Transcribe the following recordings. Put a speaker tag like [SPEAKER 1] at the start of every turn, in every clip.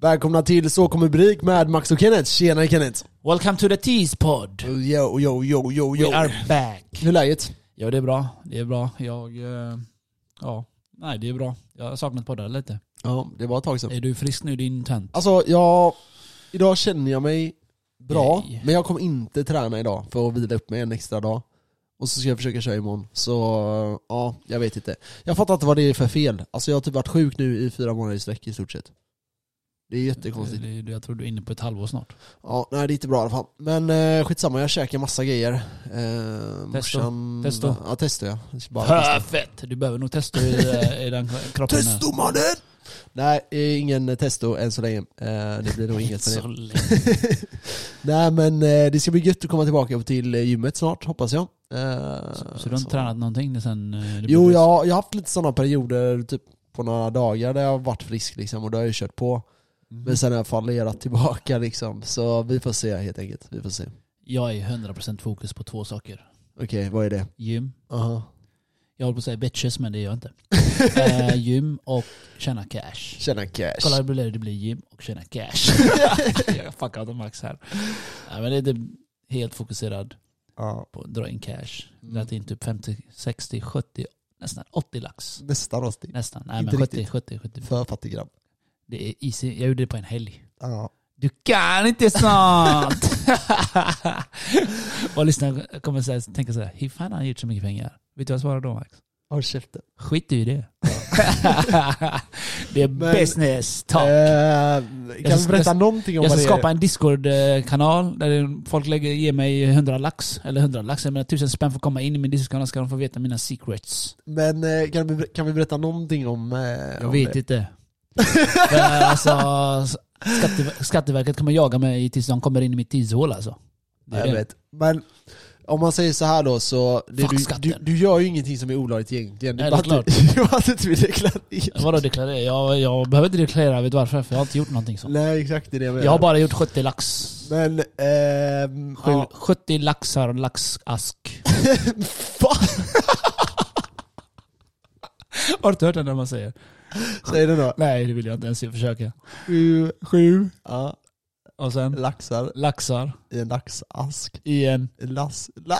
[SPEAKER 1] Välkomna till Så kommer Brik med Max och Kenneth. Tjena Kenneth!
[SPEAKER 2] Welcome to the Tease Pod.
[SPEAKER 1] Yo, yo, yo, yo,
[SPEAKER 2] We
[SPEAKER 1] yo.
[SPEAKER 2] are back.
[SPEAKER 1] Hur är läget?
[SPEAKER 2] Ja, det är bra. Det är bra. Jag... eh, Ja, nej det är bra. Jag har saknat poddar lite.
[SPEAKER 1] Ja, det var ett tag sedan.
[SPEAKER 2] Är du frisk nu din tönt?
[SPEAKER 1] Alltså, jag... Idag känner jag mig bra,
[SPEAKER 2] Yay.
[SPEAKER 1] men jag kommer inte träna idag för att vila upp mig en extra dag. Och så ska jag försöka köra imorgon. Så, ja, jag vet inte. Jag fattar inte vad det är för fel. Alltså jag har typ varit sjuk nu i fyra månader i sträck i stort sett. Det är jättekonstigt.
[SPEAKER 2] Det- Jag tror du är inne på ett halvår snart.
[SPEAKER 1] Ja, nej det är inte bra i alla fall. Men eh, skitsamma, jag käkar massa grejer. Eh,
[SPEAKER 2] Testo.
[SPEAKER 1] morsan-
[SPEAKER 2] Testo.
[SPEAKER 1] Ja, testo ja. Bara.
[SPEAKER 2] Perfekt! Du behöver nog testa i, i den kroppen.
[SPEAKER 1] Testo mannen! Nej, eh, ingen testo än så länge. Eh, det blir nog inget för det. Nej men eh, det ska bli gött att komma tillbaka till eh, gymmet snart, hoppas jag. Eh,
[SPEAKER 2] Så, så du har inte tränat någonting sen eh,
[SPEAKER 1] Jo, jag, jag har haft lite sådana perioder, typ på några dagar där jag har varit frisk liksom, och då har jag ju kört på. Men sen har jag fallerat tillbaka liksom, så vi får se helt enkelt. Vi får se.
[SPEAKER 2] Jag är 100% fokus på två saker.
[SPEAKER 1] Okej, vad är det?
[SPEAKER 2] Gym.
[SPEAKER 1] Aha.
[SPEAKER 2] Jag håller på att säga bitches men det gör jag inte. eh, gym och tjäna cash.
[SPEAKER 1] Tjäna cash.
[SPEAKER 2] Kolla hur blir det? Det blir gym och tjäna cash. jag fuckar inte Max här. Nej, men det är typ helt fokuserad
[SPEAKER 1] Ja,
[SPEAKER 2] på att dra in cash.
[SPEAKER 1] Mm.
[SPEAKER 2] Dragit in typ 50, 60, 70, nästan 80 lax.
[SPEAKER 1] nästan rostig.
[SPEAKER 2] Nästan. Nej
[SPEAKER 1] Inte
[SPEAKER 2] men 70,
[SPEAKER 1] riktigt.
[SPEAKER 2] 70, 70.
[SPEAKER 1] För fattig grabb.
[SPEAKER 2] Det är easy. Jag gjorde det på en helg.
[SPEAKER 1] Ja.
[SPEAKER 2] Du kan inte sånt! och lyssnarna kommer säga, tänka såhär, hur fan har han gjort så mycket pengar? Vet du vad jag svarar då Max?
[SPEAKER 1] Håll käften.
[SPEAKER 2] Skit i det. det är
[SPEAKER 1] Men-
[SPEAKER 2] business talk.
[SPEAKER 1] Eh,
[SPEAKER 2] Jag
[SPEAKER 1] kan
[SPEAKER 2] ska-
[SPEAKER 1] du berätta någonting om
[SPEAKER 2] Jag ska skapa en discord-kanal där folk lägger, ger mig 100 lax, eller 100 lax, jag menar 1000 spänn för att komma in i min discord-kanal ska de få veta mina secrets.
[SPEAKER 1] Men eh, kan vi, kan vi berätta någonting om... Eh,
[SPEAKER 2] Jag
[SPEAKER 1] om
[SPEAKER 2] vet
[SPEAKER 1] det?
[SPEAKER 2] inte. Men alltså, Skatte, Skatteverket kommer jaga mig tills de kommer in i mitt tidshål alltså. Det är
[SPEAKER 1] Jag
[SPEAKER 2] det.
[SPEAKER 1] vet. Men om man säger så här då så, det,
[SPEAKER 2] Fuck
[SPEAKER 1] du,
[SPEAKER 2] skatten.
[SPEAKER 1] du, du gör ju ingenting som är olagligt egentligen.
[SPEAKER 2] Nej, det är
[SPEAKER 1] att du- det är bara att du inte vill deklarera.
[SPEAKER 2] Vadå deklarera? Jag, jag behöver inte deklarera, vet du varför? För jag har inte gjort någonting sånt.
[SPEAKER 1] Nej exakt, det är det jag menar.
[SPEAKER 2] Jag har bara gjort 70 lax.
[SPEAKER 1] Men, ehm...
[SPEAKER 2] Sju,
[SPEAKER 1] ja.
[SPEAKER 2] 70 laxar och laxask.
[SPEAKER 1] Va?
[SPEAKER 2] Har du inte hört det när man säger?
[SPEAKER 1] Säg det då.
[SPEAKER 2] Nej, det vill jag inte ens försöka.
[SPEAKER 1] Sju,
[SPEAKER 2] Sju.
[SPEAKER 1] ja,
[SPEAKER 2] Och sen
[SPEAKER 1] laxar
[SPEAKER 2] laxar
[SPEAKER 1] i en laxask.
[SPEAKER 2] i en...
[SPEAKER 1] Lass... La...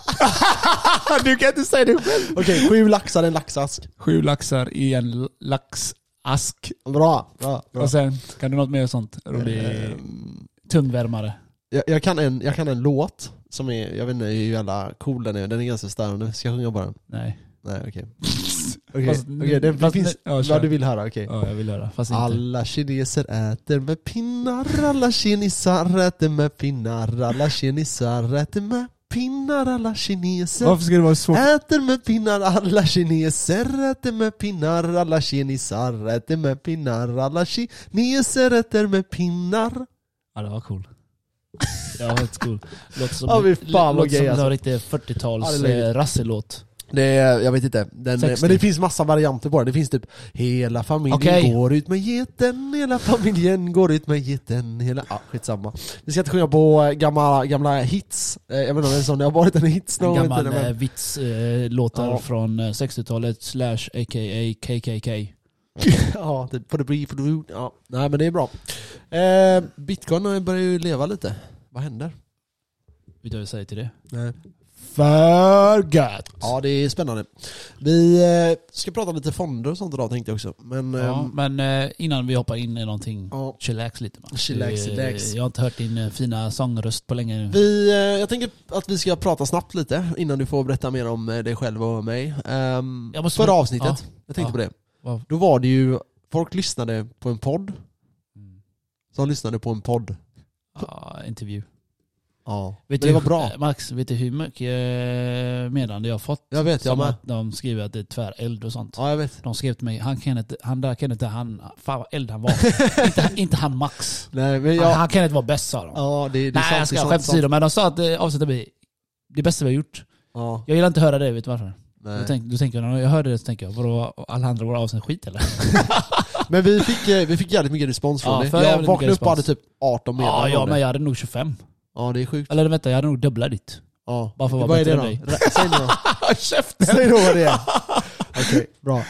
[SPEAKER 2] du kan inte säga det själv!
[SPEAKER 1] Okej, sju laxar i en laxask.
[SPEAKER 2] Sju laxar i en laxask.
[SPEAKER 1] Bra, bra, bra.
[SPEAKER 2] Och sen, kan du något mer sånt? Rolig
[SPEAKER 1] Ehm,
[SPEAKER 2] tungvärmare.
[SPEAKER 1] jag, jag, kan en, jag kan en låt som är, jag vet inte hur jävla cool den är, den är ganska störande. Ska jag sjunga bara den?
[SPEAKER 2] Nej.
[SPEAKER 1] Nej okej. Okej,
[SPEAKER 2] Fast-
[SPEAKER 1] okej, det
[SPEAKER 2] fast-
[SPEAKER 1] finns
[SPEAKER 2] ja, kör.
[SPEAKER 1] vad du vill höra, okej.
[SPEAKER 2] Ja, jag vill höra. Fast inte.
[SPEAKER 1] Alla kineser äter med pinnar, alla kineser äter med pinnar, alla kineser äter med pinnar, alla kineser
[SPEAKER 2] Varför ska det vara svårt?
[SPEAKER 1] äter med pinnar, alla kineser äter med pinnar, alla kineser äter med pinnar, alla kineser äter med pinnar.
[SPEAKER 2] Ja, det var cool. Det var faktiskt cool. Låter som,
[SPEAKER 1] Ja, fy fan vad
[SPEAKER 2] låter
[SPEAKER 1] gay,
[SPEAKER 2] som
[SPEAKER 1] alltså.
[SPEAKER 2] en riktig
[SPEAKER 1] Ja,
[SPEAKER 2] 40-tals
[SPEAKER 1] det är
[SPEAKER 2] eh, rasselåt.
[SPEAKER 1] Det är, jag vet inte, den,
[SPEAKER 2] 60.
[SPEAKER 1] men det finns massa varianter på den. Det finns typ Hela familjen
[SPEAKER 2] Okej.
[SPEAKER 1] går ut med geten, hela familjen går ut med geten, hela... Ja, skitsamma. Vi ska inte sjunga på eh, gamla, gamla hits. Eh, Jag vet inte om det är så, det har varit en hits någon
[SPEAKER 2] gammal
[SPEAKER 1] men-
[SPEAKER 2] eh, vitslåtar
[SPEAKER 1] Ja.
[SPEAKER 2] från eh, 60-talet slash a.k.a. KKK.
[SPEAKER 1] Ja, typ for the brief. Ja, nej men det är bra. Eh, Bitcoin börjar ju leva lite. Vad händer?
[SPEAKER 2] Vet du vad jag säger till det?
[SPEAKER 1] Nej.
[SPEAKER 2] För gött!
[SPEAKER 1] Ja, det är spännande. Vi eh, ska prata lite fonder och sånt idag tänkte jag också. Men...
[SPEAKER 2] Ja,
[SPEAKER 1] ehm,
[SPEAKER 2] men eh, innan vi hoppar in i någonting,
[SPEAKER 1] ja.
[SPEAKER 2] chillax lite man.
[SPEAKER 1] Chillax, chillax.
[SPEAKER 2] Jag har inte hört din eh, fina sångröst på länge nu.
[SPEAKER 1] Vi, jag tänker att vi ska prata snabbt lite innan du får berätta mer om dig själv och mig. Um,
[SPEAKER 2] Jag måste-
[SPEAKER 1] förra avsnittet,
[SPEAKER 2] Ja.
[SPEAKER 1] jag tänkte
[SPEAKER 2] Ja.
[SPEAKER 1] på det. Då var det ju, folk lyssnade på en podd,
[SPEAKER 2] Mm.
[SPEAKER 1] som lyssnade på en podd.
[SPEAKER 2] Ja, intervju.
[SPEAKER 1] Ja,
[SPEAKER 2] Vet
[SPEAKER 1] men
[SPEAKER 2] du,
[SPEAKER 1] det var bra.
[SPEAKER 2] Max, vet du hur mycket eh, meddelande jag har fått?
[SPEAKER 1] Jag vet, jag med.
[SPEAKER 2] att de skriver att det är tväreld och sånt.
[SPEAKER 1] Ja, jag vet.
[SPEAKER 2] De skrev till mig, han Kenneth, han där Kenneth, han, fan vad eld han var. inte, inte han Max.
[SPEAKER 1] Nej, men
[SPEAKER 2] Han,
[SPEAKER 1] jag...
[SPEAKER 2] han Kenneth var bäst sa de.
[SPEAKER 1] Ja, det, det
[SPEAKER 2] Nej
[SPEAKER 1] sant.
[SPEAKER 2] jag ska
[SPEAKER 1] sant,
[SPEAKER 2] skämt
[SPEAKER 1] sant.
[SPEAKER 2] åsido, men de sa att eh, avsnittet blir det bästa vi har gjort.
[SPEAKER 1] Ja,
[SPEAKER 2] Jag gillar inte att höra det, vet du varför?
[SPEAKER 1] nej.
[SPEAKER 2] Då, tänk, då tänker jag, när jag hörde det så tänker jag, vadå, alla andra våra avsnitt skit eller?
[SPEAKER 1] Men vi fick, eh, vi fick jävligt mycket respons från
[SPEAKER 2] Ja,
[SPEAKER 1] det.
[SPEAKER 2] för
[SPEAKER 1] Jag vaknade upp och hade typ 18
[SPEAKER 2] Ja,
[SPEAKER 1] meddelanden
[SPEAKER 2] ja men
[SPEAKER 1] det.
[SPEAKER 2] jag hade nog 25.
[SPEAKER 1] Ja, det är sjukt.
[SPEAKER 2] Eller vänta, jag hade nog dubbla ditt.
[SPEAKER 1] Ja.
[SPEAKER 2] Bara för att
[SPEAKER 1] Vad
[SPEAKER 2] vara
[SPEAKER 1] är det
[SPEAKER 2] bättre
[SPEAKER 1] då?
[SPEAKER 2] än dig.
[SPEAKER 1] Rä- Säg nu då.
[SPEAKER 2] Käften!
[SPEAKER 1] Säg då vad det är. Okej, bra.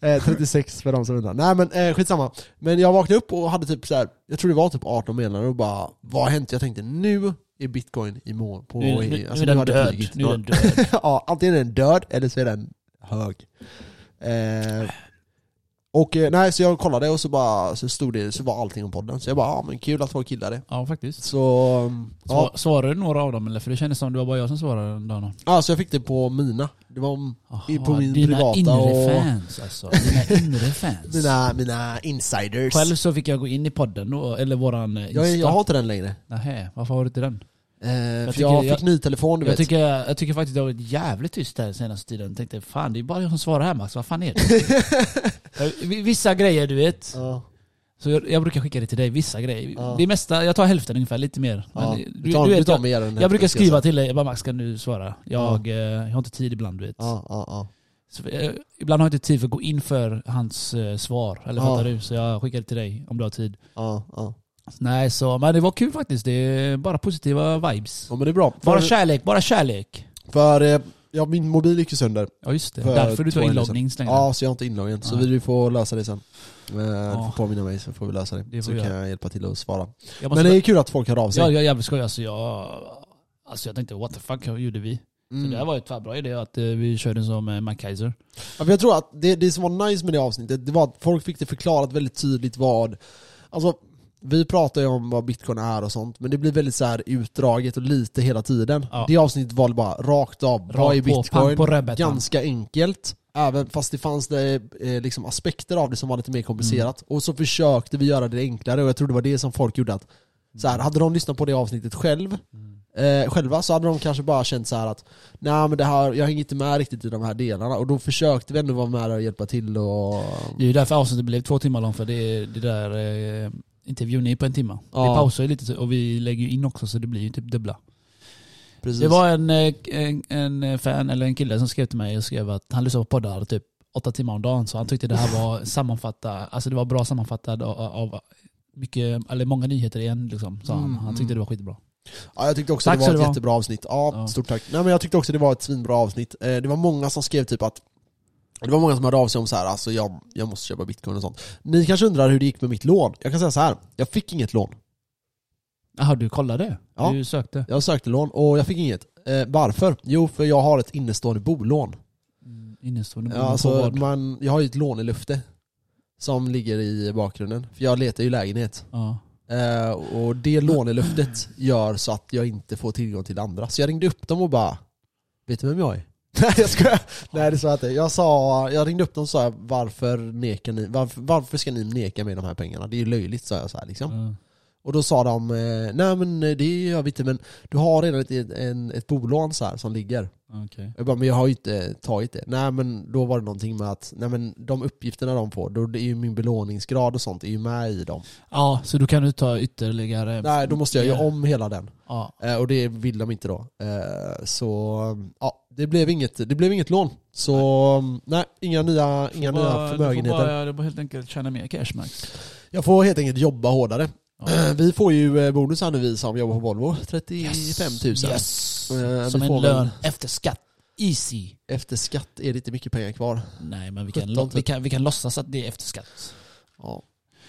[SPEAKER 1] Eh, 36 för de som undrar. Nej men eh, skitsamma. Men jag vaknade upp och hade typ så här, jag tror det var typ 18 meddelanden och bara Vad har hänt? Jag tänkte nu är bitcoin i mål. På,
[SPEAKER 2] Nu, nu,
[SPEAKER 1] alltså,
[SPEAKER 2] nu är den
[SPEAKER 1] har det
[SPEAKER 2] död.
[SPEAKER 1] flugit.
[SPEAKER 2] Nu är den död.
[SPEAKER 1] ja, antingen är den död eller så är den hög. Eh, och eh, nej, så jag kollade och så bara så stod det, så var allting om podden. Så jag bara, ja men kul att folk gillar det.
[SPEAKER 2] Ja, faktiskt.
[SPEAKER 1] Så, ja.
[SPEAKER 2] Så, svarade du några av dem eller? För det kändes som det var bara jag som svarade den dagen.
[SPEAKER 1] ja, så jag fick det på mina. Det var I- på min privata
[SPEAKER 2] inre
[SPEAKER 1] och-
[SPEAKER 2] fans alltså. Dina inre fans.
[SPEAKER 1] mina, mina insiders.
[SPEAKER 2] Själv så fick jag gå in i podden då, eller våran eh, Insta.
[SPEAKER 1] jag, jag har inte den längre.
[SPEAKER 2] Nähä, varför har du inte den?
[SPEAKER 1] Eh, för
[SPEAKER 2] tycker
[SPEAKER 1] jag fick
[SPEAKER 2] jag-
[SPEAKER 1] ny telefon du
[SPEAKER 2] Jag
[SPEAKER 1] vet.
[SPEAKER 2] tycker, jag tycker faktiskt det har varit jävligt tyst där senaste tiden. Jag tänkte fan det är bara jag som svarar här Max, vad fan är det? Eh, Vissa grejer du vet,
[SPEAKER 1] Ja,
[SPEAKER 2] så jag, jag brukar skicka det till dig, vissa grejer.
[SPEAKER 1] Ja.
[SPEAKER 2] Det mesta, jag tar hälften ungefär, lite mer. Men
[SPEAKER 1] ja.
[SPEAKER 2] du,
[SPEAKER 1] Du tar,
[SPEAKER 2] du
[SPEAKER 1] du
[SPEAKER 2] vet,
[SPEAKER 1] tar
[SPEAKER 2] jag,
[SPEAKER 1] här
[SPEAKER 2] jag brukar
[SPEAKER 1] jag
[SPEAKER 2] skriva till dig, jag bara Max kan du svara? Jag, eh, jag har inte tid ibland du vet.
[SPEAKER 1] Ja, ja, ja.
[SPEAKER 2] Så, ibland har jag inte tid för att gå in för hans eh, svar, eller
[SPEAKER 1] Ja.
[SPEAKER 2] fattar du? Så jag skickar det till dig om du har tid. Nej, så, men det var kul faktiskt. Det är bara positiva vibes.
[SPEAKER 1] ja men det är bra.
[SPEAKER 2] Bara
[SPEAKER 1] För,
[SPEAKER 2] kärlek, bara kärlek.
[SPEAKER 1] för eh, ja, min mobil gick ju sönder.
[SPEAKER 2] Ja just det,
[SPEAKER 1] För
[SPEAKER 2] därför du
[SPEAKER 1] två
[SPEAKER 2] tar inloggning längre.
[SPEAKER 1] Ja, så jag har inte inloggen. Så
[SPEAKER 2] Ja.
[SPEAKER 1] vi får lösa det sen. Eh, Du får påminna mig så får vi lösa det.
[SPEAKER 2] Det får
[SPEAKER 1] så
[SPEAKER 2] vi
[SPEAKER 1] kan
[SPEAKER 2] göra.
[SPEAKER 1] jag hjälpa till att svara.
[SPEAKER 2] jag måste,
[SPEAKER 1] Men det är kul att folk hör av sig.
[SPEAKER 2] ja, jag är jävligt skoj alltså. Jag, alltså jag tänkte what the fuck hur gjorde vi? Så
[SPEAKER 1] Mm.
[SPEAKER 2] det här var ju ett tvärbra idé att eh, vi körde som eh, MacKaiser.
[SPEAKER 1] Ja, för jag tror att det, det som var nice med det avsnittet, det var att folk fick det förklarat väldigt tydligt vad... Alltså, vi pratar ju om vad bitcoin är och sånt, men det blir väldigt så här utdraget och lite hela tiden.
[SPEAKER 2] Ja.
[SPEAKER 1] Det avsnittet var bara rakt av, vad är
[SPEAKER 2] Rakt på, pang
[SPEAKER 1] bitcoin?
[SPEAKER 2] på rödbetan.
[SPEAKER 1] Ganska enkelt, även fast det fanns det, eh, liksom aspekter av det som var lite mer komplicerat.
[SPEAKER 2] Mm.
[SPEAKER 1] Och så försökte vi göra det enklare och jag tror det var det som folk gjorde att så här, hade de lyssnat på det avsnittet själv,
[SPEAKER 2] Mm.
[SPEAKER 1] eh, själva så hade de kanske bara känt så att Nej men det här, jag hänger inte med riktigt i de här delarna och då försökte vi ändå vara med och hjälpa till och...
[SPEAKER 2] Det är ju därför avsnittet blev två timmar långt för det, det där eh, intervjun är på en timme.
[SPEAKER 1] Ja.
[SPEAKER 2] Vi pausar ju lite så- och vi lägger ju in också så det blir ju typ dubbla.
[SPEAKER 1] Precis.
[SPEAKER 2] Det var en, eh, en, en fan, eller en kille som skrev till mig och skrev att han lyssnade på poddar typ åtta timmar om dagen så han tyckte det här var sammanfatta, alltså det var bra sammanfattat av, av mycket, eller många nyheter igen liksom, sa han.
[SPEAKER 1] Mm,
[SPEAKER 2] Han tyckte det var skitbra.
[SPEAKER 1] Ja jag tyckte också
[SPEAKER 2] Tack
[SPEAKER 1] det var ett
[SPEAKER 2] ha.
[SPEAKER 1] jättebra avsnitt. Ja,
[SPEAKER 2] Ja.
[SPEAKER 1] stort tack. Nej men jag tyckte också det var ett svinbra avsnitt. Eh, Det var många som skrev typ att det var många som hörde av sig om så här, alltså jag, jag måste köpa bitcoin och sånt. Ni kanske undrar hur det gick med mitt lån? Jag kan säga så här. jag fick inget lån.
[SPEAKER 2] Jaha, du kollade?
[SPEAKER 1] Ja.
[SPEAKER 2] Du sökte?
[SPEAKER 1] Jag sökte lån och jag fick inget. Eh, varför? Jo, för jag har ett innestående bolån.
[SPEAKER 2] Mm, Innestående
[SPEAKER 1] Ja,
[SPEAKER 2] bolån på
[SPEAKER 1] alltså, man, jag har ju ett lån i lufte som ligger i bakgrunden. För jag letar ju lägenhet.
[SPEAKER 2] Ja.
[SPEAKER 1] Eh, och det lånelöftet gör så att jag inte får tillgång till andra. Så jag ringde upp dem och bara Vet du vem jag är? Nej jag skojar. Nej det sa jag inte. Jag sa, jag ringde upp dem och sa varför nekar ni, varför, varför ska ni neka mig de här pengarna? Det är ju löjligt sa jag så här liksom.
[SPEAKER 2] Mm.
[SPEAKER 1] Och då sa de, eh, nej men det gör vi inte men du har redan ett, en, ett bolån så här som ligger.
[SPEAKER 2] Okej.
[SPEAKER 1] Jag bara, men jag har ju inte tagit det. Nej men då var det någonting med att, nej men de uppgifterna de får, då är ju min belåningsgrad och sånt är ju med i dem.
[SPEAKER 2] Ja, så då kan du ta ytterligare...
[SPEAKER 1] Nej då måste jag göra om hela den.
[SPEAKER 2] Ja.
[SPEAKER 1] Eh, och det vill de inte då. Eh, så ja, det blev inget, det blev inget lån. Så nej, inga nya, inga nya
[SPEAKER 2] Bara-
[SPEAKER 1] förmögenheter.
[SPEAKER 2] Du får bara, du får helt enkelt tjäna mer cash Max.
[SPEAKER 1] Jag får helt enkelt jobba hårdare.
[SPEAKER 2] Ja.
[SPEAKER 1] Vi får ju eh, bonus här nu vi som jobbar på Volvo. 35 000.
[SPEAKER 2] Yes.
[SPEAKER 1] Eh,
[SPEAKER 2] Som
[SPEAKER 1] vi
[SPEAKER 2] en
[SPEAKER 1] får väl-
[SPEAKER 2] lön efter skatt. Easy.
[SPEAKER 1] Efter skatt är det inte mycket pengar kvar.
[SPEAKER 2] Nej men vi kan,
[SPEAKER 1] 17
[SPEAKER 2] lo- vi kan, vi kan låtsas att det är efter skatt.
[SPEAKER 1] Ja.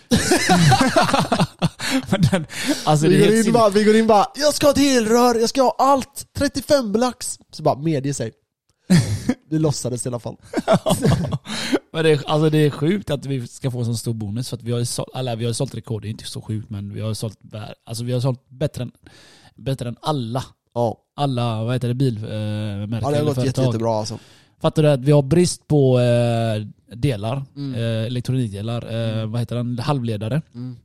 [SPEAKER 2] Den, alltså
[SPEAKER 1] Vi, går in bara, vi går in bara, jag ska ha ett elrör, jag ska ha allt! 35 lax! Så bara medge sig. Vi låtsades i alla fall.
[SPEAKER 2] Men det, är, alltså det är sjukt att vi ska få så stor bonus för att vi har ju sålt, eller vi har sålt rekord, det är inte så sjukt men vi har sålt, alltså vi har sålt bättre än, bättre än alla.
[SPEAKER 1] Ja,
[SPEAKER 2] Alla, vad heter det, bilmärken
[SPEAKER 1] ja det har gått jätte,
[SPEAKER 2] företag.
[SPEAKER 1] jättebra alltså.
[SPEAKER 2] Fattar du att vi har brist på eh, delar,
[SPEAKER 1] Mm.
[SPEAKER 2] eh, elektronikdelar, eh, vad heter den, halvledare.
[SPEAKER 1] Mm.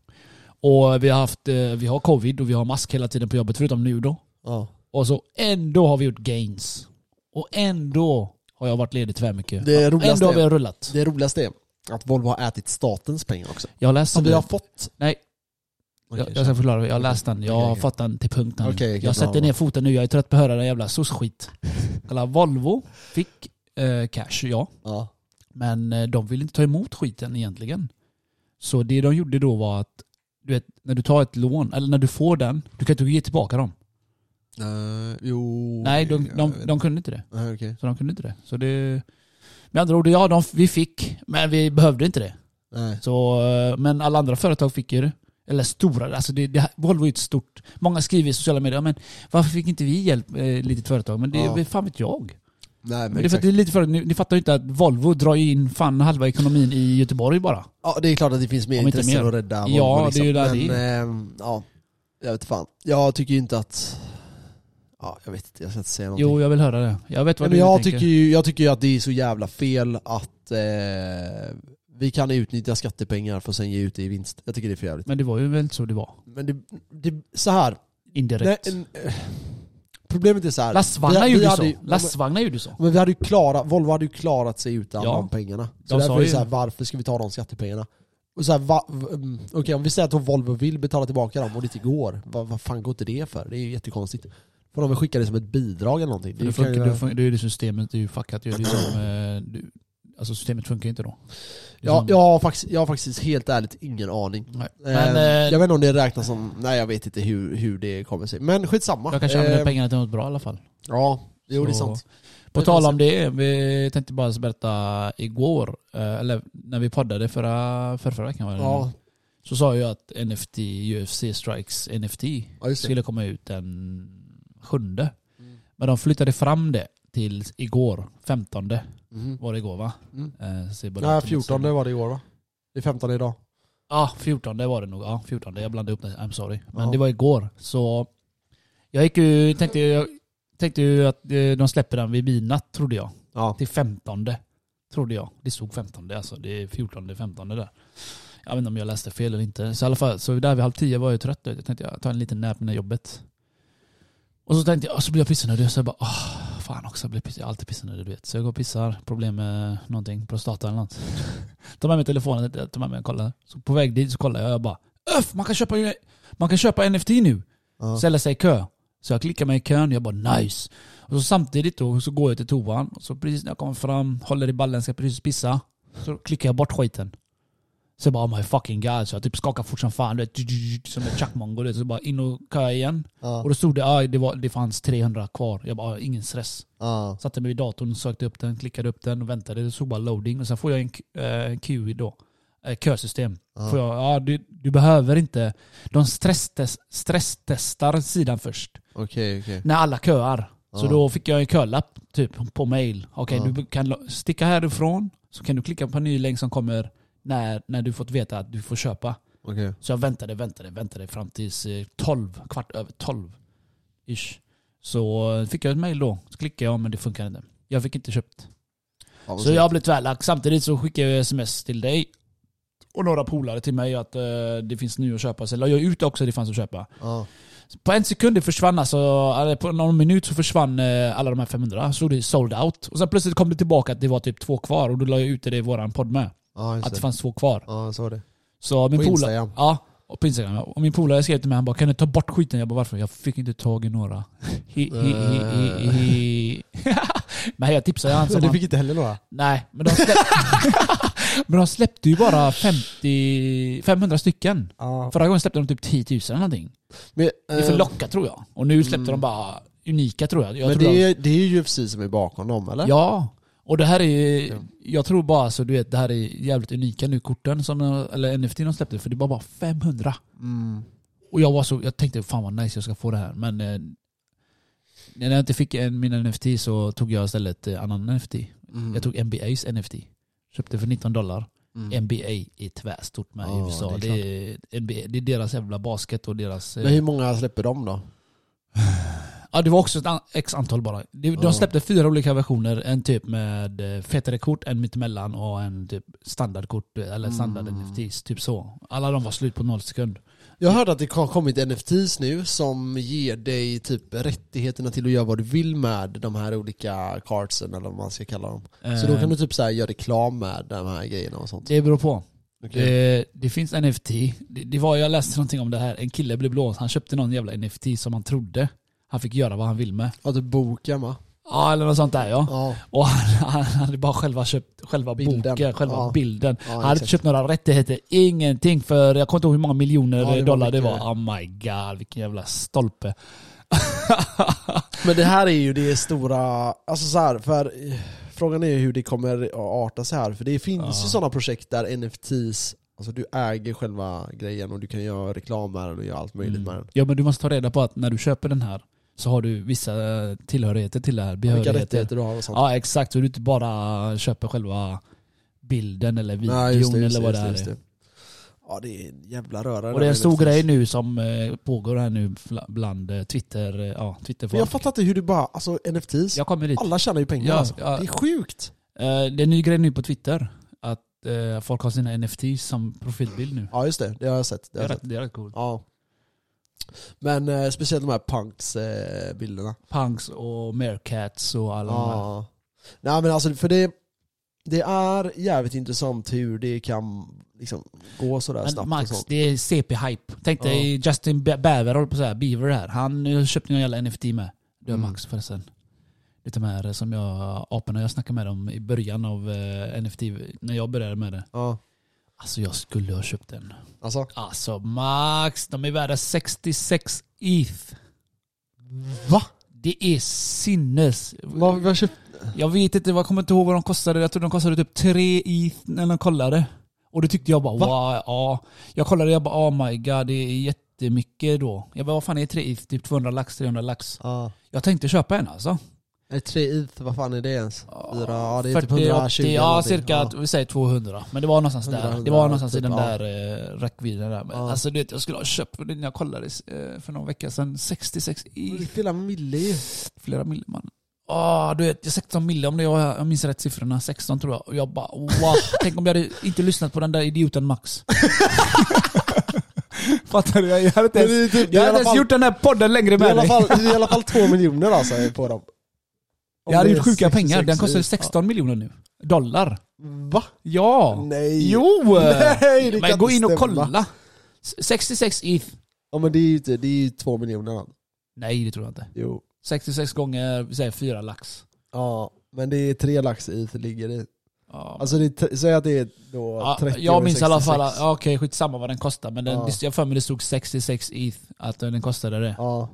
[SPEAKER 2] Och vi har haft, eh, vi har covid och vi har mask hela tiden på jobbet förutom nu då.
[SPEAKER 1] Ja.
[SPEAKER 2] Och så ändå har vi gjort gains. Och ändå har jag varit ledig tvär mycket.
[SPEAKER 1] Det roligaste
[SPEAKER 2] ändå har vi rullat.
[SPEAKER 1] Det roligaste är att Volvo har ätit statens pengar också.
[SPEAKER 2] Jag har läst
[SPEAKER 1] Som
[SPEAKER 2] om
[SPEAKER 1] vi har fått.
[SPEAKER 2] Nej,
[SPEAKER 1] Okej,
[SPEAKER 2] jag, jag ska förklara. Jag har läst den. Jag har
[SPEAKER 1] okej.
[SPEAKER 2] fått den till punkt.
[SPEAKER 1] okej,
[SPEAKER 2] jag sätter ner foten nu. Jag är trött på att höra den jävla soc-skit. Kolla, Volvo fick eh, cash, ja.
[SPEAKER 1] Ja.
[SPEAKER 2] Men eh, de vill inte ta emot skiten egentligen. Så det de gjorde då var att, du vet, när du tar ett lån, eller när du får den, du kan inte ge tillbaka dem.
[SPEAKER 1] Uh, jo...
[SPEAKER 2] Nej, de, de,
[SPEAKER 1] vet
[SPEAKER 2] de kunde inte det.
[SPEAKER 1] Nej, okej.
[SPEAKER 2] Så de kunde inte det. Så det, Med andra ord, ja de, vi fick, men vi behövde inte det.
[SPEAKER 1] Nej.
[SPEAKER 2] Så, eh, men alla andra företag fick ju det. Eller stora, alltså det, det, Volvo är ett stort... Många skriver i sociala medier, men varför fick inte vi hjälp, eh, litet företag? Men det
[SPEAKER 1] Ja.
[SPEAKER 2] är fan vet jag.
[SPEAKER 1] Nej men
[SPEAKER 2] Men det är för det är lite för, ni, ni fattar ju inte att Volvo drar ju in fan halva ekonomin i Göteborg bara.
[SPEAKER 1] Ja det är klart att det finns mer
[SPEAKER 2] mer.
[SPEAKER 1] att rädda
[SPEAKER 2] Ja,
[SPEAKER 1] Volvo,
[SPEAKER 2] det är ju där
[SPEAKER 1] Men
[SPEAKER 2] det
[SPEAKER 1] ehm, ja, jag vet fan. Jag tycker ju inte att... Ja, jag vet inte, jag ska inte säga någonting.
[SPEAKER 2] Jo, jag vill höra det. Jag vet vad
[SPEAKER 1] Nej, men
[SPEAKER 2] du
[SPEAKER 1] jag,
[SPEAKER 2] tänker.
[SPEAKER 1] tycker ju, jag tycker ju att det är så jävla fel att eh, vi kan utnyttja skattepengar för att sen ge ut det i vinst. Jag tycker det är för jävligt.
[SPEAKER 2] Men det var ju väl så det var.
[SPEAKER 1] Men det, det så här.
[SPEAKER 2] Indirekt.
[SPEAKER 1] Nej, en, eh, problemet är så här.
[SPEAKER 2] Lastvagnar
[SPEAKER 1] vi
[SPEAKER 2] gjorde
[SPEAKER 1] hade
[SPEAKER 2] så. Lastvagnar gjorde så.
[SPEAKER 1] Men vi hade ju klarat, Volvo hade ju klarat sig utan
[SPEAKER 2] Ja.
[SPEAKER 1] de pengarna. Så
[SPEAKER 2] De
[SPEAKER 1] därför är det så här, varför ska vi ta de skattepengarna? Och så här, va, v- mm, Okej om vi säger att Volvo vill betala tillbaka dem och det inte går, vad, vad fan går inte det för? Det är ju jättekonstigt. Får de väl skicka det som ett bidrag eller någonting?
[SPEAKER 2] Det,
[SPEAKER 1] kan
[SPEAKER 2] funkar,
[SPEAKER 1] ju-
[SPEAKER 2] det, funkar, det är ju det systemet, det är ju fuckat. Det är som, eh, du, alltså systemet funkar ju inte då. Det
[SPEAKER 1] Ja,
[SPEAKER 2] som-
[SPEAKER 1] jag, har faktiskt, jag har faktiskt helt ärligt ingen aning.
[SPEAKER 2] Nej.
[SPEAKER 1] Eh,
[SPEAKER 2] Men, eh,
[SPEAKER 1] jag vet inte om det räknas som, nej jag vet inte hur, hur det kommer sig. Men skitsamma.
[SPEAKER 2] Jag kanske använder
[SPEAKER 1] Eh,
[SPEAKER 2] pengarna till något bra i alla fall.
[SPEAKER 1] Ja, jo det är
[SPEAKER 2] Så-
[SPEAKER 1] sant.
[SPEAKER 2] På
[SPEAKER 1] Det
[SPEAKER 2] tal om det, vi tänkte bara berätta igår, eh, eller när vi poddade förra, förra, förra veckan var det
[SPEAKER 1] Ja,
[SPEAKER 2] Så sa jag att NFT, UFC Strikes NFT
[SPEAKER 1] ja det.
[SPEAKER 2] skulle komma ut den sjunde.
[SPEAKER 1] Mm.
[SPEAKER 2] Men de flyttade fram det till igår, 15
[SPEAKER 1] Mhm.
[SPEAKER 2] var det igår va?
[SPEAKER 1] Mm.
[SPEAKER 2] Eh,
[SPEAKER 1] Nej,
[SPEAKER 2] datumet
[SPEAKER 1] 14
[SPEAKER 2] sen.
[SPEAKER 1] var det igår va? Det är 15 idag.
[SPEAKER 2] Ja, 14 det var det nog. Ja, 14 jag blandade upp det. I'm sorry. Men
[SPEAKER 1] Ja.
[SPEAKER 2] det var igår. Så jag gick ju, tänkte, jag tänkte ju att eh, de släpper den vid midnatt trodde jag.
[SPEAKER 1] Ja.
[SPEAKER 2] Till 15 trodde jag. Det stod 15 alltså. Det är 14, 15 där. Jag vet inte om jag läste fel eller inte. Så i alla fall, så där vid halv tio var jag trött. Jag tänkte jag tar en liten nap innan jobbet. Och så tänkte jag, och så blir jag pissnödig. Så jag bara, åh, fan också, jag blir piss, jag är alltid pissnödig du vet. Så jag går och pissar, problem med någonting, prostata eller något. tar med mig telefonen, tar med mig och kollar. Så på väg dit så kollar jag, jag bara, öff, man kan köpa, man kan köpa NFT nu.
[SPEAKER 1] Ja.
[SPEAKER 2] Ställa sig i kö. Så jag klickar mig i kön, jag bara nice. Och så samtidigt då så går jag till toan. Och så precis när jag kommer fram, håller i ballen, ska precis pissa. Så klickar jag bort skiten. Så jag bara oh my fucking god. Så jag typ skakar fort som fan. Du vet, som en chuckmongo. Så bara in och köa igen.
[SPEAKER 1] Ja.
[SPEAKER 2] Och då stod det ah, det, var, det fanns 300 kvar. Jag bara ah, ingen stress.
[SPEAKER 1] Ja.
[SPEAKER 2] Satte mig vid datorn, sökte upp den, klickade upp den och väntade. Det såg bara loading. Och sen får jag en eh, QI då. Eh, kösystem.
[SPEAKER 1] Ja.
[SPEAKER 2] Får jag, ja, du, du behöver inte... De stresstest, stresstestar sidan först.
[SPEAKER 1] Okej, okej.
[SPEAKER 2] När alla köar. Så då fick jag en kölapp typ på mail. Okej,
[SPEAKER 1] Ja.
[SPEAKER 2] du kan sticka härifrån. Så kan du klicka på en ny länk som kommer när, när du fått veta att du får köpa.
[SPEAKER 1] Okej.
[SPEAKER 2] Så jag väntade, väntade, väntade fram tills eh, 12, kvart över 12. Ish. Så eh, fick jag ett mail då. Så klickade jag men det funkar inte. Jag fick inte köpt.
[SPEAKER 1] Ja,
[SPEAKER 2] Så jag blev tvärlack. Samtidigt så skickade jag sms till dig och några polare till mig att eh, det finns nu att köpa. Så la jag ut också det fanns att köpa.
[SPEAKER 1] Ja.
[SPEAKER 2] På en sekund det försvann alltså, eller på någon minut så försvann eh, alla de här 500. Så det sold out. Och sen plötsligt kom det tillbaka att det var typ två kvar och då la jag ut det i våran podd med.
[SPEAKER 1] Ja, just
[SPEAKER 2] Att det fanns två kvar.
[SPEAKER 1] Ja, så var det.
[SPEAKER 2] Så min
[SPEAKER 1] På
[SPEAKER 2] polare...
[SPEAKER 1] Instagram.
[SPEAKER 2] Ja, och på Instagram. ja. Och min polare skrev till mig, han bara 'Kan du ta bort skiten?' Jag bara 'Varför?' Jag fick inte tag i några. Hi, hi, hi, hi, hi. Men jag tipsade han som
[SPEAKER 1] du
[SPEAKER 2] han,
[SPEAKER 1] fick inte heller några?
[SPEAKER 2] Nej, men de, släpp... men de släppte ju bara 50, 500 stycken.
[SPEAKER 1] Ja.
[SPEAKER 2] Förra gången släppte de typ 10 000 eller någonting.
[SPEAKER 1] Men,
[SPEAKER 2] Det är för
[SPEAKER 1] eh,
[SPEAKER 2] locka tror jag. Och nu släppte
[SPEAKER 1] mm.
[SPEAKER 2] de bara unika tror jag. jag
[SPEAKER 1] men
[SPEAKER 2] tror
[SPEAKER 1] det
[SPEAKER 2] de...
[SPEAKER 1] är, det är ju UFC som är bakom dem eller?
[SPEAKER 2] Ja. Och det här är,
[SPEAKER 1] Ja.
[SPEAKER 2] jag tror bara så du vet, det här är jävligt unika nu korten som, eller NFT de släppte, för det var bara 500.
[SPEAKER 1] Mm.
[SPEAKER 2] Och jag var så, jag tänkte fan vad nice jag ska få det här. Men eh, när jag inte fick en, min NFT så tog jag istället eh, annan NFT.
[SPEAKER 1] Mm.
[SPEAKER 2] Jag tog NBAs NFT. Köpte för 19 dollar.
[SPEAKER 1] Mm.
[SPEAKER 2] NBA är tvärstort med i
[SPEAKER 1] Ja,
[SPEAKER 2] USA.
[SPEAKER 1] det
[SPEAKER 2] Det
[SPEAKER 1] är
[SPEAKER 2] är, NBA, det är deras jävla basket och deras... eh,
[SPEAKER 1] Men hur många släpper de då?
[SPEAKER 2] Ja det var också ett an- x antal bara. De, de släppte fyra olika versioner. En typ med eh, fetare kort, en mittemellan och en typ standardkort eh, eller standard
[SPEAKER 1] Mm.
[SPEAKER 2] NFTs. Typ så. Alla de var slut på noll sekund.
[SPEAKER 1] Jag hörde att det har kommit NFTs nu som ger dig typ rättigheterna till att göra vad du vill med de här olika cardsen eller vad man ska kalla dem. Så då kan du typ så här göra reklam med de här grejerna och sånt.
[SPEAKER 2] Eh, Det beror på.
[SPEAKER 1] Okej.
[SPEAKER 2] Eh, det finns NFT. Det, det var, jag läste någonting om det här. En kille blev blåst. Han köpte någon jävla NFT som han trodde han fick göra vad han vill med.
[SPEAKER 1] Ja, typ boken va?
[SPEAKER 2] Ja eller något sånt där ja.
[SPEAKER 1] Ja.
[SPEAKER 2] Och han, han hade bara själva köpt själva
[SPEAKER 1] Bilden.
[SPEAKER 2] boken, själva
[SPEAKER 1] Ja.
[SPEAKER 2] bilden.
[SPEAKER 1] ja
[SPEAKER 2] Han hade inte köpt några rättigheter, ingenting för, jag kommer inte ihåg hur många miljoner
[SPEAKER 1] det
[SPEAKER 2] dollar det var. Oh my god, vilken jävla stolpe.
[SPEAKER 1] Men det här är ju det stora, alltså så här, för, frågan är hur det kommer att arta sig här, för det finns ju sådana projekt där NFTs, alltså du äger själva grejen och du kan göra reklam med den och göra allt möjligt med den.
[SPEAKER 2] Ja men du måste ta reda på att när du köper den här så har du vissa tillhörigheter till det här,
[SPEAKER 1] Vilka
[SPEAKER 2] behörigheter.
[SPEAKER 1] rättigheter du har och sånt.
[SPEAKER 2] Ja exakt, så du inte bara köper själva bilden eller videon
[SPEAKER 1] Nej, det,
[SPEAKER 2] eller vad det,
[SPEAKER 1] just
[SPEAKER 2] är.
[SPEAKER 1] just Ja det är en jävla röra
[SPEAKER 2] Och det är en stor grej nu som eh, pågår här nu bland eh, Twitter, eh, ja,
[SPEAKER 1] Men jag fattar inte hur du bara, alltså NFTs, alla tjänar ju pengar
[SPEAKER 2] Ja,
[SPEAKER 1] alltså.
[SPEAKER 2] ja.
[SPEAKER 1] Det är sjukt!
[SPEAKER 2] Det är en ny grej nu på Twitter. Att folk har sina NFTs som profilbild nu.
[SPEAKER 1] Ja just det, det har jag sett. Det
[SPEAKER 2] Det är,
[SPEAKER 1] jag
[SPEAKER 2] rätt,
[SPEAKER 1] sett.
[SPEAKER 2] det är rätt coolt.
[SPEAKER 1] Ja. Men eh, speciellt de här punks eh.
[SPEAKER 2] Punks och Meerkats och alla de här.
[SPEAKER 1] Nej men alltså för det, det är jävligt intressant hur det kan liksom gå sådär
[SPEAKER 2] Men
[SPEAKER 1] snabbt och
[SPEAKER 2] Max,
[SPEAKER 1] sånt.
[SPEAKER 2] det är CP-hype. Tänk dig Justin Be- Bieber, håller på så här, Bieber här. Han köpte en jävla NFT med. Var
[SPEAKER 1] Mm.
[SPEAKER 2] Max förresten. Är de här som jag, aporna jag snackade med dem i början av eh, NFT, när jag började med det.
[SPEAKER 1] Ja.
[SPEAKER 2] Alltså jag skulle ha köpt den.
[SPEAKER 1] Alltså,
[SPEAKER 2] Alltså Max, de är värda 66 ETH.
[SPEAKER 1] va?
[SPEAKER 2] Det är sinnes.
[SPEAKER 1] Vad, vad köpt?
[SPEAKER 2] Jag vet inte, jag kommer inte ihåg vad de kostade. Jag tror de kostade typ 3 ETH när de kollade. Och det tyckte jag bara
[SPEAKER 1] Va?
[SPEAKER 2] wow, ja. Jag kollade jag bara oh my god, det är jättemycket då. Jag bara vad fan är 3 ETH? Typ 200 lax, 300 lax.
[SPEAKER 1] Ja.
[SPEAKER 2] Jag tänkte köpa en alltså.
[SPEAKER 1] Det tre ETH, vad fan är det ens? Fyra, ja det är
[SPEAKER 2] 40,
[SPEAKER 1] typ 120 eller
[SPEAKER 2] ja
[SPEAKER 1] någonting.
[SPEAKER 2] cirka,
[SPEAKER 1] Ja.
[SPEAKER 2] vi säger 200. Men det var någonstans
[SPEAKER 1] 100,
[SPEAKER 2] där. Det
[SPEAKER 1] 100,
[SPEAKER 2] var någonstans i
[SPEAKER 1] typ,
[SPEAKER 2] den
[SPEAKER 1] ja.
[SPEAKER 2] där eh, räckvidden där. Men
[SPEAKER 1] Ja.
[SPEAKER 2] Alltså du vet, jag skulle ha köpt den jag kollade eh, för någon vecka sedan. 66
[SPEAKER 1] Det
[SPEAKER 2] ETH.
[SPEAKER 1] flera mille ju.
[SPEAKER 2] flera mille man. Ah, du vet, 16 mille om det jag, jag minns rätt siffrorna. 16 tror jag. Och jag bara wow. Tänk om jag hade inte lyssnat på den där idioten Max. Fattar du? Jag hade inte ens,
[SPEAKER 1] typ-
[SPEAKER 2] jag
[SPEAKER 1] i
[SPEAKER 2] hade ens
[SPEAKER 1] fall-
[SPEAKER 2] gjort den här podden längre
[SPEAKER 1] Det är, i
[SPEAKER 2] med
[SPEAKER 1] alla
[SPEAKER 2] dig.
[SPEAKER 1] fall, det är i alla fall två miljoner alltså på dem. Om
[SPEAKER 2] Jag hade gjort sjuka pengar. Den
[SPEAKER 1] 66
[SPEAKER 2] kostar ju
[SPEAKER 1] ETH.
[SPEAKER 2] 16 miljoner nu. Dollar.
[SPEAKER 1] Va?
[SPEAKER 2] Ja.
[SPEAKER 1] Nej.
[SPEAKER 2] Jo!
[SPEAKER 1] Nej, det
[SPEAKER 2] Men gå in och
[SPEAKER 1] stämma.
[SPEAKER 2] kolla. 66 ETH.
[SPEAKER 1] Ja men det är ju inte- det är ju två miljoner.
[SPEAKER 2] Nej, det tror jag inte.
[SPEAKER 1] Jo.
[SPEAKER 2] 66 gånger, vi säger 4 lax.
[SPEAKER 1] Ja, men det är tre lax det ligger i.
[SPEAKER 2] Ja.
[SPEAKER 1] Alltså säg att det är då
[SPEAKER 2] Ja,
[SPEAKER 1] 30
[SPEAKER 2] jag minns i alla fall,
[SPEAKER 1] 66.
[SPEAKER 2] okej skitsamma vad den kostar men den,
[SPEAKER 1] Ja.
[SPEAKER 2] jag för mig det stod 66 ETH att den kostade det.
[SPEAKER 1] Ja.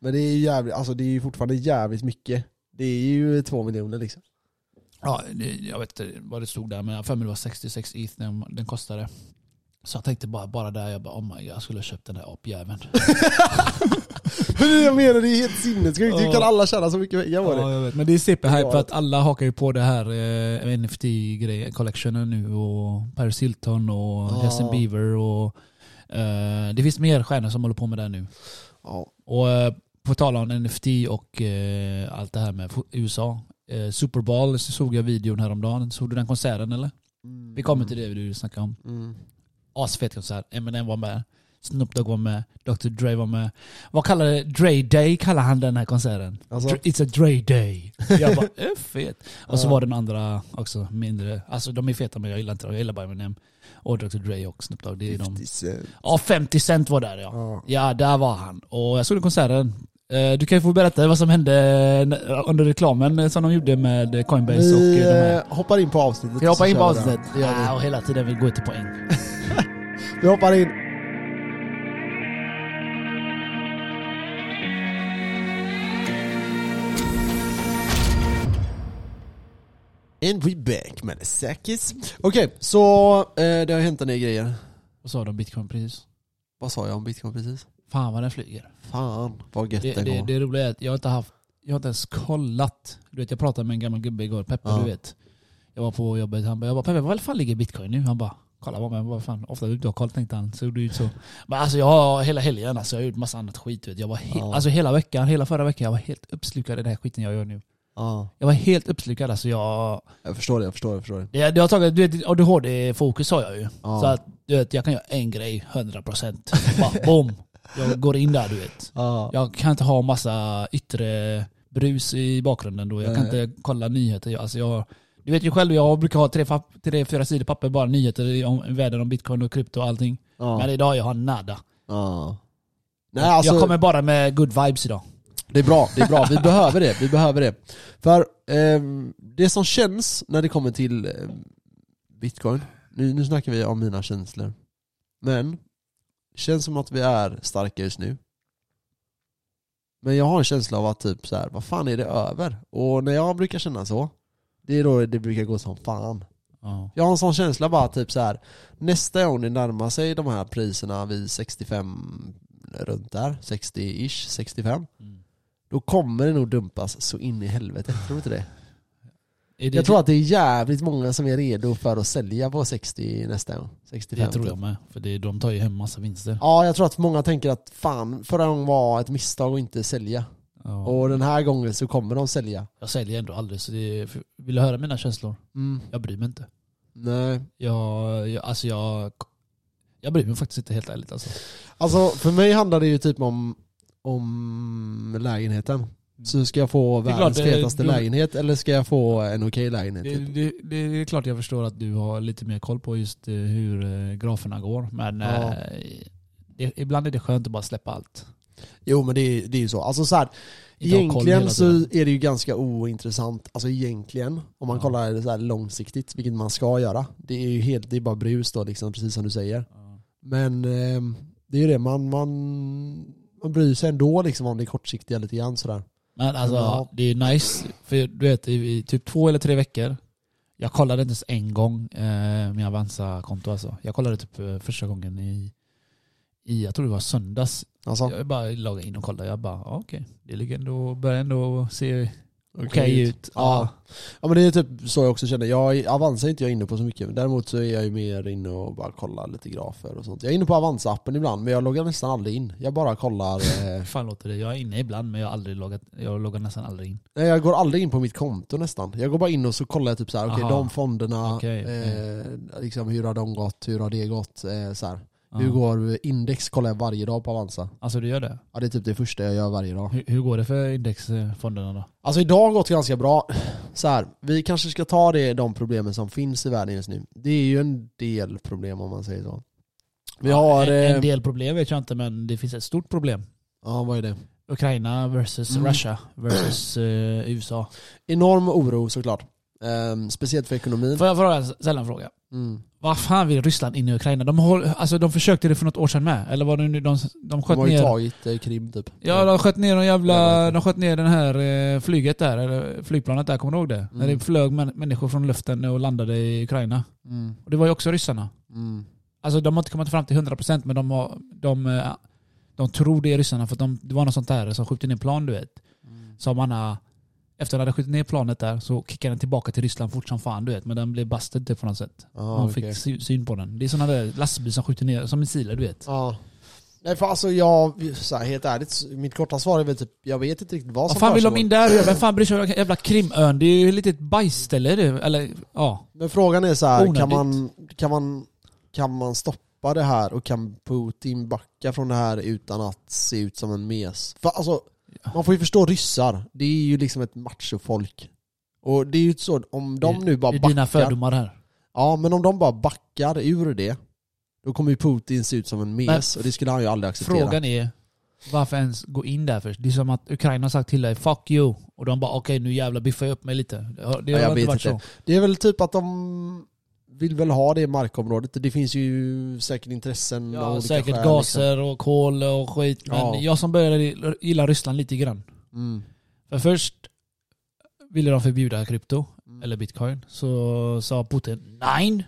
[SPEAKER 1] Men det är ju jävligt, alltså det är ju fortfarande jävligt mycket. Det är ju två miljoner liksom.
[SPEAKER 2] Ja, det- jag vet inte vad det stod där men jag för mig det var 66 ETH den, den kostade. Så jag tänkte bara, bara där, jag bara oh my god, jag skulle ha köpt den där apjäveln.
[SPEAKER 1] Men det jag menar, det är helt sinnessjukt. Hur kan alla tjäna så mycket pengar på det?
[SPEAKER 2] Ja, jag vet. Men det är
[SPEAKER 1] Ja.
[SPEAKER 2] för att alla hakar ju på det här eh, NFT-grejen, collectionen nu och Paris Hilton och
[SPEAKER 1] Ja.
[SPEAKER 2] Justin Bieber och eh, det finns mer stjärnor som håller på med det nu.
[SPEAKER 1] Ja.
[SPEAKER 2] Och eh, på tal om NFT och eh, allt det här med USA. Eh, Super Bowl så såg jag videon häromdagen. Såg du den konserten eller?
[SPEAKER 1] Mm.
[SPEAKER 2] Vi kommer till det du snackade om.
[SPEAKER 1] Mm.
[SPEAKER 2] Asfet konsert. Eminem var med. Snoop Dogg var med. Dr Dre var med. Vad kallar det? Dre Day kallar han den här konserten.
[SPEAKER 1] Alltså?
[SPEAKER 2] It's a Dre Day. Jag bara, äh, fet. Och så var den andra också mindre. Alltså de är feta men jag gillar inte dem. Jag gillar bara Eminem. Och Dr Dre och Snoop Dogg. Det är de.
[SPEAKER 1] 50 cent.
[SPEAKER 2] Ja, 50 Cent var där ja.
[SPEAKER 1] Ja.
[SPEAKER 2] Där var han. Och jag såg konserten. Eh, Du kan ju få berätta vad som hände n- under reklamen som de gjorde med Coinbase och
[SPEAKER 1] Vi
[SPEAKER 2] eh, de här.
[SPEAKER 1] eh, hoppar in på avsnittet.
[SPEAKER 2] Ska jag hoppa
[SPEAKER 1] så
[SPEAKER 2] in på
[SPEAKER 1] vi
[SPEAKER 2] avsnittet?
[SPEAKER 1] vi.
[SPEAKER 2] Ah, och hela tiden vill gå till poäng.
[SPEAKER 1] Vi hoppar in. And we back med Sakis. Okej, så eh, det har hänt en del grejer.
[SPEAKER 2] Vad sa de om bitcoin precis?
[SPEAKER 1] Vad sa jag om bitcoin precis?
[SPEAKER 2] Fan vad den flyger.
[SPEAKER 1] Fan vad gött
[SPEAKER 2] Det,
[SPEAKER 1] det,
[SPEAKER 2] det,
[SPEAKER 1] går.
[SPEAKER 2] det roliga är att jag inte haft, jag har inte ens kollat. Du vet jag pratade med en gammal gubbe igår, Peppe
[SPEAKER 1] Ja.
[SPEAKER 2] du vet. Jag var på jobbet, han bara, jag bara Peppe vad fan ligger bitcoin nu? Han bara Kolla vad men vad fan, ofta du inte har koll tänkte han. Så ju så. Men alltså jag har hela helgen, alltså, jag har gjort massa annat skit. Vet. Jag var he-
[SPEAKER 1] Ja.
[SPEAKER 2] Alltså hela veckan, hela förra veckan, jag var helt uppslukad i den här skiten jag gör nu.
[SPEAKER 1] Ja,
[SPEAKER 2] Jag var helt uppslukad alltså. Jag,
[SPEAKER 1] jag förstår det, jag förstår det. Jag förstår det.
[SPEAKER 2] det, det har tagit, du vet ADHD-fokus har jag ju.
[SPEAKER 1] Ja.
[SPEAKER 2] Så att du vet, jag kan göra en grej 100%. Bara boom. Jag går in där du vet.
[SPEAKER 1] Ja.
[SPEAKER 2] Jag kan inte ha massa yttre brus i bakgrunden då. Jag kan
[SPEAKER 1] Nej.
[SPEAKER 2] inte kolla nyheter. Alltså jag, du vet ju själv, jag brukar ha tre, tre fyra sidor papper bara nyheter om världen om bitcoin och krypto och allting.
[SPEAKER 1] Ja.
[SPEAKER 2] Men idag jag har nada.
[SPEAKER 1] ja. Nej alltså,
[SPEAKER 2] jag kommer bara med good vibes idag.
[SPEAKER 1] det är bra, det är bra. Vi behöver det, vi behöver det. För ehm, det som känns när det kommer till ehm, bitcoin, nu, nu snackar vi om mina känslor. Men, känns som att vi är starka just nu. Men jag har en känsla av att typ så här, vad fan är det över? Och när jag brukar känna så, Det är då det brukar gå som fan.
[SPEAKER 2] Ja.
[SPEAKER 1] Jag har en sån känsla bara typ så här. nästa gång det närmar sig de här priserna vid 65 runt där, 60-ish, 65.
[SPEAKER 2] Mm.
[SPEAKER 1] Då kommer det nog dumpas så in i helvete, tror du inte det?
[SPEAKER 2] Det
[SPEAKER 1] Jag tror att det är jävligt många som är redo för att sälja på 60 nästa gång. 65
[SPEAKER 2] det tror
[SPEAKER 1] typ.
[SPEAKER 2] jag med. För det, de tar ju hem massa vinster.
[SPEAKER 1] Ja, jag tror att många tänker att fan, förra gången var ett misstag att inte sälja.
[SPEAKER 2] Ja.
[SPEAKER 1] Och den här gången så kommer de sälja.
[SPEAKER 2] Jag säljer ändå aldrig, så det, vill du höra mina känslor?
[SPEAKER 1] Mm.
[SPEAKER 2] Jag bryr mig inte.
[SPEAKER 1] Nej.
[SPEAKER 2] Jag, jag, alltså jag, jag bryr mig faktiskt inte helt ärligt alltså.
[SPEAKER 1] Alltså för mig handlar det ju typ om, om lägenheten. Så ska jag få världens
[SPEAKER 2] klart,
[SPEAKER 1] fetaste lägenhet eller ska jag få en okej lägenhet?
[SPEAKER 2] Det,
[SPEAKER 1] typ?
[SPEAKER 2] det, det är klart jag förstår att du har lite mer koll på just eh, hur eh, graferna går. Men
[SPEAKER 1] Ja.
[SPEAKER 2] eh, ibland är det skönt att bara släppa allt.
[SPEAKER 1] Jo men det är, ju så. Alltså så här, egentligen så är det ju ganska ointressant. Alltså egentligen, om man
[SPEAKER 2] Ja.
[SPEAKER 1] kollar det så här långsiktigt, vilket man ska göra. Det är ju helt, det är bara brus då liksom, precis som du säger. Men ehm, det är ju det, man, man, man bryr sig ändå liksom om det kortsiktiga lite grann sådär.
[SPEAKER 2] Men alltså
[SPEAKER 1] Ja.
[SPEAKER 2] det är nice, för du vet i, typ två eller tre veckor Jag kollade inte ens en gång eh, min Avanza-konto alltså. Jag kollade typ eh, första gången i, i, jag tror det var söndags.
[SPEAKER 1] Alltså,
[SPEAKER 2] Jag bara loggade in och kollade, jag bara ah, okej, det ligger ändå, börjar ändå se okej
[SPEAKER 1] okej
[SPEAKER 2] ut.
[SPEAKER 1] Ja. Ja men det är typ så jag också känner. Jag, Avanza är inte jag inne på så mycket. Däremot så är jag ju mer inne och bara kollar lite grafer och sånt. Jag är inne på Avanza-appen ibland men jag loggar nästan aldrig in. Jag bara kollar. Eh,
[SPEAKER 2] fan låter det? Jag är inne ibland men jag har aldrig loggat, jag loggar nästan aldrig in.
[SPEAKER 1] nej, jag går aldrig in på mitt konto nästan. Jag går bara in och så kollar jag typ så här, okej
[SPEAKER 2] Aha.
[SPEAKER 1] de fonderna,
[SPEAKER 2] Okej,
[SPEAKER 1] eh, liksom hur har de gått, hur har det gått? Eh, så här.
[SPEAKER 2] Ja.
[SPEAKER 1] Hur går index kollar jag varje dag på Avanza.
[SPEAKER 2] Alltså du gör det?
[SPEAKER 1] Ja det är typ det första jag gör varje dag.
[SPEAKER 2] Hur, hur går det för indexfonderna då?
[SPEAKER 1] Alltså idag har gått ganska bra. Så här, vi kanske ska ta det, de problemen som finns i världen just nu. Det är ju en del problem om man säger så. Vi har...
[SPEAKER 2] en,
[SPEAKER 1] eh,
[SPEAKER 2] en del problem vet jag inte men det finns ett stort problem.
[SPEAKER 1] Ja, vad är det?
[SPEAKER 2] Ukraina versus
[SPEAKER 1] Mm.
[SPEAKER 2] Russia versus eh, USA.
[SPEAKER 1] Enorm oro såklart. Ehm, speciellt för ekonomin.
[SPEAKER 2] Får jag fråga, en fråga?
[SPEAKER 1] Mm.
[SPEAKER 2] Vad fan vill Ryssland in i Ukraina? De, håll, alltså, de försökte det för något år sedan med. Eller var det nu de, de
[SPEAKER 1] De
[SPEAKER 2] sköt
[SPEAKER 1] har ju
[SPEAKER 2] ner?
[SPEAKER 1] tagit eh, Krim typ.
[SPEAKER 2] Ja, de sköt ner de jävla... De sköt ner den här eh, flyget där, eller flygplanet där, kommer du ihåg det? När
[SPEAKER 1] Mm.
[SPEAKER 2] det flög män, människor från luften och landade i Ukraina.
[SPEAKER 1] Mm.
[SPEAKER 2] Och det var ju också ryssarna.
[SPEAKER 1] Mm.
[SPEAKER 2] Alltså de har inte kommit fram till 100% men de, har, de, eh, de tror det är ryssarna för de, det var något sånt där som skjuter ner plan du vet.
[SPEAKER 1] Mm.
[SPEAKER 2] Som man har, efter att de hade skjutit ner planet där så kickade den tillbaka till Ryssland fort som fan du vet. Men den blev busted typ på något sätt.
[SPEAKER 1] Ja,
[SPEAKER 2] Man
[SPEAKER 1] okej.
[SPEAKER 2] fick sy- syn på den. Det är sådana där lastbilar som skjuter ner, som missiler du vet.
[SPEAKER 1] Ja. Nej för alltså jag, så här, helt ärligt, mitt korta svar är väl typ, jag vet inte riktigt vad
[SPEAKER 2] Vad
[SPEAKER 1] som
[SPEAKER 2] fan vill de in där? Vem fan bryr sig om jävla Krimön? Det är ju ett bajsställe det. Eller ja.
[SPEAKER 1] Men frågan är så här, kan man, kan, man, kan man stoppa det här och kan Putin backa från det här utan att se ut som en mes? För alltså, man får ju förstå ryssar, det är ju liksom ett machofolk. Och det är ju så, om de nu bara
[SPEAKER 2] det är dina
[SPEAKER 1] backar,
[SPEAKER 2] fördomar här.
[SPEAKER 1] ja men om de bara backar ur det, då kommer ju Putin se ut som en mes och det skulle han ju aldrig acceptera.
[SPEAKER 2] Frågan är varför ens gå in där först? Det är som att Ukraina har sagt till dig 'fuck you' och de bara okej nu jävlar biffar jag upp mig lite. Det har,
[SPEAKER 1] Ja, jag vet
[SPEAKER 2] varit
[SPEAKER 1] inte.
[SPEAKER 2] så.
[SPEAKER 1] Det är väl typ att de vill väl ha det markområdet. Det finns ju säkert intressen av
[SPEAKER 2] Ja,
[SPEAKER 1] olika
[SPEAKER 2] säkert
[SPEAKER 1] skäl,
[SPEAKER 2] gaser och kol och skit. Men
[SPEAKER 1] Ja.
[SPEAKER 2] jag som började gilla Ryssland lite grann.
[SPEAKER 1] Liksom. Mm.
[SPEAKER 2] För först ville de förbjuda krypto,
[SPEAKER 1] Mm.
[SPEAKER 2] eller bitcoin. Så sa Putin nej.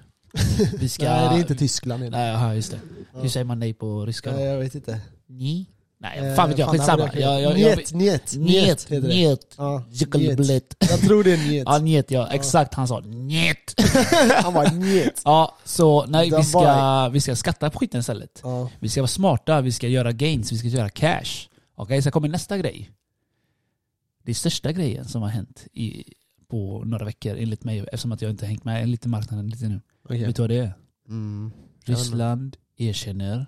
[SPEAKER 2] Vi ska...
[SPEAKER 1] Nej det är inte Tyskland.
[SPEAKER 2] Nej, aha, just det.
[SPEAKER 1] Ja.
[SPEAKER 2] Hur säger man nej på ryska?
[SPEAKER 1] Nej jag vet inte.
[SPEAKER 2] Nej. Nej,
[SPEAKER 1] Eh,
[SPEAKER 2] fan vet jag.
[SPEAKER 1] fan,
[SPEAKER 2] Skitsamma.
[SPEAKER 1] Njet, njet,
[SPEAKER 2] Njet,
[SPEAKER 1] njet.
[SPEAKER 2] Zuckerblät.
[SPEAKER 1] Jag tror det är njet.
[SPEAKER 2] Ja, njet ja. Exakt, han sa njet.
[SPEAKER 1] Han var njet.
[SPEAKER 2] Ja, så nej, vi ska,
[SPEAKER 1] bara-
[SPEAKER 2] vi ska skatta på skiten istället. Vi ska vara smarta, vi ska göra gains, vi ska göra cash. Okej, så kommer nästa grej. Det största grejen som har hänt i, på några veckor enligt mig, eftersom att jag inte hängt med lite marknaden lite nu.
[SPEAKER 1] Okej.
[SPEAKER 2] Vet du vad det är?
[SPEAKER 1] Mm.
[SPEAKER 2] Ryssland erkänner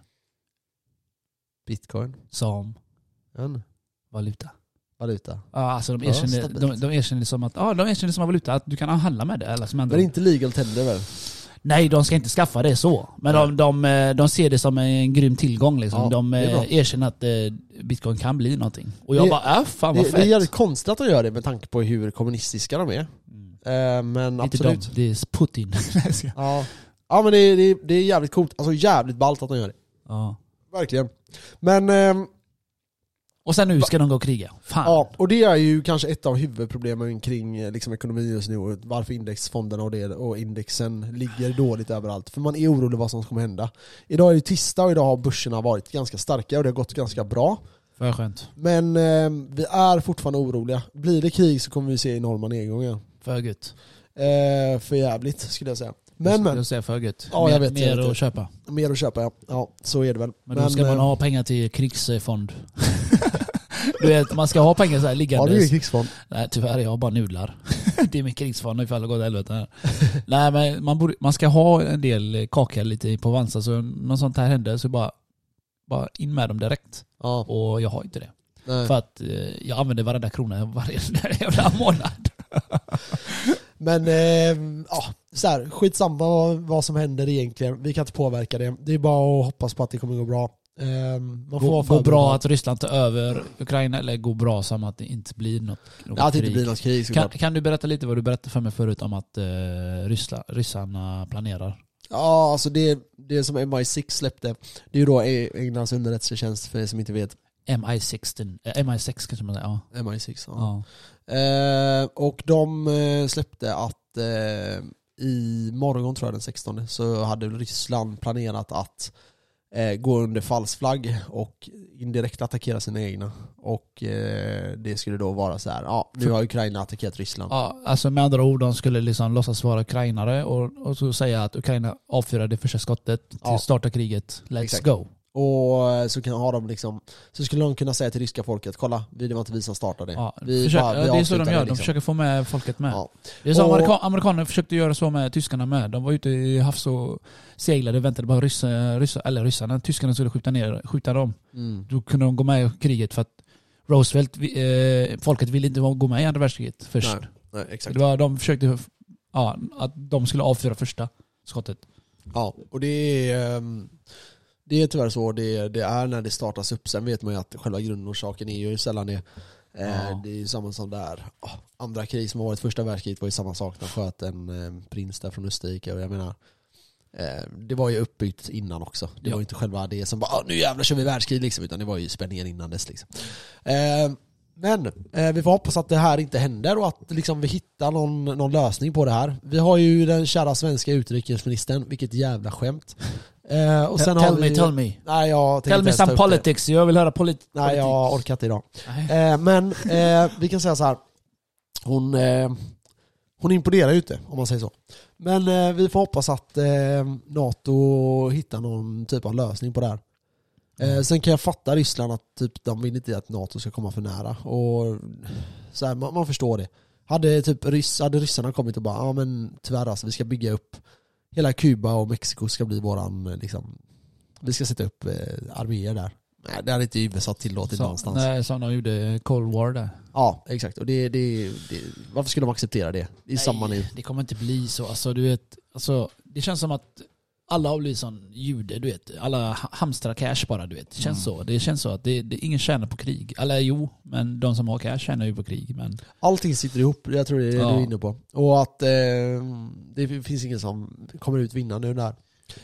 [SPEAKER 1] Bitcoin.
[SPEAKER 2] som
[SPEAKER 1] En
[SPEAKER 2] valuta.
[SPEAKER 1] valuta.
[SPEAKER 2] Ja, alltså de
[SPEAKER 1] Ja,
[SPEAKER 2] erkänner,
[SPEAKER 1] stabilt.
[SPEAKER 2] de, de erkänner som att, ja, de erkänner som valuta, att du kan handla med det. Eller som andra
[SPEAKER 1] Men inte legal tender väl?
[SPEAKER 2] Nej, de ska inte skaffa det så. Men de, de, eh, de ser det som en grym tillgång. Liksom.
[SPEAKER 1] Ja,
[SPEAKER 2] de
[SPEAKER 1] det
[SPEAKER 2] eh, erkänner att eh, bitcoin kan bli någonting. Och jag
[SPEAKER 1] Det-
[SPEAKER 2] bara, äh, fan vad
[SPEAKER 1] Det,
[SPEAKER 2] fett.
[SPEAKER 1] det är jävligt konstigt att de gör det med tanke på hur kommunistiska de är.
[SPEAKER 2] Mm.
[SPEAKER 1] Men
[SPEAKER 2] Inte
[SPEAKER 1] absolut.
[SPEAKER 2] de, det är Putin.
[SPEAKER 1] Ja. ja men det, det, det är jävligt coolt, alltså jävligt ballt att de gör det.
[SPEAKER 2] ja.
[SPEAKER 1] Verkligen. Men ehm,
[SPEAKER 2] Och sen nu ska de gå och kriga. Fan.
[SPEAKER 1] Ja, och det är ju kanske ett av huvudproblemen kring eh, liksom, ekonomin just nu och varför indexfonderna och, det, och indexen ligger dåligt överallt. För man är orolig vad som kommer hända. Idag är det tisdag och idag har börserna varit ganska starka och det har gått ganska bra.
[SPEAKER 2] För skönt.
[SPEAKER 1] Men eh, vi är fortfarande oroliga. Blir det krig så kommer vi se enorma nedgångar.
[SPEAKER 2] För gött.
[SPEAKER 1] Eh, för jävligt skulle jag säga. Men men,
[SPEAKER 2] Jag säger för gött.
[SPEAKER 1] Ja,
[SPEAKER 2] mer,
[SPEAKER 1] jag vet,
[SPEAKER 2] mer
[SPEAKER 1] jag vet.
[SPEAKER 2] att köpa.
[SPEAKER 1] mer att köpa ja. Ja, så är det väl.
[SPEAKER 2] Men, då ska man
[SPEAKER 1] eh,
[SPEAKER 2] ha pengar till krigsfond. du vet, man ska ha pengar så här
[SPEAKER 1] Ja,
[SPEAKER 2] liggandes.
[SPEAKER 1] det är krigsfond.
[SPEAKER 2] Nej tyvärr, jag har bara nudlar. det är min krigsfond ifall det går åt helvete. här. Nej men man, borde, man ska ha en del kaka lite på Vansa så något sånt här händer så bara, bara in med dem direkt.
[SPEAKER 1] Ja,
[SPEAKER 2] Och jag har inte det.
[SPEAKER 1] nej.
[SPEAKER 2] För att eh, jag använder varenda krona varje jävla månad.
[SPEAKER 1] Men eh, ja, så här, skitsamma vad, vad som händer egentligen. Vi kan inte påverka det. Det är bara att hoppas på att det kommer gå bra. Eh, man får
[SPEAKER 2] Gå, gå bra att Ryssland tar över Ukraina eller gå bra som att det inte blir något, något
[SPEAKER 1] Ja, att det inte
[SPEAKER 2] krig?
[SPEAKER 1] blir något krig
[SPEAKER 2] kan, kan du berätta lite vad du berättade för mig förut om att eh, Ryssla, ryssarna planerar?
[SPEAKER 1] Ja, alltså det, det som MI6 släppte, det är ju då E- Englands underrättelsetjänst för er som inte vet.
[SPEAKER 2] MI16, eh, MI6 kanske man säger. Ja.
[SPEAKER 1] MI6, ja. Eh, och de eh, släppte att eh, i morgon tror jag den 16 så hade Ryssland planerat att eh, gå under falsk flagg och indirekt attackera sina egna. Och det skulle då vara så här, ja nu har Ukraina attackerat Ryssland.
[SPEAKER 2] Ja, alltså med andra ord, de skulle liksom låtsas vara ukrainare och, och så säga att Ukraina avfyrar det första skottet till
[SPEAKER 1] Ja.
[SPEAKER 2] starta kriget. Let's
[SPEAKER 1] Exakt.
[SPEAKER 2] go.
[SPEAKER 1] Och eh, så kan ha dem liksom, så skulle de kunna säga till ryska folket, kolla, det var inte vi som startade.
[SPEAKER 2] Ja,
[SPEAKER 1] vi
[SPEAKER 2] försök,
[SPEAKER 1] bara- vi
[SPEAKER 2] det är så de gör,
[SPEAKER 1] det,
[SPEAKER 2] de
[SPEAKER 1] liksom.
[SPEAKER 2] försöker få med folket med.
[SPEAKER 1] Ja.
[SPEAKER 2] Det är så
[SPEAKER 1] Och-
[SPEAKER 2] amerika, amerikaner försökte göra så med tyskarna med. De var ute i havs och seglade och väntade bara ryssa, ryssa, eller ryssarna, tyskarna skulle skjuta, ner, skjuta dem.
[SPEAKER 1] Mm.
[SPEAKER 2] Då kunde de gå med i kriget för att Roosevelt, eh, folket ville inte gå med i andra världskriget först.
[SPEAKER 1] Nej, nej, exakt.
[SPEAKER 2] Det var, de försökte, ja, att de skulle avfyra första skottet.
[SPEAKER 1] Ja, och det är, ehm, det är tyvärr så det, det är när det startas upp. Sen vet man ju att själva grundorsaken är ju sällan det. Eh,
[SPEAKER 2] Ja.
[SPEAKER 1] Det är ju samma som där andra krig som har varit. Första världskriget var ju samma sak. De sköt en eh, prins där från Österrike och jag menar eh, det var ju uppbyggt innan också. Det
[SPEAKER 2] Ja.
[SPEAKER 1] var ju inte själva det som bara nu jävlar kör vi världskrig liksom. Utan det var ju spänningen innan dess liksom. Men vi får hoppas att det här inte händer och att liksom, vi hittar någon, någon lösning på det här. Vi har ju den kära svenska utrikesministern, vilket jävla skämt. Eh, och sen
[SPEAKER 2] tell
[SPEAKER 1] har
[SPEAKER 2] me,
[SPEAKER 1] vi...
[SPEAKER 2] tell me.
[SPEAKER 1] Nej, jag
[SPEAKER 2] Tell me some politics, jag vill höra polit
[SPEAKER 1] Nej,
[SPEAKER 2] politik.
[SPEAKER 1] jag orkar inte idag.
[SPEAKER 2] Nej.
[SPEAKER 1] Eh, men eh, vi kan säga så här. Hon, eh, hon imponerar ju inte, om man säger så. Men eh, vi får hoppas att eh, NATO hittar någon typ av lösning på det här. Eh, sen kan jag fatta Ryssland att typ, de vill inte att NATO ska komma för nära. Och, så här, man, man förstår det. Hade, typ, ryss, hade ryssarna kommit och bara ja men tyvärr alltså, vi ska bygga upp hela Kuba och Mexiko ska bli våran eh, liksom, vi ska sätta upp eh, arméer där. Nej, det hade inte USA tillåtit
[SPEAKER 2] Så,
[SPEAKER 1] någonstans.
[SPEAKER 2] nej, som de gjorde Cold War där.
[SPEAKER 1] Ja, exakt. Och det, det, det, varför skulle de acceptera det? Det är samma nu.
[SPEAKER 2] det kommer inte bli så. Alltså, du vet, alltså, det känns som att alla har blivit sån jude, du vet. Alla ha- hamstrar cash bara, du vet. Det känns så. Det känns så att det, det, ingen tjänar på krig. Eller jo, men de som har cash tjänar ju på krig. Men
[SPEAKER 1] Allting sitter ihop, jag tror det är det
[SPEAKER 2] Ja.
[SPEAKER 1] du är inne på. Och att eh, det finns ingen som kommer ut vinnande ur det här.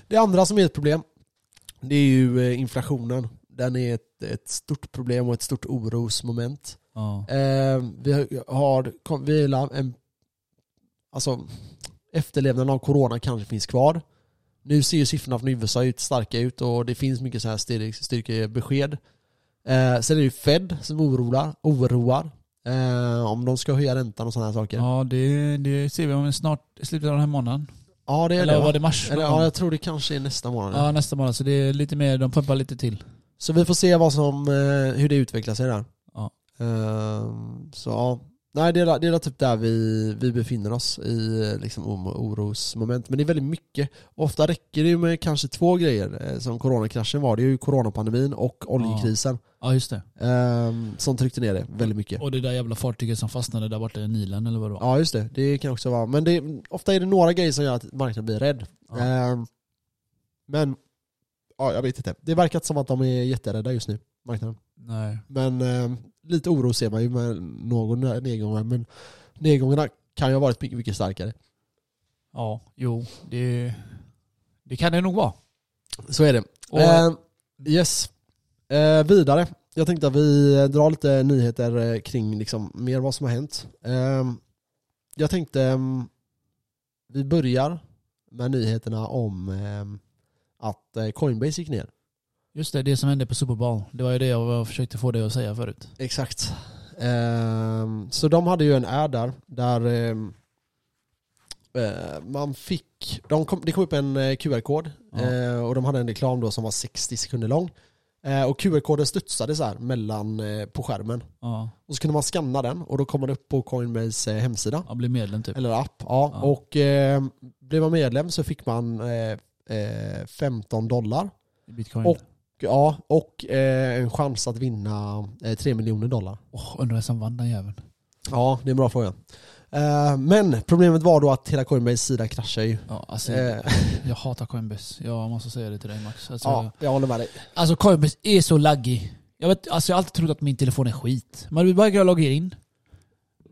[SPEAKER 1] Det andra som är ett problem, det är ju eh, inflationen. Den är ett, ett stort problem och ett stort orosmoment.
[SPEAKER 2] ja.
[SPEAKER 1] Eh, vi har, vi har en, alltså efterlevnaden av corona kanske finns kvar. Nu ser ju siffrorna från USA ut starka ut och det finns mycket så här styrk, styrkebesked. Eh, sen är det ju Fed som oroar, oroar eh, om de ska höja räntan och sådana här saker. Ja,
[SPEAKER 2] ja det, det ser vi om snart, i slutet av den här månaden.
[SPEAKER 1] det är
[SPEAKER 2] Eller
[SPEAKER 1] det
[SPEAKER 2] var
[SPEAKER 1] va?
[SPEAKER 2] det mars?
[SPEAKER 1] Eller, ja, jag tror det kanske är nästa månad.
[SPEAKER 2] ja, nästa månad. Så det är lite mer, de pumpar lite till.
[SPEAKER 1] Så vi får se vad som, eh, hur det utvecklar sig där.
[SPEAKER 2] Ja.
[SPEAKER 1] Ehm, så ja, nej det är, det är typ där vi, vi befinner oss i liksom, om- orosmoment. Men det är väldigt mycket. Ofta räcker det ju med kanske två grejer. eh, Som coronakraschen var, det är ju coronapandemin och oljekrisen.
[SPEAKER 2] Ja, just det.
[SPEAKER 1] ehm, som tryckte ner det väldigt mycket.
[SPEAKER 2] Och det där jävla fartyget som fastnade där borta i Nilen eller vad det var.
[SPEAKER 1] Ja just det, det kan också vara. Men det, ofta är det några grejer som gör att marknaden blir rädd.
[SPEAKER 2] Ja.
[SPEAKER 1] Ehm, men, ja jag vet inte. Det verkar som att de är jätterädda just nu, marknaden.
[SPEAKER 2] Nej.
[SPEAKER 1] Men eh, lite oro ser man ju med någon nedgång. Men nedgångarna kan ju ha varit mycket, mycket starkare.
[SPEAKER 2] Ja, jo. Det, det kan det nog vara.
[SPEAKER 1] Så är det.
[SPEAKER 2] Och,
[SPEAKER 1] Eh, yes. Eh, vidare. jag tänkte att vi drar lite nyheter eh, kring liksom mer vad som har hänt. Ehm, Jag tänkte, ehm, vi börjar med nyheterna om ehm, att eh, Coinbase gick ner.
[SPEAKER 2] Just det, det som hände på Super Bowl. Det var ju det jag försökte få dig att säga förut.
[SPEAKER 1] Exakt. Ehm, så de hade ju en ad där, där ehm, eh, man fick, de kom, det kom upp en eh, QR-kod
[SPEAKER 2] Ja.
[SPEAKER 1] eh, och de hade en reklam då som var 60 sekunder lång. Eh, och QR-koden studsade så här mellan, på skärmen.
[SPEAKER 2] Ja,
[SPEAKER 1] Och så kunde man scanna den och då kom man upp på Coinbase hemsida.
[SPEAKER 2] jag blev medlem typ.
[SPEAKER 1] Eller app, ja.
[SPEAKER 2] Ja.
[SPEAKER 1] Och eh, blev man medlem så fick man eh, eh, 15 dollar.
[SPEAKER 2] Bitcoin.
[SPEAKER 1] Och- Ja, och eh, en chans att vinna eh, 3 miljoner dollar.
[SPEAKER 2] Åh, undrar vem som vann den jäveln.
[SPEAKER 1] Ja, det är en bra fråga. Eh, men problemet var då att hela Coinbase sida kraschade ju.
[SPEAKER 2] Ja, alltså,
[SPEAKER 1] Eh,
[SPEAKER 2] jag hatar Coinbase. Jag måste säga det till dig Max. Alltså,
[SPEAKER 1] ja, jag håller med dig.
[SPEAKER 2] alltså Coinbase är så laggig. Jag, vet, alltså, jag har alltid trott att min telefon är skit. Men bara jag loggar in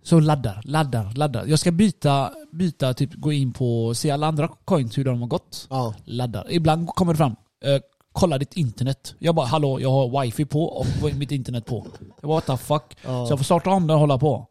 [SPEAKER 2] så laddar, laddar, laddar. Jag ska byta, byta typ gå in på, se alla andra coins hur de har gått.
[SPEAKER 1] Ja,
[SPEAKER 2] Laddar. Ibland kommer det fram, eh, kolla ditt internet. Jag bara hallå, jag har wifi på och mitt internet på. Jag bara what the fuck.
[SPEAKER 1] ja.
[SPEAKER 2] Så jag får starta om den och hålla på.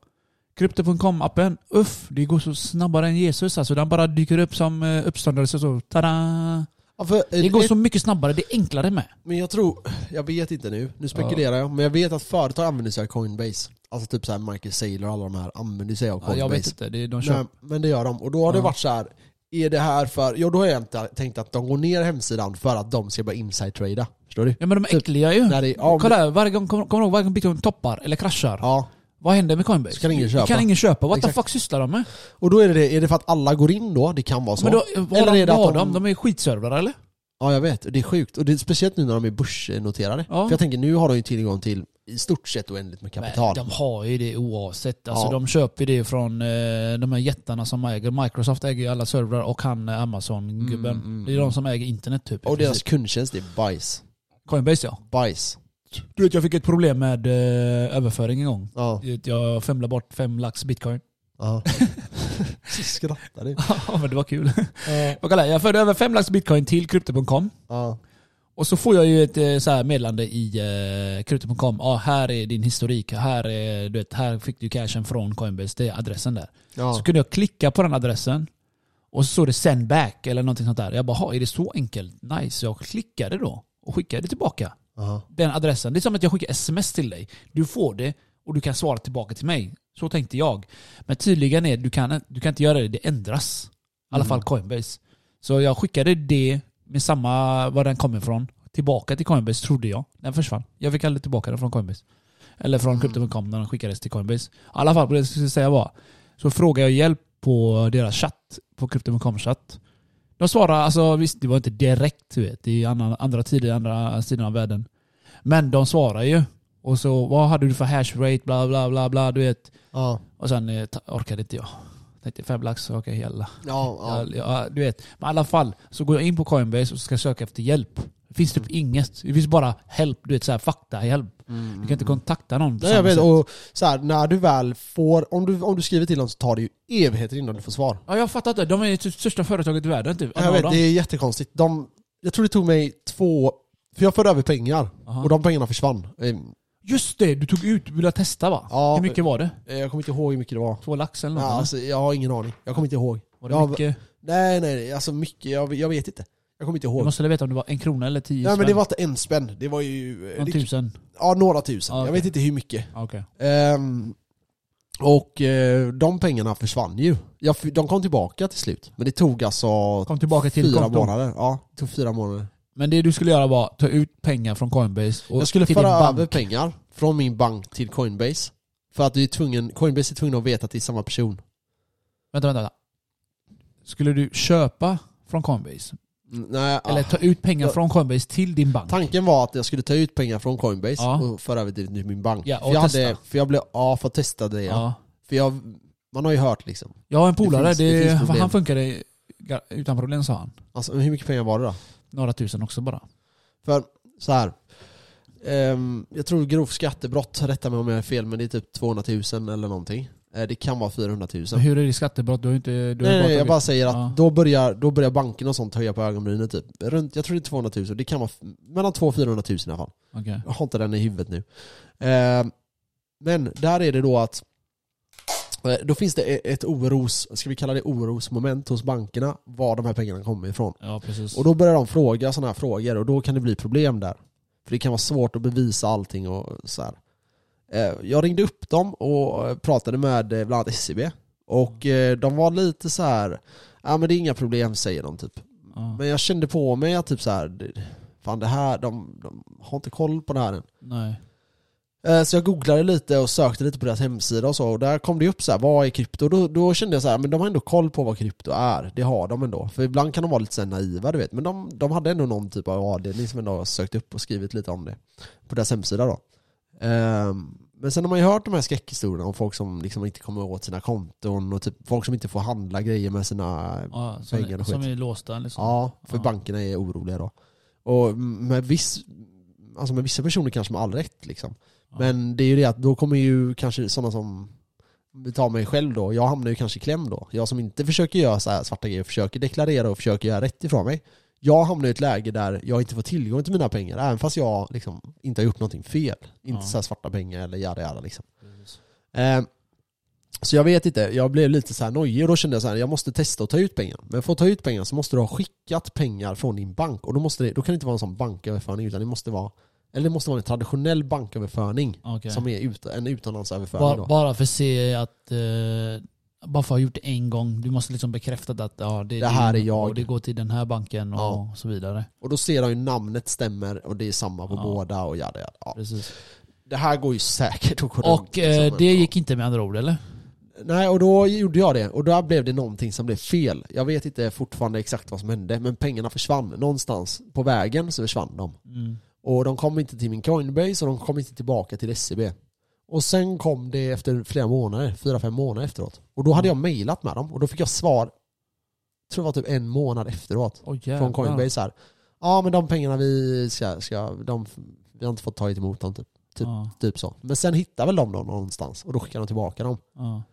[SPEAKER 2] Krypto.com-appen, uff, det går så snabbare än Jesus alltså. Den bara dyker upp som eh, uppståndelse så, tada!
[SPEAKER 1] ja för, eh,
[SPEAKER 2] Det går
[SPEAKER 1] ett-
[SPEAKER 2] så mycket snabbare, det är enklare med.
[SPEAKER 1] Men jag tror, jag vet inte nu, nu spekulerar jag, men jag vet att företag använder sig av Coinbase. Alltså typ så här Michael Saylor och alla de här använder sig av
[SPEAKER 2] Ja,
[SPEAKER 1] Coinbase.
[SPEAKER 2] jag vet inte, det, de kör...
[SPEAKER 1] Nej, men det gör de. Och då har det
[SPEAKER 2] Ja.
[SPEAKER 1] varit så här. Är det här för, jo då har jag inte tänkt att de går ner hemsidan för att de ska börja inside-trada. Förstår du?
[SPEAKER 2] Ja men de är
[SPEAKER 1] Typ,
[SPEAKER 2] äckliga ju.
[SPEAKER 1] När det, ja,
[SPEAKER 2] Kolla här, varje gång, kommer du ihåg varje gång bitcoin toppar eller kraschar?
[SPEAKER 1] ja,
[SPEAKER 2] Vad händer med Coinbase?
[SPEAKER 1] Så kan ingen
[SPEAKER 2] Det
[SPEAKER 1] köpa.
[SPEAKER 2] kan ingen köpa. What
[SPEAKER 1] Exakt.
[SPEAKER 2] the fuck sysslar de med?
[SPEAKER 1] och då är det, är det för att alla går in då? Det kan vara så.
[SPEAKER 2] Men då,
[SPEAKER 1] Eller är
[SPEAKER 2] de,
[SPEAKER 1] det att de-
[SPEAKER 2] de? De är skitservrar eller?
[SPEAKER 1] Ja jag vet, det är sjukt. Och det är speciellt nu när de är börsnoterade.
[SPEAKER 2] Ja.
[SPEAKER 1] För jag tänker, nu har de ju tillgång till i stort sett oändligt med kapital.
[SPEAKER 2] Men de har ju det oavsett. Alltså
[SPEAKER 1] Ja.
[SPEAKER 2] de köper det från eh, de här jättarna som äger. Microsoft äger ju alla servrar och han eh, Amazon-gubben.
[SPEAKER 1] Mm, mm,
[SPEAKER 2] det är de som äger internet typ.
[SPEAKER 1] och deras kundtjänst är bajs.
[SPEAKER 2] Coinbase ja.
[SPEAKER 1] Bajs.
[SPEAKER 2] Du vet jag fick ett problem med eh, överföring en gång.
[SPEAKER 1] Ja.
[SPEAKER 2] Jag femlade bort fem lax bitcoin.
[SPEAKER 1] Ja. Så skrattar du.
[SPEAKER 2] Ja men det var kul.
[SPEAKER 1] Ja.
[SPEAKER 2] Kolla, jag förde över fem lax bitcoin till krypto.com.
[SPEAKER 1] Ja.
[SPEAKER 2] Och så får jag ju ett eh, så här meddelande i eh, krypto.com. Ja, här är din historik. Här, är, du vet, här fick du cashen från Coinbase. Det är adressen där.
[SPEAKER 1] Ja.
[SPEAKER 2] Så kunde jag klicka på den adressen. Och så står det send back eller någonting sånt där. Jag bara, "Ha, är det så enkelt? Nice. Jag klickade då och skickade tillbaka
[SPEAKER 1] Ja.
[SPEAKER 2] den adressen. Det är som att jag skickar sms till dig. Du får det och du kan svara tillbaka till mig. Så tänkte jag. Men tydligen är du kan, du kan inte göra det, det ändras. I alla
[SPEAKER 1] Mm.
[SPEAKER 2] fall Coinbase. Så jag skickade det med samma, var den kom ifrån, tillbaka till Coinbase trodde jag. Den försvann. Jag fick aldrig tillbaka den från Coinbase. Eller från
[SPEAKER 1] Mm.
[SPEAKER 2] Crypto.com när den skickades till Coinbase. I alla fall, det jag skulle säga var, så frågade jag hjälp på deras chatt, på Crypto.com chatt. De svarade, alltså visst det var inte direkt du vet, i andra, andra tider, andra sidan av världen. Men de svarar ju. Och så, vad hade du för hash rate, bla bla bla bla, du vet.
[SPEAKER 1] Ja.
[SPEAKER 2] Och sen eh, ta- orkade inte jag. Tänkte fem lax, okej jävla.
[SPEAKER 1] Ja. Ja.
[SPEAKER 2] Ja, ja, du vet. Men i alla fall, så går jag in på Coinbase och ska söka efter hjälp. Det finns typ inget. Det finns bara help, du vet såhär faktahjälp. Du kan inte kontakta någon på
[SPEAKER 1] Nej, jag
[SPEAKER 2] samma
[SPEAKER 1] vet,
[SPEAKER 2] sätt.
[SPEAKER 1] och så här, när du väl får, om du, om du skriver till dem så tar det ju evigheter innan du får svar.
[SPEAKER 2] Ja, jag fattar inte. De är det största företaget i världen typ.
[SPEAKER 1] Jag
[SPEAKER 2] Alla
[SPEAKER 1] vet, det är jättekonstigt. De, jag tror det tog mig två, för jag förde över pengar
[SPEAKER 2] Aha.
[SPEAKER 1] och de pengarna försvann. Eh,
[SPEAKER 2] Just det, du tog ut, du ville testa va?
[SPEAKER 1] Ja.
[SPEAKER 2] Hur mycket var det?
[SPEAKER 1] Jag kommer inte ihåg hur mycket det var.
[SPEAKER 2] Två lax eller något?
[SPEAKER 1] Ja, alltså, jag har ingen aning. Jag kommer inte ihåg.
[SPEAKER 2] var det
[SPEAKER 1] ja,
[SPEAKER 2] mycket?
[SPEAKER 1] Nej, nej, alltså mycket. Jag, jag vet inte. Jag kommer inte
[SPEAKER 2] Du
[SPEAKER 1] ihåg.
[SPEAKER 2] måste väl veta om det var en krona eller tio
[SPEAKER 1] Nej men det var inte en spänn. Det var ju...
[SPEAKER 2] Någon
[SPEAKER 1] Det,
[SPEAKER 2] tusen?
[SPEAKER 1] ja, några tusen.
[SPEAKER 2] Ja,
[SPEAKER 1] Jag
[SPEAKER 2] okej.
[SPEAKER 1] vet inte hur mycket.
[SPEAKER 2] Ja, Okej.
[SPEAKER 1] Ehm, och eh, de pengarna försvann ju. Jag, de kom tillbaka till slut. Men det tog alltså
[SPEAKER 2] Kom tillbaka till
[SPEAKER 1] fyra
[SPEAKER 2] konto.
[SPEAKER 1] månader. Ja, det tog fyra månader.
[SPEAKER 2] Men det du skulle göra var ta ut pengar från Coinbase och
[SPEAKER 1] Jag skulle
[SPEAKER 2] till
[SPEAKER 1] föra
[SPEAKER 2] din bank.
[SPEAKER 1] över pengar från min bank till Coinbase. För att du är tvungen, Coinbase är tvungen att veta att det är samma person.
[SPEAKER 2] Vänta, vänta, vänta. Skulle du köpa från Coinbase?
[SPEAKER 1] Mm, Nej,
[SPEAKER 2] Eller
[SPEAKER 1] ah.
[SPEAKER 2] ta ut pengar
[SPEAKER 1] Ja.
[SPEAKER 2] från Coinbase till din bank?
[SPEAKER 1] Tanken var att jag skulle ta ut pengar från Coinbase
[SPEAKER 2] Ja.
[SPEAKER 1] och föra över till min bank.
[SPEAKER 2] Ja, och
[SPEAKER 1] för jag
[SPEAKER 2] testa.
[SPEAKER 1] hade, för jag blev, ja för att testa det ja.
[SPEAKER 2] Ja.
[SPEAKER 1] För jag, man har ju hört liksom.
[SPEAKER 2] Jag har en polare,
[SPEAKER 1] finns-
[SPEAKER 2] det
[SPEAKER 1] det finns problem.
[SPEAKER 2] han funkade ga- utan problem sa han.
[SPEAKER 1] Alltså hur mycket pengar var det då?
[SPEAKER 2] Några tusen också bara.
[SPEAKER 1] För så här. ehm, jag tror grovt skattebrott, rätta mig om jag är fel, men det är typ 200 000 eller någonting. Eh, Det kan vara 400 000.
[SPEAKER 2] Så hur är det skattebrott? Du har ju inte... Du har ju
[SPEAKER 1] Nej, nej, jag
[SPEAKER 2] tagit-
[SPEAKER 1] bara säger att
[SPEAKER 2] Ja.
[SPEAKER 1] då, börjar, då börjar banken och sånt höja på ögonbrynen typ. Runt, jag tror det är 200 000, det kan vara f- mellan 200 och 400 000 i alla fall.
[SPEAKER 2] Okej.
[SPEAKER 1] Jag har inte den i huvudet nu. Eh, men där är det då att då finns det e- ett oros, ska vi kalla det orosmoment hos bankerna, var de här pengarna kommer ifrån.
[SPEAKER 2] Ja, precis.
[SPEAKER 1] Och då börjar de fråga sådana här frågor och då kan det bli problem där. För det kan vara svårt att bevisa allting och så här. Eh, Jag ringde upp dem och eh, pratade med eh, bland annat SCB och eh, de var lite så här. ja men det är inga problem säger de typ.
[SPEAKER 2] ja.
[SPEAKER 1] Men jag kände på mig att typ så här. fan det här, de, de har inte koll på det här än.
[SPEAKER 2] Nej.
[SPEAKER 1] Eh, Så jag googlade lite och sökte lite på deras hemsida och så och där kom det upp så här, vad är krypto? Då, då kände jag så här, men de har ändå koll på vad krypto är. Det har de ändå. För ibland kan de vara lite så naiva du vet. Men de, de hade ändå någon typ av avdelning som ändå har sökt upp och skrivit lite om det. På deras hemsida då. Ehm, Men sen har man ju hört de här skräckhistorierna om folk som liksom inte kommer åt sina konton och typ folk som inte får handla grejer med sina
[SPEAKER 2] Ja, som,
[SPEAKER 1] pengar och
[SPEAKER 2] som
[SPEAKER 1] skit.
[SPEAKER 2] är låsta liksom.
[SPEAKER 1] Ja, för
[SPEAKER 2] Ja.
[SPEAKER 1] bankerna är oroliga då. Och med, viss, alltså med vissa personer kanske med all rätt liksom. Men det är ju det att då kommer ju kanske sådana som vi tar mig själv då, jag hamnar ju kanske i kläm då. Jag som inte försöker göra så svarta grejer, försöker deklarera och försöker göra rätt ifrån mig. Jag hamnar i ett läge där jag inte får tillgång till mina pengar, även fast jag liksom inte har gjort någonting fel. Inte
[SPEAKER 2] Ja.
[SPEAKER 1] så svarta pengar eller jada jada liksom. Eh, så jag vet inte, jag blev lite så här nojig och då kände jag så här, jag måste testa att ta ut pengar. Men för att ta ut pengar så måste du ha skickat pengar från din bank. Och då, måste det, då kan det inte vara en sån banköverföring utan det måste vara eller det måste vara en traditionell banköverföring
[SPEAKER 2] Okej.
[SPEAKER 1] som är ut, en utomlandsöverföring
[SPEAKER 2] Bara,
[SPEAKER 1] då.
[SPEAKER 2] bara för att se att... Eh, bara för att ha gjort det en gång. Du måste liksom bekräfta att ja, det,
[SPEAKER 1] Det här
[SPEAKER 2] din,
[SPEAKER 1] är jag.
[SPEAKER 2] Och det går till den här banken och
[SPEAKER 1] Ja.
[SPEAKER 2] så vidare.
[SPEAKER 1] Och då ser de ju namnet stämmer och det är samma på
[SPEAKER 2] Ja.
[SPEAKER 1] båda och jada, jada. Ja.
[SPEAKER 2] Precis.
[SPEAKER 1] Det här går ju säkert att gå runt,
[SPEAKER 2] Och
[SPEAKER 1] liksom,
[SPEAKER 2] eh,
[SPEAKER 1] men-
[SPEAKER 2] det gick inte med andra ord eller?
[SPEAKER 1] Nej, och då gjorde jag det. Och då blev det någonting som blev fel. Jag vet inte fortfarande exakt vad som hände, men pengarna försvann. Någonstans på vägen så försvann de.
[SPEAKER 2] Mm.
[SPEAKER 1] Och de kom inte till min Coinbase och de kom inte tillbaka till SCB. Och sen kom det efter flera månader, fyra, fem månader efteråt. Och då hade jag mejlat med dem och då fick jag svar, jag tror det var typ en månad efteråt.
[SPEAKER 2] Jävlar.
[SPEAKER 1] Från Coinbase här. Ja men de pengarna vi ska, ska de, vi har inte fått tagit emot dem typ. typ.
[SPEAKER 2] Ja,
[SPEAKER 1] Typ så. Men sen hittar väl de dem någonstans och då skickar de tillbaka dem.
[SPEAKER 2] ja.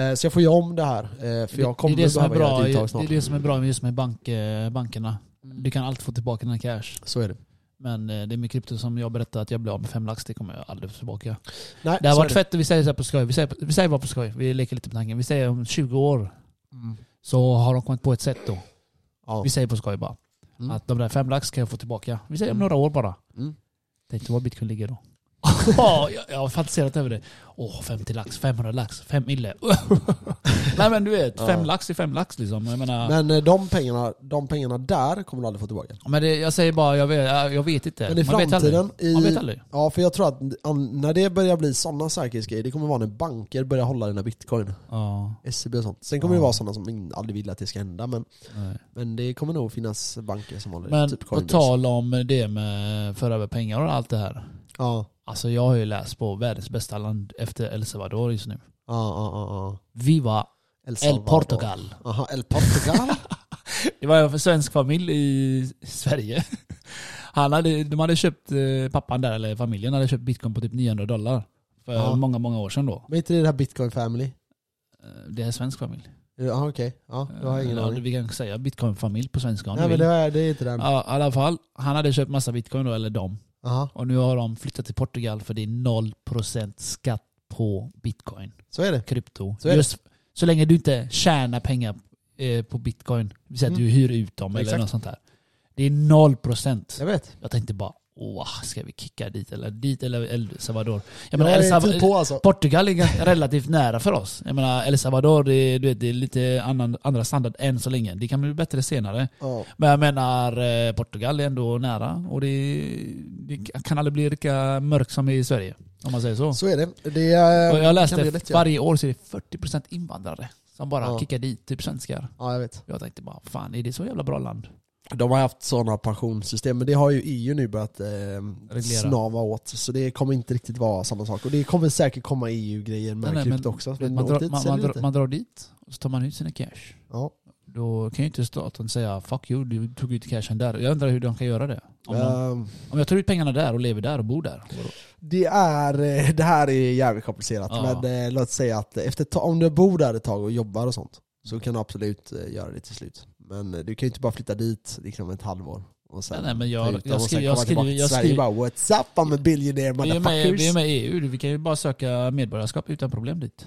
[SPEAKER 1] Eh, Så jag får göra om det här. eh, För jag kommer
[SPEAKER 2] det, är det, som är
[SPEAKER 1] behöva göra
[SPEAKER 2] bra,
[SPEAKER 1] ett uttag
[SPEAKER 2] det
[SPEAKER 1] snart.
[SPEAKER 2] är det som är bra med just med bank, eh, bankerna.
[SPEAKER 1] Mm.
[SPEAKER 2] Du kan alltid få tillbaka dina cash.
[SPEAKER 1] Så är det.
[SPEAKER 2] Men eh, det med krypto som jag berättade att jag blev av med fem lax, det kommer jag aldrig få tillbaka.
[SPEAKER 1] Nej,
[SPEAKER 2] Det har varit
[SPEAKER 1] är
[SPEAKER 2] fett, vi säger så på skoj. Vi säger, vi säger bara på skoj. Vi leker lite på tanken. Vi säger om 20 år
[SPEAKER 1] Mm.
[SPEAKER 2] så har de kommit på ett sätt då.
[SPEAKER 1] Ja.
[SPEAKER 2] Vi säger på skoj bara.
[SPEAKER 1] Mm.
[SPEAKER 2] Att de där fem lax kan jag få tillbaka. Vi säger om
[SPEAKER 1] Mm.
[SPEAKER 2] några år bara.
[SPEAKER 1] Mm.
[SPEAKER 2] Tänk dig var bitcoin ligger då. Ja, jag, jag har fantiserat över det. Åh, 50 lax, 500 lax, 5 mille. Nej men du vet,
[SPEAKER 1] Ja.
[SPEAKER 2] fem lax är fem lax liksom. Jag menar,
[SPEAKER 1] Men eh, de pengarna, de pengarna där kommer du aldrig få tillbaka.
[SPEAKER 2] men det, jag säger bara, jag vet, jag vet inte.
[SPEAKER 1] Men i
[SPEAKER 2] Man vet
[SPEAKER 1] framtiden, i,
[SPEAKER 2] Man vet aldrig.
[SPEAKER 1] ja för jag tror att när det börjar bli sådana säkerhetsgrejer, det kommer vara när banker börjar hålla dina bitcoin.
[SPEAKER 2] Ja,
[SPEAKER 1] SEB och sånt. Sen kommer
[SPEAKER 2] Ja.
[SPEAKER 1] det vara sådana som aldrig vill att det ska hända, men,
[SPEAKER 2] nej.
[SPEAKER 1] men det kommer nog finnas banker som håller
[SPEAKER 2] Men
[SPEAKER 1] typ
[SPEAKER 2] på
[SPEAKER 1] Coinbase.
[SPEAKER 2] tal om det med föra över pengar och allt det här.
[SPEAKER 1] Ja,
[SPEAKER 2] Alltså jag har ju läst på världens bästa land efter El Salvador just nu.
[SPEAKER 1] ja, ja, ja.
[SPEAKER 2] Viva
[SPEAKER 1] El,
[SPEAKER 2] El. Portugal.
[SPEAKER 1] Aha, El Portugal?
[SPEAKER 2] Det var en svensk familj i Sverige. Han hade, de hade köpt, eh, pappan där, eller familjen hade köpt bitcoin på typ 900 dollar. För
[SPEAKER 1] Ja.
[SPEAKER 2] många, många år sedan då.
[SPEAKER 1] Men inte det här Bitcoin Family?
[SPEAKER 2] Eh, Det är en svensk familj.
[SPEAKER 1] Ja okej, ja, då har jag ingen
[SPEAKER 2] Ja,
[SPEAKER 1] aning.
[SPEAKER 2] Vi kan säga bitcoin-familj på svenska om
[SPEAKER 1] Nej
[SPEAKER 2] du
[SPEAKER 1] men
[SPEAKER 2] vill.
[SPEAKER 1] det är, det är inte den.
[SPEAKER 2] Ja, i alla fall. Han hade köpt massa bitcoin då, eller dem.
[SPEAKER 1] Aha,
[SPEAKER 2] Och nu har de flyttat till Portugal för det är 0% skatt på bitcoin.
[SPEAKER 1] så är det.
[SPEAKER 2] Krypto.
[SPEAKER 1] Så är det.
[SPEAKER 2] Just, så länge du inte tjänar pengar eh, på bitcoin. Det vill säga att
[SPEAKER 1] Mm.
[SPEAKER 2] du hyr ut dem eller
[SPEAKER 1] Exakt.
[SPEAKER 2] något sånt där. Det är 0%.
[SPEAKER 1] Jag vet.
[SPEAKER 2] Jag tänkte bara, åh, ska vi kicka dit eller dit eller El Salvador? Jag
[SPEAKER 1] Jag
[SPEAKER 2] menar, El
[SPEAKER 1] är
[SPEAKER 2] Salvador,
[SPEAKER 1] typ på alltså.
[SPEAKER 2] Portugal är relativt nära för oss. Jag menar, El Salvador det, är- du vet, det är lite annan, andra standard än så länge. Det kan bli bättre senare.
[SPEAKER 1] Ja.
[SPEAKER 2] Men jag menar, eh, Portugal är ändå nära och det, det kan aldrig bli lika mörkt som i Sverige. Om man säger så.
[SPEAKER 1] Så är det. det är,
[SPEAKER 2] Och jag läste
[SPEAKER 1] lätt göra.
[SPEAKER 2] varje år så är det 40% invandrare som bara
[SPEAKER 1] Ja.
[SPEAKER 2] kickar dit, typ svenskar.
[SPEAKER 1] Ja jag vet.
[SPEAKER 2] Jag tänkte bara, fan är det så jävla bra land?
[SPEAKER 1] De har haft sådana pensionssystem, men det har ju EU nu börjat eh, snava åt. Så det kommer inte riktigt vara samma sak. Och det kommer säkert komma EU-grejer med
[SPEAKER 2] Nej,
[SPEAKER 1] krypto också. Men
[SPEAKER 2] Man drar,
[SPEAKER 1] dit,
[SPEAKER 2] man, man, drar, man drar dit och så tar man ut sina cash.
[SPEAKER 1] Ja.
[SPEAKER 2] då kan ju inte staten säga 'fuck you, du tog ut cashen där' Jag undrar hur de kan göra det. Om, de,
[SPEAKER 1] Ehm,
[SPEAKER 2] om jag tar ut pengarna där och lever där och bor där.
[SPEAKER 1] Det, är, eh, det här är jävligt komplicerat,
[SPEAKER 2] Ja.
[SPEAKER 1] men eh, låt säga att efter, om du bor där ett tag och jobbar och sånt, så kan du absolut eh, göra det till slut. Men du kan ju inte bara flytta dit liksom ett halvår. Och sen
[SPEAKER 2] Nej, nej, men jag- jag skriver- jag skriver- jag
[SPEAKER 1] Sverige
[SPEAKER 2] skriver-
[SPEAKER 1] bara What's up I'm a billionaire motherfuckers?
[SPEAKER 2] vi är med i EU, vi kan ju bara söka medborgarskap utan problem dit.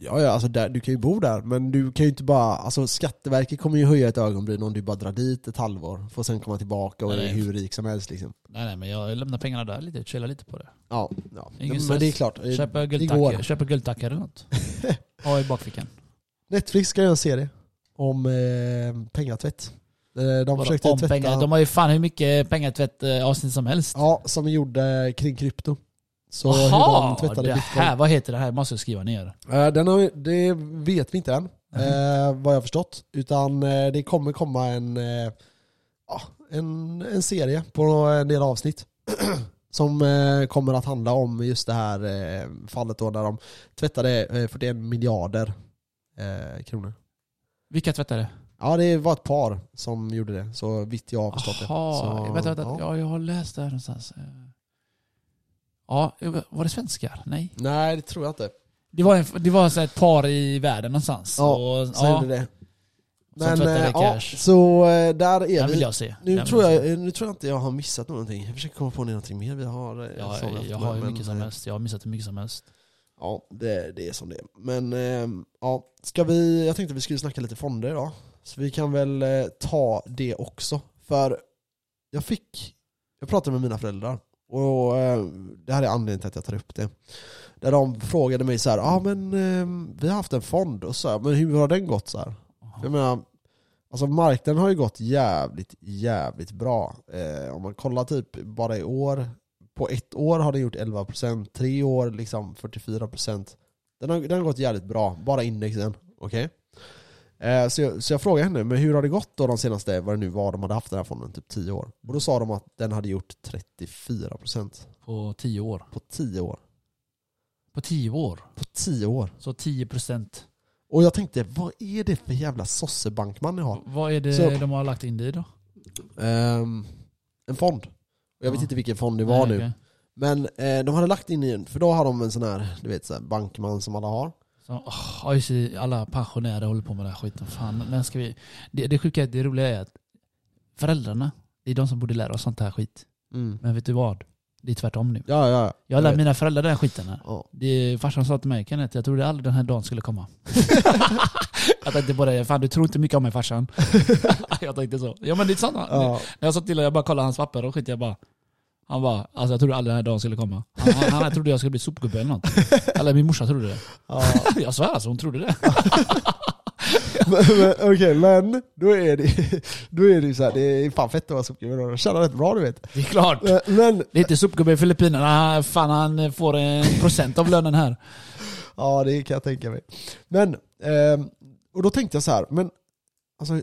[SPEAKER 1] Ja, ja alltså där, du kan ju bo där, men du kan ju inte bara, alltså Skatteverket kommer ju höja ett ögonbryn om du bara drar dit ett halvår, får sen komma tillbaka och
[SPEAKER 2] Nej,
[SPEAKER 1] är hur rik som helst liksom.
[SPEAKER 2] Nej nej men jag lämnar pengarna där lite, chillar lite på det.
[SPEAKER 1] Ja, ja.
[SPEAKER 2] Ingen
[SPEAKER 1] men det är klart. det
[SPEAKER 2] guldtackor, eller något. Ha i bakfickan.
[SPEAKER 1] Netflix ska göra en serie om eh, pengatvätt. Eh, De
[SPEAKER 2] Vadå,
[SPEAKER 1] försökte
[SPEAKER 2] om
[SPEAKER 1] tvätta,
[SPEAKER 2] pengar. De har ju fan hur mycket pengatvätt eh, avsnitt som helst.
[SPEAKER 1] ja, som gjorde kring krypto. Så hur
[SPEAKER 2] Jaha!
[SPEAKER 1] de tvättade
[SPEAKER 2] Det
[SPEAKER 1] bitcoin.
[SPEAKER 2] här, vad heter det här? måste jag skriva ner.
[SPEAKER 1] Eh, Den har, det vet vi inte än, eh, vad jag har förstått. Utan eh, det kommer komma en, eh, ja, en, en serie på en del avsnitt. som eh, kommer att handla om just det här eh, fallet då när de tvättade eh, 41 miljarder eh, kronor.
[SPEAKER 2] Vilka tvättare?
[SPEAKER 1] Ja det var ett par som gjorde det, så vitt jag har förstått det.
[SPEAKER 2] Jaha, vänta, vänta.
[SPEAKER 1] ja.
[SPEAKER 2] Ja. jag har läst det här någonstans. Eh, Ja, var det svenskar? Nej.
[SPEAKER 1] Nej det tror jag inte.
[SPEAKER 2] Det var, en, det var så ett par i världen någonstans.
[SPEAKER 1] Ja,
[SPEAKER 2] och,
[SPEAKER 1] Så gjorde det. Men eh, ja, så eh, där är
[SPEAKER 2] Den
[SPEAKER 1] vi.
[SPEAKER 2] vill jag se.
[SPEAKER 1] Nu
[SPEAKER 2] Den
[SPEAKER 1] tror, jag, nu tror jag inte jag har missat någonting. Jag försöker komma på någonting mer vi har.
[SPEAKER 2] Ja, jag, jag har ju
[SPEAKER 1] men,
[SPEAKER 2] mycket som helst. Jag har missat hur mycket som helst.
[SPEAKER 1] Ja, det, det är som det är. Men eh, ja, ska vi, jag tänkte vi skulle snacka lite fonder idag. Så vi kan väl eh, ta det också. För jag fick, jag pratade med mina föräldrar. Och eh, det här är anledningen till att jag tar upp det. Där de frågade mig så här, ja ah, men eh, vi har haft en fond och så här, men hur har den gått så här? Jag menar, alltså marknaden har ju gått jävligt, jävligt bra. Eh, om man kollar typ bara i år, på ett år har den gjort 11%, tre år liksom 44%. Den har, den har gått jävligt bra, bara indexen. Okej? Eh, så, jag, så jag frågade henne, men hur har det gått då de senaste, vad det nu var, de hade haft den här fonden, typ 10 år? Och då sa de att den hade gjort 34%
[SPEAKER 2] På tio år.
[SPEAKER 1] på 10 år.
[SPEAKER 2] På tio år.
[SPEAKER 1] På 10 år.
[SPEAKER 2] Så 10 procent.
[SPEAKER 1] Och jag tänkte, vad är det för jävla sossebankman ni har?
[SPEAKER 2] Vad är det
[SPEAKER 1] Så-
[SPEAKER 2] de har lagt in i då?
[SPEAKER 1] Ehm, en fond. Jag vet inte vilken fond det var
[SPEAKER 2] Nej,
[SPEAKER 1] nu.
[SPEAKER 2] okej.
[SPEAKER 1] Men eh, de hade lagt in i en, för då har de en sån här, du vet så här, bankman som alla har.
[SPEAKER 2] Så, oh, just alla pensionärer håller på med den här skiten. Fan, när ska vi... Det, det sjuka, det roliga är att föräldrarna, det är de som borde lära oss sånt här skit. Men vet du vad? Det är tvärtom nu.
[SPEAKER 1] Ja, ja.
[SPEAKER 2] Jag lär
[SPEAKER 1] vet.
[SPEAKER 2] mina föräldrar den här skiten här.
[SPEAKER 1] Ja.
[SPEAKER 2] Det, farsan sa till mig, Kenneth, jag trodde aldrig den här dagen skulle komma. jag tänkte på det, fan du tror inte mycket om mig farsan. jag tänkte så. Ja men det är sant.
[SPEAKER 1] Ja.
[SPEAKER 2] När jag sa till honom, jag bara kollade hans papper och skit, jag bara han bara, alltså jag trodde aldrig den här dagen skulle komma. Han, han, han trodde jag skulle bli sopgubbe eller något. Eller min morsa trodde det.
[SPEAKER 1] Ja.
[SPEAKER 2] Jag svär alltså, hon trodde det.
[SPEAKER 1] Okej, men då är det då är det ju så här, det är fan fett att vara sopgubbe. De tjänar rätt bra du vet.
[SPEAKER 2] Det är klart.
[SPEAKER 1] Eh, Men,
[SPEAKER 2] inte sopgubbe i Filippinerna, fan han får en procent av lönen här.
[SPEAKER 1] ja det kan jag tänka mig. Men, ehm, och då tänkte jag så här, men alltså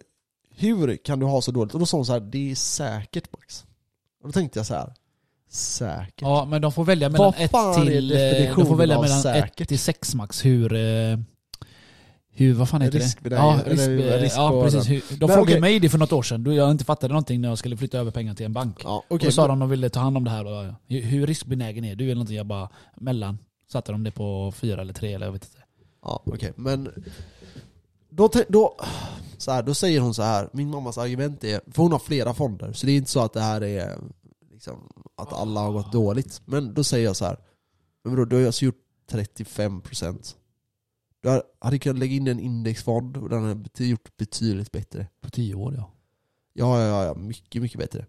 [SPEAKER 1] hur kan du ha så dåligt? Och då sa hon så här, det är säkert Max. Och då tänkte jag så här, säkert.
[SPEAKER 2] Ja men de får välja mellan
[SPEAKER 1] Vad
[SPEAKER 2] 1
[SPEAKER 1] fan är
[SPEAKER 2] till, eh, de
[SPEAKER 1] definitionen
[SPEAKER 2] får välja
[SPEAKER 1] av
[SPEAKER 2] mellan
[SPEAKER 1] säkert?
[SPEAKER 2] 1 till 6 max hur, eh, hur vad fan heter det?
[SPEAKER 1] Riskbenägen-
[SPEAKER 2] Ja, risk,
[SPEAKER 1] eller risk
[SPEAKER 2] ja precis. Hur, de
[SPEAKER 1] Men
[SPEAKER 2] frågade
[SPEAKER 1] okej.
[SPEAKER 2] mig det för något år sedan, då jag inte fattade någonting när jag skulle flytta över pengar till en bank.
[SPEAKER 1] Ja,
[SPEAKER 2] och
[SPEAKER 1] okej.
[SPEAKER 2] då sa de att de ville ta hand om det här. Och, hur, riskbenägen är du? Eller någonting. Jag bara, mellan. Satte de det på fyra eller tre eller jag vet inte.
[SPEAKER 1] Ja, okej. Men då, då, så här, då säger hon så här. min mammas argument är, för hon har flera fonder, så det är inte så att det här är liksom, att alla har gått dåligt. Men då säger jag så här. men vadå, du har alltså gjort 35%. Du hade kunnat lägga in en indexfond och den hade gjort betydligt bättre.
[SPEAKER 2] På tio år ja.
[SPEAKER 1] Ja, ja, ja, ja mycket, mycket bättre.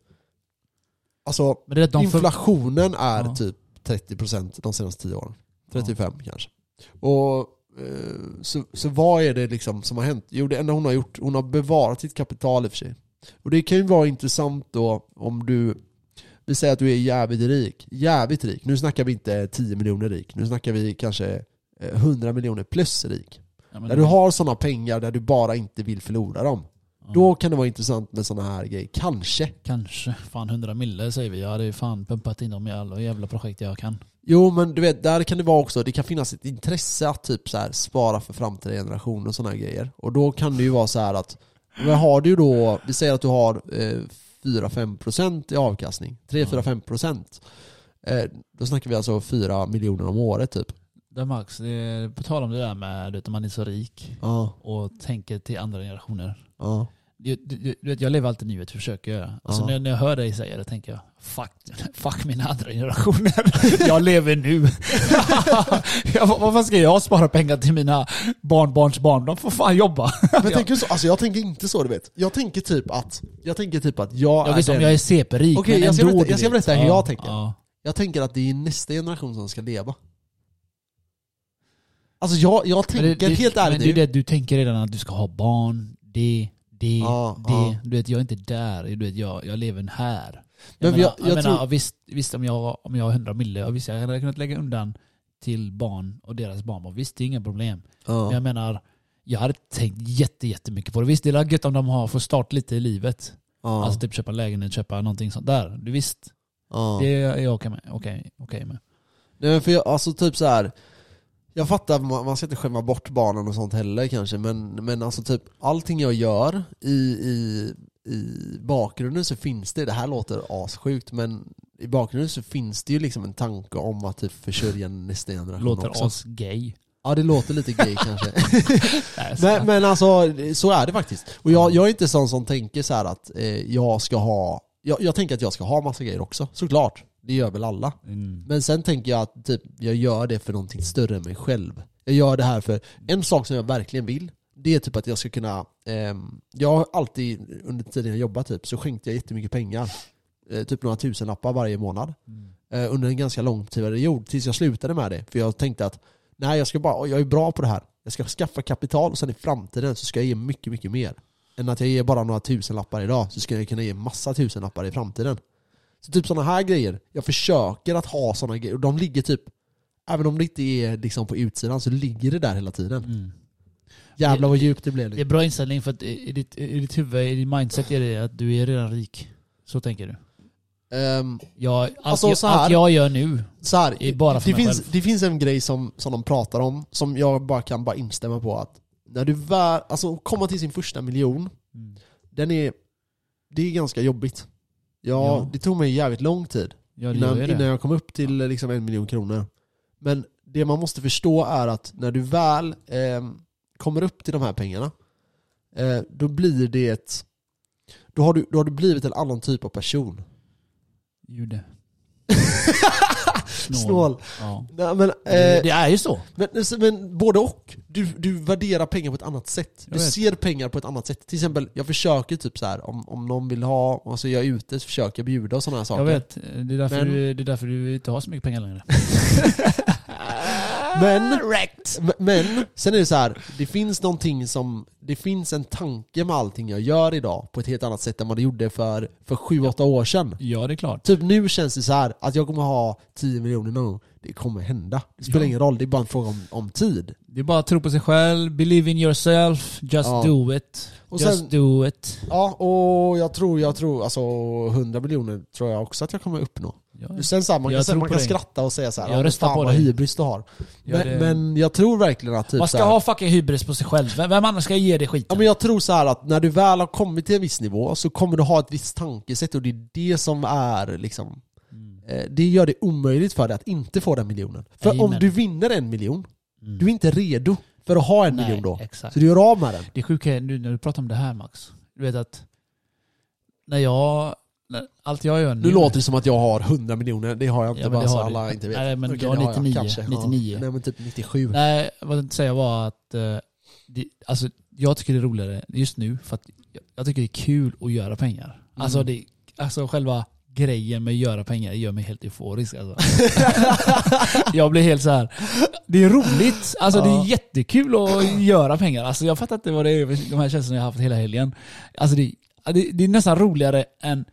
[SPEAKER 1] Alltså,
[SPEAKER 2] Men det är
[SPEAKER 1] inflationen
[SPEAKER 2] Ja.
[SPEAKER 1] typ 30% de senaste 10 åren. 35 kanske. Och eh, så, så vad är det liksom som har hänt? Jo det enda hon har gjort, hon har bevarat sitt kapital i och för sig. Och det kan ju vara intressant då om du, vi säger att du är jävligt rik, jävligt rik. Nu snackar vi inte 10 miljoner rik, nu snackar vi kanske 100 miljoner plus rik.
[SPEAKER 2] ja,
[SPEAKER 1] När du har sådana pengar där du bara inte vill förlora dem.
[SPEAKER 2] ja.
[SPEAKER 1] Då kan det vara intressant med sådana här grejer, kanske.
[SPEAKER 2] Kanske. Fan 100 mille säger vi. Jag hade ju fan pumpat in dem i alla jävla projekt jag kan.
[SPEAKER 1] Jo men du vet, där kan det vara också, det kan finnas ett intresse att typ så här spara för framtida generationer och sådana här grejer. Och då kan det ju vara så här att Men har du då, vi säger att du har eh, 4-5% i avkastning, 3-4-5% eh, Då snackar vi alltså 4 miljoner om året typ.
[SPEAKER 2] Det Max, det på tal om det där med att man är så rik
[SPEAKER 1] Ja,
[SPEAKER 2] och tänker till andra generationer.
[SPEAKER 1] ja.
[SPEAKER 2] Du, du, du vet, jag lever alltid nuet, försöker göra. Alltså när, när jag hör dig säga det tänker jag, fuck, fuck mina andra generationer. jag lever nu. jag, fan ska jag spara pengar till mina barnbarns barn? De får fan jobba.
[SPEAKER 1] Men jag tänker så, alltså jag tänker inte så du vet. Jag tänker typ att, jag tänker typ att jag
[SPEAKER 2] Jag
[SPEAKER 1] är
[SPEAKER 2] visst om
[SPEAKER 1] den,
[SPEAKER 2] jag är CP-rik,
[SPEAKER 1] Okej,
[SPEAKER 2] men
[SPEAKER 1] jag ska
[SPEAKER 2] ändå,
[SPEAKER 1] berätta- jag ska berätta hur
[SPEAKER 2] Ja,
[SPEAKER 1] jag tänker.
[SPEAKER 2] Ja.
[SPEAKER 1] jag tänker att det är nästa generation som ska leva. Alltså jag, jag
[SPEAKER 2] Men
[SPEAKER 1] tänker
[SPEAKER 2] det,
[SPEAKER 1] helt
[SPEAKER 2] det,
[SPEAKER 1] ärligt
[SPEAKER 2] men det det du tänker redan att du ska ha barn, det, det,
[SPEAKER 1] Ja,
[SPEAKER 2] det.
[SPEAKER 1] ja.
[SPEAKER 2] Du vet, jag är inte där. Du vet, jag, jag lever här.
[SPEAKER 1] Men
[SPEAKER 2] Jag, menar,
[SPEAKER 1] jag-
[SPEAKER 2] jag,
[SPEAKER 1] jag
[SPEAKER 2] menar,
[SPEAKER 1] tror-
[SPEAKER 2] visst, visst om jag, om jag har 100 mille, visst jag hade kunnat lägga undan till barn och deras barnbarn. Visst, det är inga problem. Men
[SPEAKER 1] Ja.
[SPEAKER 2] jag menar, jag hade tänkt jätte, jättemycket på det. Visst, det är gött om de har, får start lite i livet.
[SPEAKER 1] Ja.
[SPEAKER 2] Alltså typ köpa lägenhet, köpa någonting sånt där. Du visst, det är jag okej med. Okej, okej med.
[SPEAKER 1] Nej men för jag, alltså typ så här. Jag fattar, man man ska inte skämma bort barnen och sånt heller kanske, men, men alltså typ allting jag gör i, i, i bakgrunden så finns det, det här låter assjukt, men i bakgrunden så finns det ju liksom en tanke om att typ försörja nästa generation
[SPEAKER 2] Låter
[SPEAKER 1] också.
[SPEAKER 2] as-gay.
[SPEAKER 1] Ja det låter lite gay kanske. Men, men alltså, så är det faktiskt. Och jag, jag är inte sån som tänker så att eh, jag ska ha, jag, jag tänker att jag ska ha massa grejer också, såklart. Det gör väl alla.
[SPEAKER 2] Mm.
[SPEAKER 1] Men sen tänker jag att typ, jag gör det för någonting större än mig själv. Jag gör det här för, en sak som jag verkligen vill, det är typ att jag ska kunna, ehm, jag har alltid under tiden jag jobbat typ, så skänkte jag jättemycket pengar. Eh, typ några tusenlappar varje månad.
[SPEAKER 2] Mm.
[SPEAKER 1] Eh, under en ganska lång period, tills jag slutade med det. För jag tänkte att, nej jag ska bara, jag är bra på det här. Jag ska skaffa kapital och sen i framtiden så ska jag ge mycket, mycket mer. Än att jag ger bara några tusenlappar idag, så ska jag kunna ge massa tusenlappar i framtiden. Så typ sådana här grejer, jag försöker att ha sådana grejer, och de ligger typ Även om det inte är liksom på utsidan så ligger det där hela tiden.
[SPEAKER 2] Mm.
[SPEAKER 1] Jävlar vad djupt det blev.
[SPEAKER 2] Det är
[SPEAKER 1] Liksom.
[SPEAKER 2] bra inställning för att i ditt, i ditt huvud, i ditt mindset är det att du är redan rik. Så tänker du.
[SPEAKER 1] Ehm,
[SPEAKER 2] Jag, allt,
[SPEAKER 1] Alltså,
[SPEAKER 2] jag,
[SPEAKER 1] så här-
[SPEAKER 2] allt jag gör nu,
[SPEAKER 1] så här,
[SPEAKER 2] Det är bara för
[SPEAKER 1] det,
[SPEAKER 2] mig
[SPEAKER 1] finns,
[SPEAKER 2] själv.
[SPEAKER 1] det finns en grej som, som de pratar om, som jag bara kan bara instämma på att när du väl, alltså komma till sin första miljon,
[SPEAKER 2] Mm.
[SPEAKER 1] den är, det är ganska jobbigt. Ja,
[SPEAKER 2] Ja.
[SPEAKER 1] det tog mig jävligt lång tid
[SPEAKER 2] ja,
[SPEAKER 1] innan, innan jag kom upp till liksom en miljon kronor. Men det man måste förstå är att när du väl eh, kommer upp till de här pengarna, eh, då blir det då har, du, då har du blivit en annan typ av person.
[SPEAKER 2] Jude.
[SPEAKER 1] Snål.
[SPEAKER 2] Ja.
[SPEAKER 1] Nej, men,
[SPEAKER 2] Det,
[SPEAKER 1] eh,
[SPEAKER 2] det är ju så.
[SPEAKER 1] men, men både och. Du, du värderar pengar på ett annat sätt.
[SPEAKER 2] Jag
[SPEAKER 1] Du
[SPEAKER 2] vet.
[SPEAKER 1] ser pengar på ett annat sätt. Till exempel, jag försöker typ så här om, om någon vill ha, alltså jag är ute så försöker jag bjuda och sådana här saker.
[SPEAKER 2] Jag vet. Det är, därför
[SPEAKER 1] Men-
[SPEAKER 2] du, det är därför du inte har så mycket pengar längre.
[SPEAKER 1] Men, men, sen är det så här, det finns någonting som, det finns en tanke med allting jag gör idag på ett helt annat sätt än vad det gjorde för, för 7-8 år sedan.
[SPEAKER 2] Ja, det är klart.
[SPEAKER 1] Typ nu känns det så här att jag kommer ha 10 miljoner någon gång. Det kommer hända. Det spelar
[SPEAKER 2] Ja.
[SPEAKER 1] ingen roll, det är bara en fråga om, om tid.
[SPEAKER 2] Det är bara att tro på sig själv, believe in yourself, just
[SPEAKER 1] Ja.
[SPEAKER 2] do it.
[SPEAKER 1] Och
[SPEAKER 2] just
[SPEAKER 1] sen-
[SPEAKER 2] do it.
[SPEAKER 1] Ja, och jag tror, jag tror, alltså 100 miljoner tror jag också att jag kommer uppnå.
[SPEAKER 2] Ja.
[SPEAKER 1] Sen så här, man
[SPEAKER 2] Jag
[SPEAKER 1] kan, säga- man kan skratta och säga så här,
[SPEAKER 2] Jag röstar
[SPEAKER 1] fan
[SPEAKER 2] på
[SPEAKER 1] vad hybris du har. Men, men jag tror verkligen att typ
[SPEAKER 2] Man ska
[SPEAKER 1] här,
[SPEAKER 2] ha fucking hybris på sig själv. Vem, vem annars ska ge dig skiten?
[SPEAKER 1] Ja men jag tror så här att när du väl har kommit till en viss nivå så kommer du ha ett visst tankesätt och det är det som är liksom
[SPEAKER 2] Mm.
[SPEAKER 1] eh, Det gör det omöjligt för dig att inte få den miljonen. För om
[SPEAKER 2] Amen.
[SPEAKER 1] du vinner en miljon,
[SPEAKER 2] Mm.
[SPEAKER 1] du är inte redo för att ha en
[SPEAKER 2] Nej,
[SPEAKER 1] miljon då.
[SPEAKER 2] Exakt.
[SPEAKER 1] Så du gör av med den.
[SPEAKER 2] Det sjuka är nu när du pratar om det här Max. Du vet att när jag, allt jag gör nu.
[SPEAKER 1] Nu låter det som att jag har 100 miljoner, det har jag inte
[SPEAKER 2] Ja,
[SPEAKER 1] bara
[SPEAKER 2] det
[SPEAKER 1] så
[SPEAKER 2] har
[SPEAKER 1] alla inte vet.
[SPEAKER 2] Nej, men
[SPEAKER 1] Okej,
[SPEAKER 2] du har
[SPEAKER 1] det jag
[SPEAKER 2] 99,
[SPEAKER 1] kanske.
[SPEAKER 2] 99.
[SPEAKER 1] Ja. Nej men typ 97.
[SPEAKER 2] Nej, vad jag tänkte säga var att eh, det, alltså, jag tycker det är roligare just nu för att jag, jag tycker det är kul att göra pengar. Alltså,
[SPEAKER 1] Mm.
[SPEAKER 2] det, alltså själva grejen med att göra pengar gör mig helt euforisk alltså. Jag blir helt så här. Det är roligt, alltså det
[SPEAKER 1] Ja.
[SPEAKER 2] är jättekul att göra pengar. Alltså jag fattar inte vad det är, de här känslorna jag har haft hela helgen. Alltså det, det, det är nästan roligare än,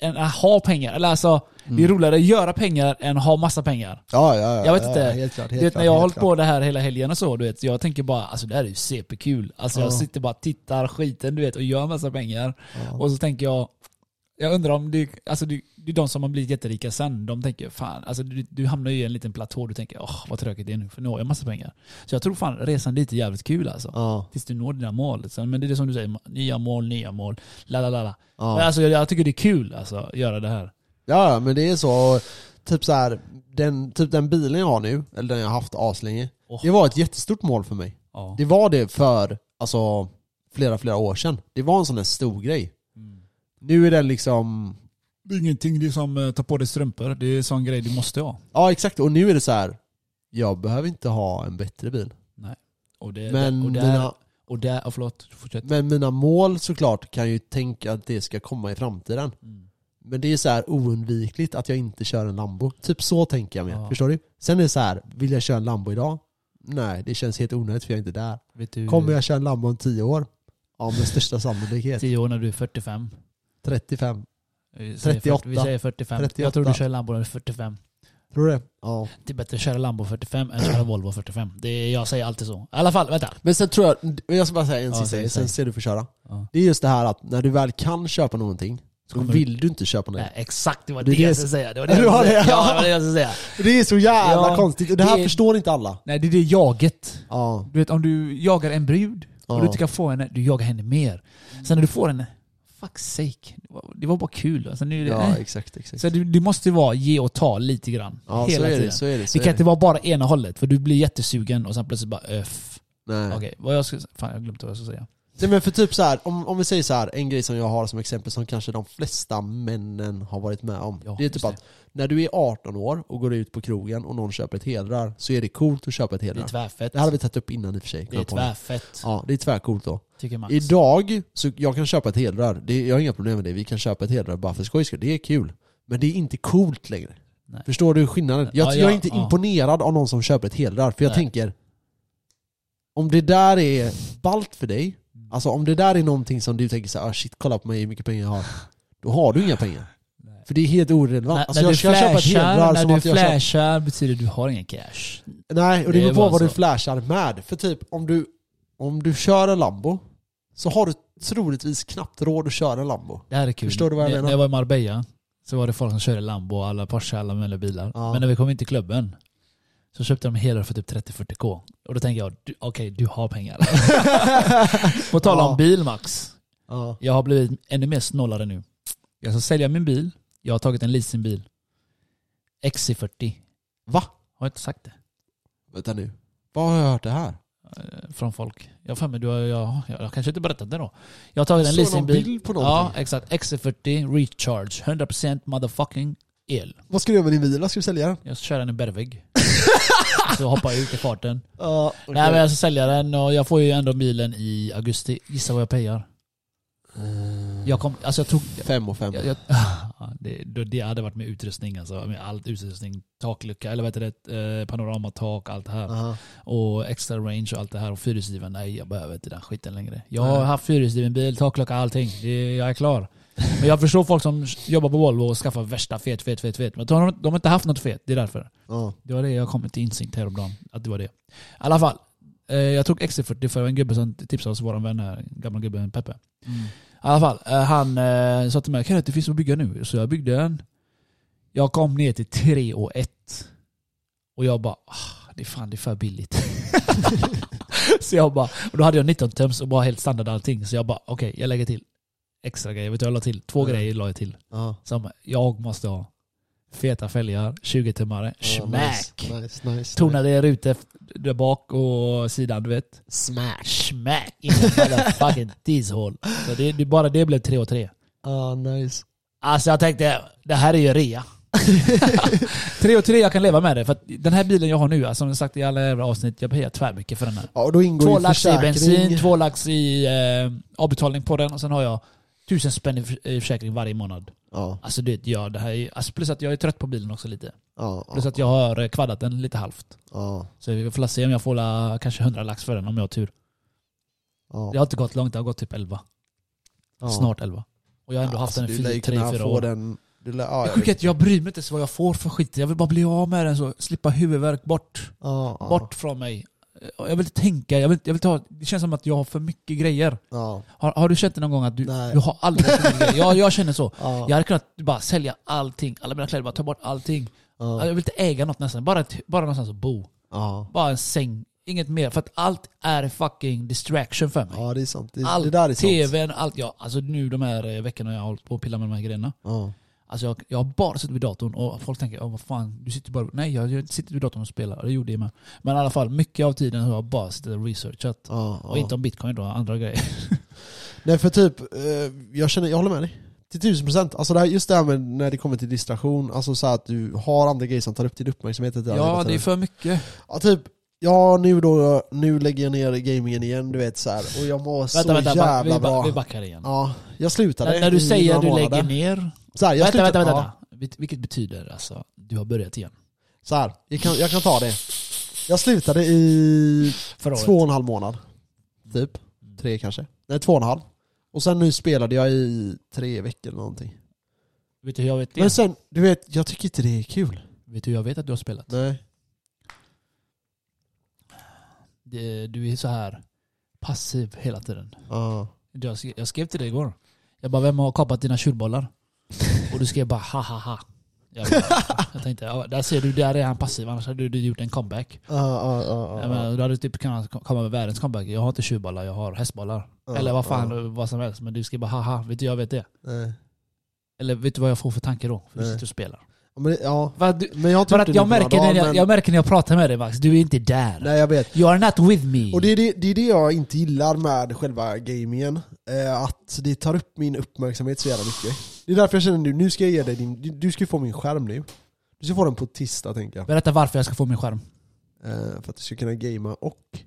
[SPEAKER 2] än att ha pengar. Eller alltså, det är roligare att göra pengar än att ha massa pengar.
[SPEAKER 1] Ja, ja, ja.
[SPEAKER 2] Jag vet
[SPEAKER 1] ja,
[SPEAKER 2] inte.
[SPEAKER 1] Helt klart,
[SPEAKER 2] Du
[SPEAKER 1] helt
[SPEAKER 2] vet
[SPEAKER 1] klart,
[SPEAKER 2] när jag har hållit
[SPEAKER 1] klart.
[SPEAKER 2] på det här hela helgen och så, du vet, jag tänker bara alltså det här är ju CP-kul. Alltså jag
[SPEAKER 1] Ja.
[SPEAKER 2] sitter bara och tittar skiten du vet och gör massa pengar.
[SPEAKER 1] Ja.
[SPEAKER 2] Och så tänker jag, Jag undrar om det, alltså det, det är de som har blivit jätterika sen, de tänker fan, alltså du, du hamnar ju i en liten platå, du tänker åh vad tråkigt det är nu, för nu har jag massa pengar. Så jag tror fan resan dit är jävligt kul alltså.
[SPEAKER 1] Ja.
[SPEAKER 2] Tills du når dina mål. Sen, men det är det som du säger, nya mål, nya mål, la la la alltså jag, jag tycker det är kul alltså, att göra det här.
[SPEAKER 1] ja, men det är så. Typ så här, den, typ den bilen jag har nu, eller den jag har haft aslänge,
[SPEAKER 2] Åh.
[SPEAKER 1] det var ett jättestort mål för mig.
[SPEAKER 2] Ja.
[SPEAKER 1] Det var det för, alltså, flera, flera år sedan. Det var en sån här stor grej. Nu är den liksom,
[SPEAKER 2] Det är ingenting, det är som uh, ta på dig strumpor, det är en sån grej du måste ha.
[SPEAKER 1] ja exakt, och nu är det så här. jag behöver inte ha en bättre bil.
[SPEAKER 2] Och det,
[SPEAKER 1] Men,
[SPEAKER 2] och där,
[SPEAKER 1] mina,
[SPEAKER 2] och där, oh, förlåt, fortsätt.
[SPEAKER 1] men mina mål såklart kan ju tänka att det ska komma i framtiden.
[SPEAKER 2] Mm.
[SPEAKER 1] Men det är så här oundvikligt att jag inte kör en Lambo. Typ så tänker jag med.
[SPEAKER 2] Ja.
[SPEAKER 1] Förstår du? Sen är det så här, vill jag köra en Lambo idag? Nej, det känns helt onödigt för jag är inte där.
[SPEAKER 2] Du,
[SPEAKER 1] Kommer jag köra en Lambo om 10 år? Ja, med största sannolikhet.
[SPEAKER 2] 10 år när du är 45?
[SPEAKER 1] 35.
[SPEAKER 2] Vi säger
[SPEAKER 1] 38.
[SPEAKER 2] 40, Vi säger 45.
[SPEAKER 1] 38.
[SPEAKER 2] Jag tror du kör Lambo när du är 45.
[SPEAKER 1] Tror du det? Ja.
[SPEAKER 2] Det är bättre att köra Lambo 45 än att köra Volvo 45. Det är, jag säger alltid så. I alla fall, vänta.
[SPEAKER 1] Men sen tror jag, jag ska bara säga en
[SPEAKER 2] Ja,
[SPEAKER 1] sista grej, sen ser du får köra.
[SPEAKER 2] Ja.
[SPEAKER 1] Det är just det här att när du väl kan köpa någonting, så
[SPEAKER 2] Kommer-
[SPEAKER 1] vill du inte köpa det.
[SPEAKER 2] Nej, exakt, det var
[SPEAKER 1] Det
[SPEAKER 2] det, jag skulle säga. Det var det
[SPEAKER 1] Du
[SPEAKER 2] jag
[SPEAKER 1] det, ja.
[SPEAKER 2] Det var det jag skulle säga.
[SPEAKER 1] Det är så jävla
[SPEAKER 2] Ja,
[SPEAKER 1] konstigt, och det här
[SPEAKER 2] det-
[SPEAKER 1] förstår inte alla.
[SPEAKER 2] Nej, det är det jaget.
[SPEAKER 1] Ja.
[SPEAKER 2] Du vet, om du jagar en brud och
[SPEAKER 1] Ja.
[SPEAKER 2] du inte kan få henne, du jagar henne mer. Sen när du får henne, fuck sake. Det var, bara kul. Alltså, nu är det,
[SPEAKER 1] Ja, exakt, exakt.
[SPEAKER 2] Så det, det måste vara ge och ta lite grann.
[SPEAKER 1] Ja,
[SPEAKER 2] hela
[SPEAKER 1] så är
[SPEAKER 2] tiden.
[SPEAKER 1] det, så är det. Så
[SPEAKER 2] det kan inte vara bara ena hållet, för du blir jättesugen och sen plötsligt bara öff.
[SPEAKER 1] Nej.
[SPEAKER 2] Okej, vad jag ska Fan, jag glömde vad jag ska säga.
[SPEAKER 1] Nej men för typ så här, om, om vi säger så här, en grej som jag har som exempel som kanske de flesta männen har varit med om.
[SPEAKER 2] Ja,
[SPEAKER 1] det är typ att när du är 18 år och går ut på krogen och någon köper ett hedrar så är det coolt att köpa ett
[SPEAKER 2] Det är
[SPEAKER 1] hedrar.
[SPEAKER 2] tvärfett.
[SPEAKER 1] Det hade vi tagit upp innan i och för sig.
[SPEAKER 2] Det är tvärfett,
[SPEAKER 1] Ja, det är tvärcoolt då.
[SPEAKER 2] tycker Max.
[SPEAKER 1] Idag, så jag kan köpa ett hedrar. Det, jag har inga problem med det. Vi kan köpa ett hedrar bara för skojs skull. Det är kul. Men det är inte coolt längre.
[SPEAKER 2] Nej.
[SPEAKER 1] Förstår du skillnaden? Jag,
[SPEAKER 2] Ja,
[SPEAKER 1] jag är inte
[SPEAKER 2] ja.
[SPEAKER 1] imponerad av någon som köper ett hedrar. För jag
[SPEAKER 2] Nej.
[SPEAKER 1] tänker, om det där är ballt för dig, alltså om det där är någonting som du tänker så här, ah, shit kolla på mig hur mycket pengar jag har. Då har du inga pengar. För det är helt orelevant.
[SPEAKER 2] När,
[SPEAKER 1] Alltså
[SPEAKER 2] när
[SPEAKER 1] jag
[SPEAKER 2] du
[SPEAKER 1] ska köpa ett hedrar
[SPEAKER 2] flashar, när
[SPEAKER 1] som
[SPEAKER 2] du
[SPEAKER 1] att jag köper...
[SPEAKER 2] flashar betyder du har ingen cash.
[SPEAKER 1] Nej, och det
[SPEAKER 2] Det
[SPEAKER 1] beror på vad du flashar med. För typ, om du, om du kör en Lambo, så har du troligtvis knappt råd att köra en Lambo.
[SPEAKER 2] Det här är kul.
[SPEAKER 1] Förstår du vad jag menar?
[SPEAKER 2] När jag var i Marbella så var det folk som körde Lambo, alla Porsche, alla möjliga bilar.
[SPEAKER 1] Ja.
[SPEAKER 2] Men när vi kom in till klubben så köpte de hela för typ 30-40k. Och då tänker jag, okej du har pengar. På tal om
[SPEAKER 1] Ja.
[SPEAKER 2] bil Max.
[SPEAKER 1] Ja.
[SPEAKER 2] Jag har blivit ännu mer snålare nu. Jag ska sälja min bil. Jag har tagit en leasingbil. XC40.
[SPEAKER 1] Va?
[SPEAKER 2] Har jag inte sagt det?
[SPEAKER 1] Vänta nu. Var har jag hört det här?
[SPEAKER 2] Eh, Från folk. Jag har mig, du har, jag, jag, jag kanske inte berättat det då. Jag har tagit en leasingbil.
[SPEAKER 1] bild på
[SPEAKER 2] Ja,
[SPEAKER 1] någonting?
[SPEAKER 2] exakt. XC40 Recharge. 100% motherfucking el.
[SPEAKER 1] Vad ska du göra med din bil? Vad ska du sälja den?
[SPEAKER 2] Jag ska köra den i bergvägg. så hoppar jag ut i farten.
[SPEAKER 1] Ja, okej.
[SPEAKER 2] Nej men jag ska sälja den och jag får ju ändå bilen i augusti. Gissa vad jag payar?
[SPEAKER 1] Eh,
[SPEAKER 2] Jag kom, alltså jag tog...
[SPEAKER 1] Fem och fem.
[SPEAKER 2] Jag, jag, Ja, det, det hade varit med utrustning alltså. Med allt utrustning. Taklucka, eller vad heter det? Eh, panoramatak, allt det här.
[SPEAKER 1] Aha.
[SPEAKER 2] Och extra range och allt det här. Och fyrhjulsdriven, nej jag behöver inte den skiten längre. Jag har haft fyrhjulsdriven bil, taklucka, allting. Det, jag är klar. Men jag förstår folk som jobbar på Volvo och skaffar värsta fet, fet, fet, fet. Men de, har- de har inte haft något fet, det är därför.
[SPEAKER 1] Ja.
[SPEAKER 2] Det var det jag kom till insikt häromdagen. Att det var det. I alla fall. Eh, jag tog XC40 för en gubbe som tipsade oss, vår vän här, gamla gubben Peppe. I alla fall, eh, han eh, sa till mig att det finns att bygga nu. Så jag byggde den. Jag kom ner till 3 och 1. Och jag bara, ah, det är fan det är för billigt. så jag bara, och då hade jag 19 tums och bara helt standard allting. Så jag bara, okej jag lägger till extra grejer. Vet du jag la till? Två
[SPEAKER 1] Ja.
[SPEAKER 2] grejer la jag till.
[SPEAKER 1] Ja.
[SPEAKER 2] Som jag måste ha. Feta fälgar, 20-tummare,
[SPEAKER 1] Ja,
[SPEAKER 2] smack!
[SPEAKER 1] Nice, nice, nice.
[SPEAKER 2] Tonade rutor där bak och sidan, du vet. Smack! In the motherfucking teashål. Så det, det, bara det blev 3 och 3.
[SPEAKER 1] Ja, nice.
[SPEAKER 2] Alltså jag tänkte, det här är ju rea. 3 och 3, jag kan leva med det. För att den här bilen jag har nu, alltså, som jag sagt i alla jävla avsnitt, jag payar tvärmycket för den här.
[SPEAKER 1] Ja, då ingår
[SPEAKER 2] Två lax i bensin, två lax i eh, avbetalning på den och sen har jag tusen spänn i, för- i försäkring varje månad.
[SPEAKER 1] Ja,
[SPEAKER 2] Alltså det, ja, det här är, alltså plus att jag är trött på bilen också lite.
[SPEAKER 1] ja,
[SPEAKER 2] Plus
[SPEAKER 1] ja,
[SPEAKER 2] att jag har eh, kvaddat den lite halvt. Så vi får se om jag får la, kanske 100 lax för den om jag har tur. Det har inte gått långt, det har gått typ 11.
[SPEAKER 1] ja.
[SPEAKER 2] Snart 11. Och jag har ändå haft
[SPEAKER 1] Alltså,
[SPEAKER 2] den i
[SPEAKER 1] du lär ju
[SPEAKER 2] 3
[SPEAKER 1] kunna
[SPEAKER 2] 4
[SPEAKER 1] få
[SPEAKER 2] år.
[SPEAKER 1] Den, du lär, ja,
[SPEAKER 2] Det
[SPEAKER 1] jag
[SPEAKER 2] sjuka är att jag bryr mig inte så vad jag får för skit. Jag vill bara bli av med den så slippa huvudvärk bort. Bort från mig. Jag vill tänka, jag vill, jag vill ta, det känns som att jag har för mycket grejer.
[SPEAKER 1] Ja.
[SPEAKER 2] Har, har du känt det någon gång att du, du har alldeles för mycket grejer? Ja, jag känner så.
[SPEAKER 1] Ja.
[SPEAKER 2] Jag hade kunnat bara sälja allting, alla mina kläder, bara ta bort allting.
[SPEAKER 1] Ja.
[SPEAKER 2] Jag vill inte äga något nästan, bara, ett, bara någonstans att bo. Bara en säng, inget mer. För att allt är fucking distraction för mig.
[SPEAKER 1] ja, det är sant. Det,
[SPEAKER 2] allt,
[SPEAKER 1] det där är sant.
[SPEAKER 2] tvn, allt. Ja, alltså nu de här eh, veckorna jag har hållit på att pilla med de här grejerna.
[SPEAKER 1] Ja.
[SPEAKER 2] Alltså jag, jag har bara suttit vid datorn och folk tänker oh, vad fan, du sitter bara... Nej, jag, sitter vid datorn och spelar. Det gjorde jag med. Men i alla fall, mycket av tiden har jag bara suttit och researchat.
[SPEAKER 1] Ja,
[SPEAKER 2] Och inte om bitcoin då, andra grejer.
[SPEAKER 1] Nej för typ, eh, jag känner, jag håller med dig. Till tusen procent. Alltså det här, just det här med när det kommer till distraktion, alltså så att du har andra grejer som tar upp din uppmärksamhet.
[SPEAKER 2] Ja,
[SPEAKER 1] tiden.
[SPEAKER 2] det är för mycket.
[SPEAKER 1] Ja typ, ja nu då, nu lägger jag ner gamingen igen du vet så här. och jag mår så
[SPEAKER 2] Vänta,
[SPEAKER 1] jävla
[SPEAKER 2] vi,
[SPEAKER 1] bra.
[SPEAKER 2] vi backar igen.
[SPEAKER 1] Ja, jag slutade
[SPEAKER 2] När, när du säger
[SPEAKER 1] några
[SPEAKER 2] du lägger ner...
[SPEAKER 1] Så här, jag
[SPEAKER 2] Vänta,
[SPEAKER 1] slutade,
[SPEAKER 2] vänta, vänta. Vil- Vilket betyder alltså, du har börjat igen?
[SPEAKER 1] så här, jag kan, jag kan ta det. Jag slutade i
[SPEAKER 2] Förra
[SPEAKER 1] två och en halv månad. Typ. Tre kanske. Nej, två och en halv. Och sen nu spelade jag i tre veckor eller någonting.
[SPEAKER 2] Vet du hur jag vet det?
[SPEAKER 1] Men sen, du vet, jag tycker inte det är kul.
[SPEAKER 2] Vet du hur jag vet att du har spelat?
[SPEAKER 1] Nej.
[SPEAKER 2] Det, du är så här passiv hela tiden.
[SPEAKER 1] Ja.
[SPEAKER 2] Jag skrev, jag skrev till dig igår. Jag bara, vem har kapat dina kjolbollar? Och du skrev bara ha ha ha. Jag, bara, jag tänkte, ja, där ser du, där är han passiv, annars hade du gjort en comeback.
[SPEAKER 1] Ja, ja, ja,
[SPEAKER 2] Jag menar, du hade typ kunnat komma med världens comeback. Jag har inte tjurbollar, jag har hästbollar.
[SPEAKER 1] ja.
[SPEAKER 2] Eller vad fan,
[SPEAKER 1] Ja.
[SPEAKER 2] vad som helst. Men du skrev bara haha, vet du jag vet det?
[SPEAKER 1] Nej.
[SPEAKER 2] Eller vet du vad jag får för tanke då? För du sitter och spelar.
[SPEAKER 1] Men, ja.
[SPEAKER 2] Du,
[SPEAKER 1] men jag
[SPEAKER 2] för att märker när jag,
[SPEAKER 1] men-
[SPEAKER 2] jag märker när jag pratar med dig Max, du är inte där.
[SPEAKER 1] Nej jag vet.
[SPEAKER 2] You are not with me.
[SPEAKER 1] Och det är det, det är det jag inte gillar med själva gamingen. Eh, att det tar upp min uppmärksamhet så jävla mycket. Det är därför jag känner nu, nu ska jag ge dig din, du, du ska få min skärm nu. Du ska få den på tisdag tänker jag.
[SPEAKER 2] Berätta varför jag ska få min skärm.
[SPEAKER 1] Eh, för att du ska kunna gamea och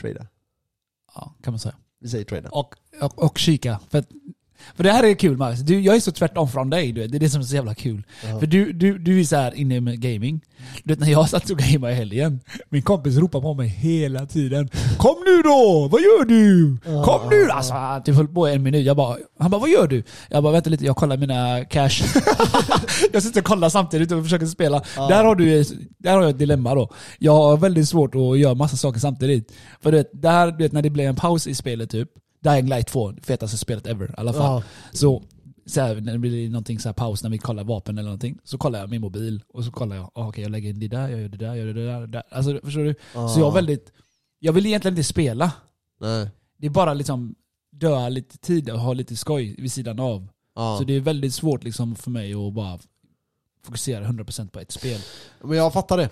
[SPEAKER 1] trada.
[SPEAKER 2] Ja, kan man säga.
[SPEAKER 1] Vi säger trada.
[SPEAKER 2] Och, och, och kika. För, att- för det här är kul Max. Du, jag är så tvärtom från dig. Du. Det är det som är så jävla kul.
[SPEAKER 1] Ja.
[SPEAKER 2] För du, du, du är så här inne med gaming. Du vet när jag satt och gamade i helgen. Min kompis ropar på mig hela tiden. Kom nu då! Vad gör du?
[SPEAKER 1] Ja,
[SPEAKER 2] Kom nu! Alltså, han typ höll på en minut. Jag bara, han bara, vad gör du? Jag bara, vänta lite, jag kollar mina cash. jag sitter och kollar samtidigt och försöker spela.
[SPEAKER 1] Ja.
[SPEAKER 2] Där, har du, där har jag ett dilemma då. Jag har väldigt svårt att göra massa saker samtidigt. För du vet, där, du vet när det blir en paus i spelet typ. Dying Light 2, fetaste spelet ever i alla fall.
[SPEAKER 1] Ja.
[SPEAKER 2] Så, så här, när det blir någonting så här paus när vi kollar vapen eller någonting, så kollar jag min mobil och så kollar jag, ah, okej jag lägger in det där, jag gör det där, jag gör det där. det där. Alltså förstår du? Så jag har väldigt, jag vill egentligen inte spela.
[SPEAKER 1] Nej.
[SPEAKER 2] Det är bara liksom dö lite tid och ha lite skoj vid sidan av.
[SPEAKER 1] Ja.
[SPEAKER 2] Så det är väldigt svårt liksom för mig att bara fokusera 100% på ett spel.
[SPEAKER 1] Men jag fattar det.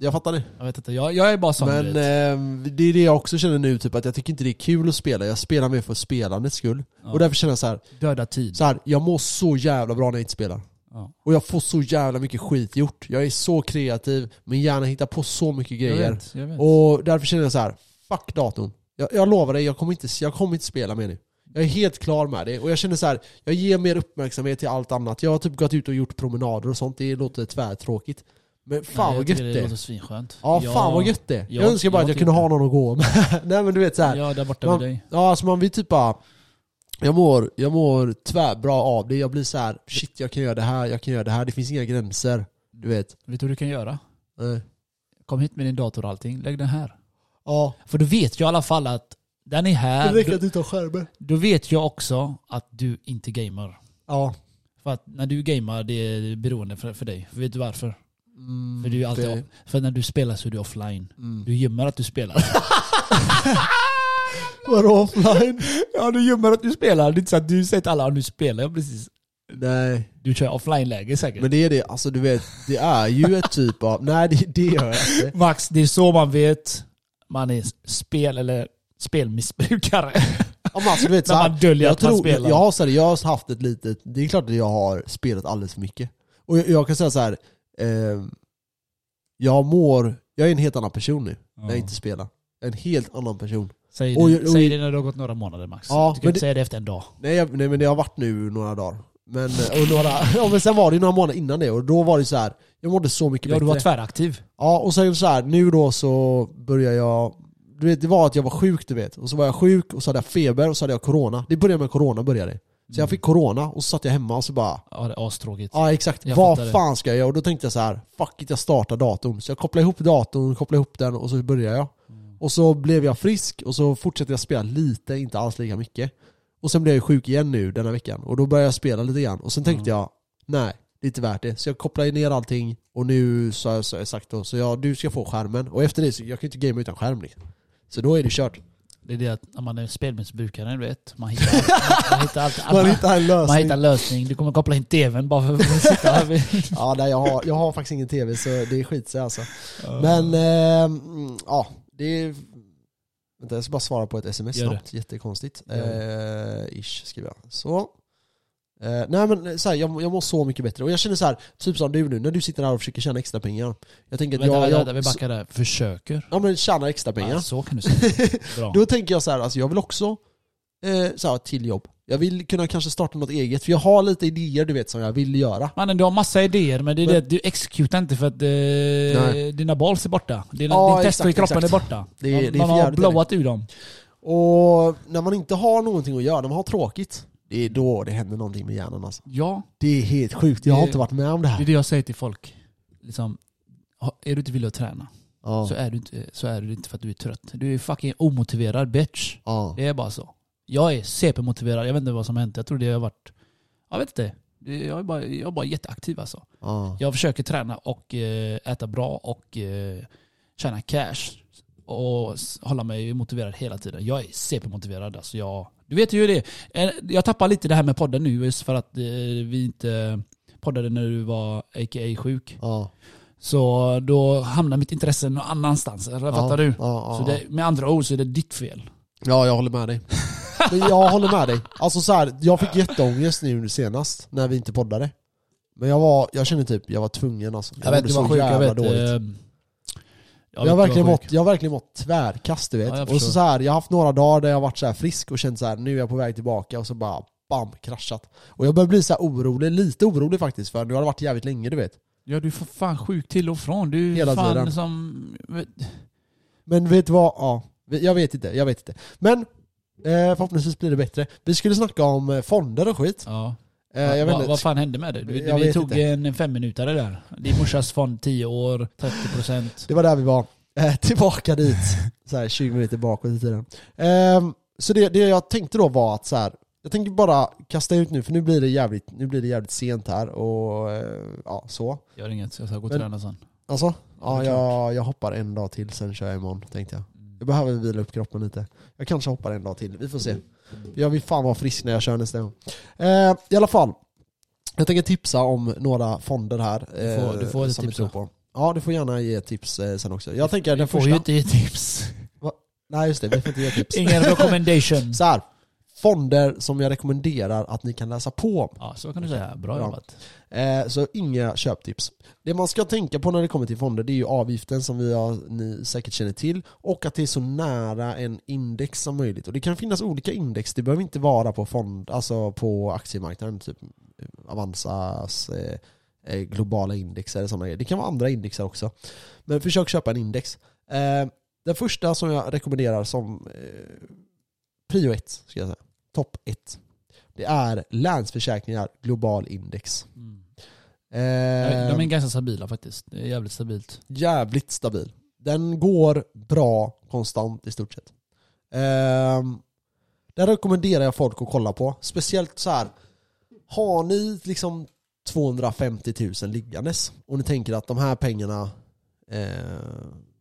[SPEAKER 1] Jag fattar det.
[SPEAKER 2] Jag vet inte, jag, jag är bara sån
[SPEAKER 1] Men eh, det är det jag också känner nu, typ att jag tycker inte det är kul att spela. Jag spelar mer för spelandets skull.
[SPEAKER 2] Ja.
[SPEAKER 1] Och därför känner jag så här,
[SPEAKER 2] Döda tid.
[SPEAKER 1] så här, jag mår så jävla bra när jag inte spelar.
[SPEAKER 2] Ja.
[SPEAKER 1] Och jag får så jävla mycket skit gjort. Jag är så kreativ, min hjärna hittar på så mycket
[SPEAKER 2] Jag
[SPEAKER 1] grejer.
[SPEAKER 2] vet, jag vet.
[SPEAKER 1] Och därför känner jag så här, fuck datorn. Jag, jag lovar dig, jag kommer, inte, jag kommer inte spela med nu. Jag är helt klar med det. Och jag känner så här, jag ger mer uppmärksamhet till allt annat. Jag har typ gått ut och gjort promenader och sånt, det låter tvärtråkigt. Men fan
[SPEAKER 2] Nej,
[SPEAKER 1] vad gött
[SPEAKER 2] det
[SPEAKER 1] det
[SPEAKER 2] låter
[SPEAKER 1] är.
[SPEAKER 2] svinskönt.
[SPEAKER 1] Ja,
[SPEAKER 2] Jag-
[SPEAKER 1] fan vad gött det är. Jag,
[SPEAKER 2] jag-
[SPEAKER 1] önskar bara
[SPEAKER 2] jag
[SPEAKER 1] att jag kunde
[SPEAKER 2] inte
[SPEAKER 1] ha någon att gå med. Nej men du vet så här.
[SPEAKER 2] Ja, där borta
[SPEAKER 1] Man-
[SPEAKER 2] vid dig.
[SPEAKER 1] Ja, alltså man vill typ bara... Jag mår, jag mår tvärbra av det. Jag blir så här, shit jag kan göra det här, jag kan göra det här. Det finns inga gränser. Du vet.
[SPEAKER 2] Vet du hur du kan göra?
[SPEAKER 1] Nej.
[SPEAKER 2] Kom hit med din dator och allting, lägg den här.
[SPEAKER 1] Ja.
[SPEAKER 2] För då vet jag i alla fall att den är här.
[SPEAKER 1] Det räcker att du tar skärmen.
[SPEAKER 2] då vet jag också att du inte gamer.
[SPEAKER 1] Ja.
[SPEAKER 2] För att när du gamer, det är beroende för, för dig. För vet du varför?
[SPEAKER 1] Mm,
[SPEAKER 2] För du är alltid
[SPEAKER 1] det-
[SPEAKER 2] För när du spelar så är du offline.
[SPEAKER 1] Mm.
[SPEAKER 2] Du gömmer att du spelar.
[SPEAKER 1] Vadå offline?
[SPEAKER 2] ja, du gömmer att du spelar. Det är inte så att du säger till alla att nu spelar jag precis.
[SPEAKER 1] Nej.
[SPEAKER 2] Du kör offline-läge säkert.
[SPEAKER 1] Men det är det, alltså du vet, det är ju ett typ av... Nej det, det gör jag inte.
[SPEAKER 2] Max, det är så man vet man är spel eller spelmissbrukare.
[SPEAKER 1] Ja, men alltså, du vet, så här,
[SPEAKER 2] man döljer
[SPEAKER 1] jag,
[SPEAKER 2] att man
[SPEAKER 1] tror,
[SPEAKER 2] spelar.
[SPEAKER 1] jag har seriöst haft ett litet... Det är klart att jag har spelat alldeles för mycket. Och jag, jag kan säga så här. Eh, jag mår... Jag är en helt annan person nu, när jag inte spelar. En helt annan person.
[SPEAKER 2] Säg, det,
[SPEAKER 1] oj,
[SPEAKER 2] säg
[SPEAKER 1] oj.
[SPEAKER 2] det när det har gått några månader Max.
[SPEAKER 1] Ja,
[SPEAKER 2] du kan inte
[SPEAKER 1] det-
[SPEAKER 2] säga det efter en dag.
[SPEAKER 1] Nej, jag, nej men det har varit nu några dagar. Men, och några, ja, men sen var det ju några månader innan det och då var det så här. jag mådde så mycket
[SPEAKER 2] Ja, du
[SPEAKER 1] bättre.
[SPEAKER 2] var tväraktiv.
[SPEAKER 1] Ja, och sen så här, nu då så börjar jag... Du vet, det var att jag var sjuk du vet. Och så var jag sjuk och så hade jag feber och så hade jag corona. Det började med corona började. Så
[SPEAKER 2] Mm.
[SPEAKER 1] jag fick corona och så satt jag hemma och så bara...
[SPEAKER 2] Ja, det är astråkigt.
[SPEAKER 1] Ja exakt,
[SPEAKER 2] Jag
[SPEAKER 1] vad
[SPEAKER 2] det.
[SPEAKER 1] fan ska jag göra? Och då tänkte jag så här, fuck it jag startar datorn. Så jag kopplade ihop datorn, kopplade ihop den och så började jag. Och så blev jag frisk och så fortsatte jag spela lite, inte alls lika mycket. Och sen blev jag sjuk igen nu denna veckan och då började jag spela lite grann. Och sen tänkte jag, nej, det är inte värt det. Så jag kopplade ner allting och nu så har jag, sagt då, så jag, du ska få skärmen. Och efter det, så jag kan inte gamea utan skärm liksom. Så då är det kört.
[SPEAKER 2] Det är det att när man är spelmissbrukare, du vet. Man hittar, man hittar, allt,
[SPEAKER 1] Man hittar en lösning.
[SPEAKER 2] man hittar en lösning. Du kommer koppla in tvn bara för att sitta här.
[SPEAKER 1] Ja, nej, jag, har, jag har faktiskt ingen tv så det skiter sig alltså. Men, eh, ja, det är... Vänta, jag ska bara svara på ett sms snabbt, jättekonstigt. Eh, ish skriver jag. Så. Eh, nej men så här, jag, jag mår så mycket bättre. Och jag känner så här, typ som du nu, när du sitter där och försöker tjäna extra pengar. Jag tänker att
[SPEAKER 2] Vänta,
[SPEAKER 1] jag,
[SPEAKER 2] vänta,
[SPEAKER 1] jag
[SPEAKER 2] vänta, vi backar där. Försöker.
[SPEAKER 1] ja, men tjänar extra pengar.
[SPEAKER 2] Ja, så kan du säga. Bra.
[SPEAKER 1] Då tänker jag så här, alltså jag vill också eh, så här, till jobb. Jag vill kunna kanske starta något eget, för jag har lite idéer du vet som jag vill göra.
[SPEAKER 2] Mannen du har massa idéer men det är
[SPEAKER 1] Men-
[SPEAKER 2] det att du exekutar inte för att eh, dina balls är borta. Dina,
[SPEAKER 1] Ja,
[SPEAKER 2] din testo i kroppen
[SPEAKER 1] exakt.
[SPEAKER 2] är borta.
[SPEAKER 1] Det
[SPEAKER 2] man
[SPEAKER 1] det är
[SPEAKER 2] man har blowat ur dem.
[SPEAKER 1] Och när man inte har någonting att göra, när man har tråkigt, det är då det händer någonting med hjärnan alltså.
[SPEAKER 2] Ja,
[SPEAKER 1] Det är helt sjukt, jag har inte varit med om det
[SPEAKER 2] det är
[SPEAKER 1] här.
[SPEAKER 2] det jag säger till folk. Liksom, är du inte villig att träna
[SPEAKER 1] Ja.
[SPEAKER 2] så, är du inte, så är du inte för att du är trött. Du är fucking omotiverad bitch.
[SPEAKER 1] Ja.
[SPEAKER 2] Det är bara så. Jag är CP-motiverad, jag vet inte vad som har hänt. Jag tror det har varit... Jag vet inte. Jag är bara, jag är bara jätteaktiv alltså.
[SPEAKER 1] Ja.
[SPEAKER 2] Jag försöker träna och eh, äta bra och eh, tjäna cash. Och hålla mig motiverad hela tiden. Jag är CP-motiverad. Alltså jag, du vet ju hur det är. Eh, Jag tappar lite det här med podden nu just för att eh, vi inte poddade när du var a.k.a. sjuk.
[SPEAKER 1] Ja.
[SPEAKER 2] Så då hamnar mitt intresse någon annanstans. Eller, Fattar
[SPEAKER 1] ja.
[SPEAKER 2] du?
[SPEAKER 1] Ja,
[SPEAKER 2] Så det, med andra ord så är det ditt fel.
[SPEAKER 1] ja, jag håller med dig. Men jag håller med dig. Alltså så här, jag fick jätteångest nu senast, när vi inte poddade. Men jag var, jag kände typ, jag var tvungen alltså.
[SPEAKER 2] Jag, vet,
[SPEAKER 1] mådde
[SPEAKER 2] du var
[SPEAKER 1] så
[SPEAKER 2] sjuk. Jag vet.
[SPEAKER 1] dåligt.
[SPEAKER 2] Eh,
[SPEAKER 1] Jag, har verkligen mått, jag har verkligen mått tvärkast du vet.
[SPEAKER 2] Ja, jag
[SPEAKER 1] och så, så här, jag har haft några dagar där jag har varit så här frisk och känt så här, nu är jag på väg tillbaka och så bara bam, kraschat. Och jag börjar bli så orolig, lite orolig faktiskt för nu har det varit jävligt länge du vet.
[SPEAKER 2] Ja du är för fan sjuk till och från. Du
[SPEAKER 1] Hela
[SPEAKER 2] fan
[SPEAKER 1] tiden.
[SPEAKER 2] som...
[SPEAKER 1] Men vet du vad? Ja, jag vet inte, jag vet inte. Men eh, förhoppningsvis blir det bättre. Vi skulle snacka om eh, fonder och skit.
[SPEAKER 2] Ja.
[SPEAKER 1] Eh, jag vet
[SPEAKER 2] vad, fan hände med det? Du, vi tog
[SPEAKER 1] inte.
[SPEAKER 2] en femminutare där. Din morsas fond 10 år, 30%.
[SPEAKER 1] Det var där vi var. Eh, tillbaka dit. Så här 20 minuter bakåt i tiden. Ehm, så det, det jag tänkte då var att så här, jag tänker bara kasta ut nu för nu blir det jävligt, nu blir det jävligt sent här och eh, ja, så.
[SPEAKER 2] Gör inget, jag ska gå och träna sen.
[SPEAKER 1] Alltså, ja, jag, jag hoppar en dag till sen kör jag imorgon tänkte jag. Jag behöver vila upp kroppen lite. Jag kanske hoppar en dag till, vi får se. Jag vill fan vara frisk när jag kör nästa gång. Eh, I alla fall, jag tänker tipsa om några fonder här.
[SPEAKER 2] Du får-
[SPEAKER 1] eh,
[SPEAKER 2] du får ett
[SPEAKER 1] som vi
[SPEAKER 2] tips
[SPEAKER 1] på. Ja, du får gärna ge tips eh, sen också. Jag tänker
[SPEAKER 2] Du
[SPEAKER 1] den
[SPEAKER 2] får
[SPEAKER 1] första...
[SPEAKER 2] ju inte ge tips.
[SPEAKER 1] Nej just det, vi får inte ge tips.
[SPEAKER 2] Ingen recommendation.
[SPEAKER 1] Så här, fonder som jag rekommenderar att ni kan läsa på om.
[SPEAKER 2] Ja, så kan du säga. Bra
[SPEAKER 1] Ja.
[SPEAKER 2] jobbat.
[SPEAKER 1] Eh, Eh, så inga köptips. Det man ska tänka på när det kommer till fonder det är ju avgiften som vi har, ni säkert känner till och att det är så nära en index som möjligt. Och det kan finnas olika index, det behöver inte vara på fond, alltså på aktiemarknaden, typ Avanzas eh, eh globala index eller sådana grejer. Det kan vara andra indexar också. Men försök köpa en index. Eh, den första som jag rekommenderar som eh, prio 1, ska jag säga, topp 1. Det är Länsförsäkringar Global Index.
[SPEAKER 2] Mm.
[SPEAKER 1] Eh,
[SPEAKER 2] De är ganska stabila faktiskt. Det är jävligt stabilt.
[SPEAKER 1] jävligt stabil. Den går bra konstant i stort sett. Ehm, den rekommenderar jag folk att kolla på. Speciellt så här. Har ni liksom 250 000 liggandes och ni tänker att de här pengarna eh,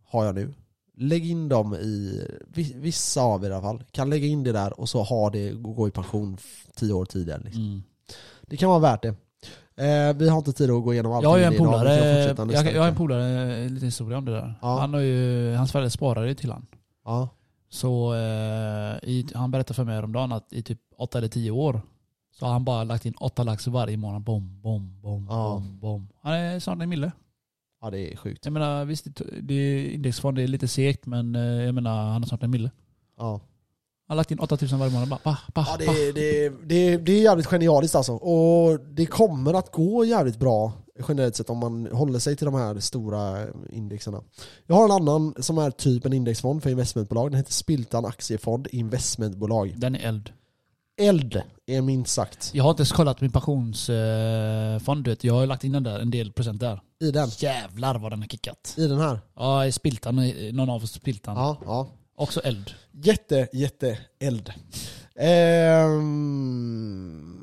[SPEAKER 1] har jag nu. Lägg in dem i, vi- vissa av er i alla fall, kan lägga in det där och så har det, gå i pension 10 år tidigare. Liksom.
[SPEAKER 2] Mm.
[SPEAKER 1] Det kan vara värt det. Eh, vi har inte tid att gå igenom allt.
[SPEAKER 2] Jag har ju en polare,
[SPEAKER 1] fortsätta nästa
[SPEAKER 2] jag, jag har en polare, en liten historia om det där.
[SPEAKER 1] Ja.
[SPEAKER 2] Han har ju, hans föräldrar sparade till han.
[SPEAKER 1] Ja.
[SPEAKER 2] Så eh, i, han berättade för mig häromdagen att i typ 8 eller 10 år så har han bara lagt in 8 lax varje månad. Bom, bom, bom,
[SPEAKER 1] Ja.
[SPEAKER 2] bom, bom. Han är snart en mille.
[SPEAKER 1] Ja, det är sjukt.
[SPEAKER 2] Jag menar visst, det, det, indexfond är lite segt men eh, jag menar han är snart en mille.
[SPEAKER 1] Ja.
[SPEAKER 2] Han har lagt in 8000 varje månad. Bara, pa, pa,
[SPEAKER 1] Ja, det, är- det, är- det, är- det är jävligt genialiskt alltså. Och det kommer att gå jävligt bra generellt sett om man håller sig till de här stora indexerna. Jag har en annan som är typ en indexfond för investmentbolag. Den heter Spiltan Aktiefond Investmentbolag.
[SPEAKER 2] Den är eld.
[SPEAKER 1] Eld är minst sagt
[SPEAKER 2] Jag har inte ens kollat min pensionsfond, vet. Jag har lagt in den där, en del procent där.
[SPEAKER 1] i den.
[SPEAKER 2] Jävlar vad den har kickat.
[SPEAKER 1] I den här.
[SPEAKER 2] Ja, i spiltan, någon av oss spiltan.
[SPEAKER 1] Ja, ja.
[SPEAKER 2] Också eld.
[SPEAKER 1] Jätte, jätte eld. Ehm,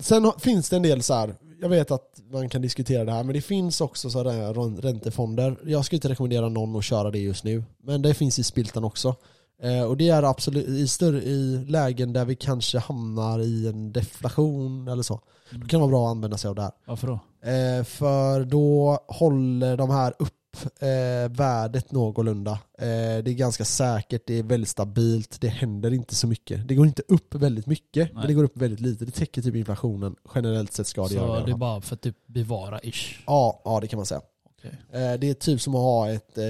[SPEAKER 1] sen finns det en del så här. jag vet att man kan diskutera det här, men det finns också så här ron- räntefonder. Jag skulle inte rekommendera någon att köra det just nu, men det finns i Spiltan också. Eh, och det är absolut i, större, i lägen där vi kanske hamnar i en deflation eller så. Då kan det vara bra att använda sig av det här.
[SPEAKER 2] Varför då?
[SPEAKER 1] Eh, för då håller de här upp eh, värdet någorlunda. Eh, det är ganska säkert, det är väldigt stabilt, det händer inte så mycket. Det går inte upp väldigt mycket, men
[SPEAKER 2] Nej.
[SPEAKER 1] det går upp väldigt lite. Det täcker typ inflationen. Generellt sett ska det göra det.
[SPEAKER 2] Så det är bara för att typ bevara ish.
[SPEAKER 1] Ja, ja, det kan man säga.
[SPEAKER 2] Okej.
[SPEAKER 1] Eh, det är typ som att ha ett, eh,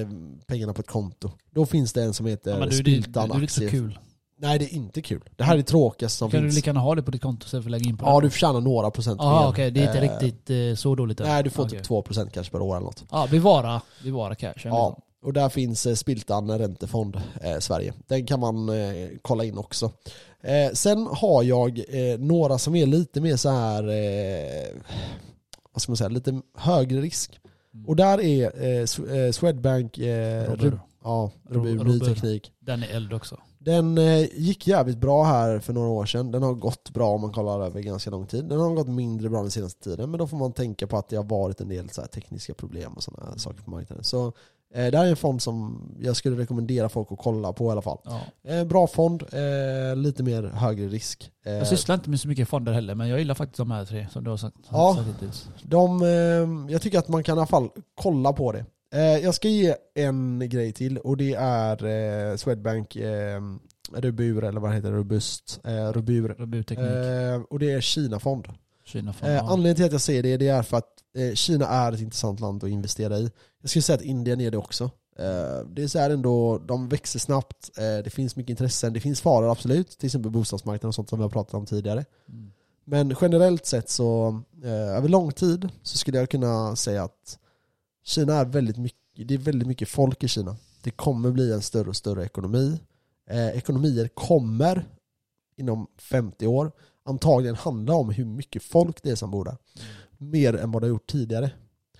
[SPEAKER 1] pengarna på ett konto. Då finns det en som heter
[SPEAKER 2] Ja, men du, det, det,
[SPEAKER 1] Spiltan
[SPEAKER 2] det är inte så kul.
[SPEAKER 1] Nej, det är inte kul. Det här är det tråkigaste som
[SPEAKER 2] Kan du
[SPEAKER 1] finns.
[SPEAKER 2] lika gärna ha det på ditt konto istället för att lägga in på
[SPEAKER 1] Ja,
[SPEAKER 2] det?
[SPEAKER 1] du förtjänar några procent
[SPEAKER 2] Jaha
[SPEAKER 1] mer.
[SPEAKER 2] okej, det är inte
[SPEAKER 1] Eh,
[SPEAKER 2] riktigt så dåligt.
[SPEAKER 1] Nej, du får
[SPEAKER 2] Okej.
[SPEAKER 1] typ 2% kanske per år eller något.
[SPEAKER 2] Ja, bevara, bevara cash.
[SPEAKER 1] Ja, och där finns Spiltan räntefond eh, Sverige. Den kan man eh, kolla in också. Eh, sen har jag några som är lite mer så här vad ska man säga, lite högre risk. Och där är eh, eh, Swedbank, eh,
[SPEAKER 2] Robur.
[SPEAKER 1] Ja, Robur,
[SPEAKER 2] Ro-
[SPEAKER 1] ny teknik.
[SPEAKER 2] Den är eld också.
[SPEAKER 1] Den eh, gick jävligt bra här för några år sedan. Den har gått bra om man kollar över ganska lång tid. Den har gått mindre bra den senaste tiden, men då får man tänka på att det har varit en del så här tekniska problem och sådana här saker på marknaden. Så eh, det här är en fond som jag skulle rekommendera folk att kolla på i alla fall.
[SPEAKER 2] Ja.
[SPEAKER 1] Eh, bra fond, eh, lite mer högre risk.
[SPEAKER 2] Jag sysslar inte med så mycket fonder heller, men jag gillar faktiskt de här tre som du har sagt,
[SPEAKER 1] Ja.
[SPEAKER 2] sagt hittills.
[SPEAKER 1] de, jag tycker att man kan i alla fall kolla på det. Jag ska ge en grej till och det är Swedbank Rubur, eller vad heter det, Robust, Rubur. Eh, och det är Kina-fond.
[SPEAKER 2] Kina-fond. Ja.
[SPEAKER 1] anledningen till att jag säger det, det är för att Kina är ett intressant land att investera i. Jag skulle säga att Indien är det också. Eh, det är så här ändå, de växer snabbt, eh, det finns mycket intressen, det finns faror absolut, till exempel bostadsmarknaden och sånt som vi har pratat om tidigare.
[SPEAKER 2] Mm.
[SPEAKER 1] Men generellt sett så, eh, över lång tid, så skulle jag kunna säga att Kina är väldigt mycket, det är väldigt mycket folk i Kina. Det kommer bli en större och större ekonomi. Eh, ekonomier kommer inom 50 år antagligen handla om hur mycket folk det är som bor där. Mer än vad det har gjort tidigare.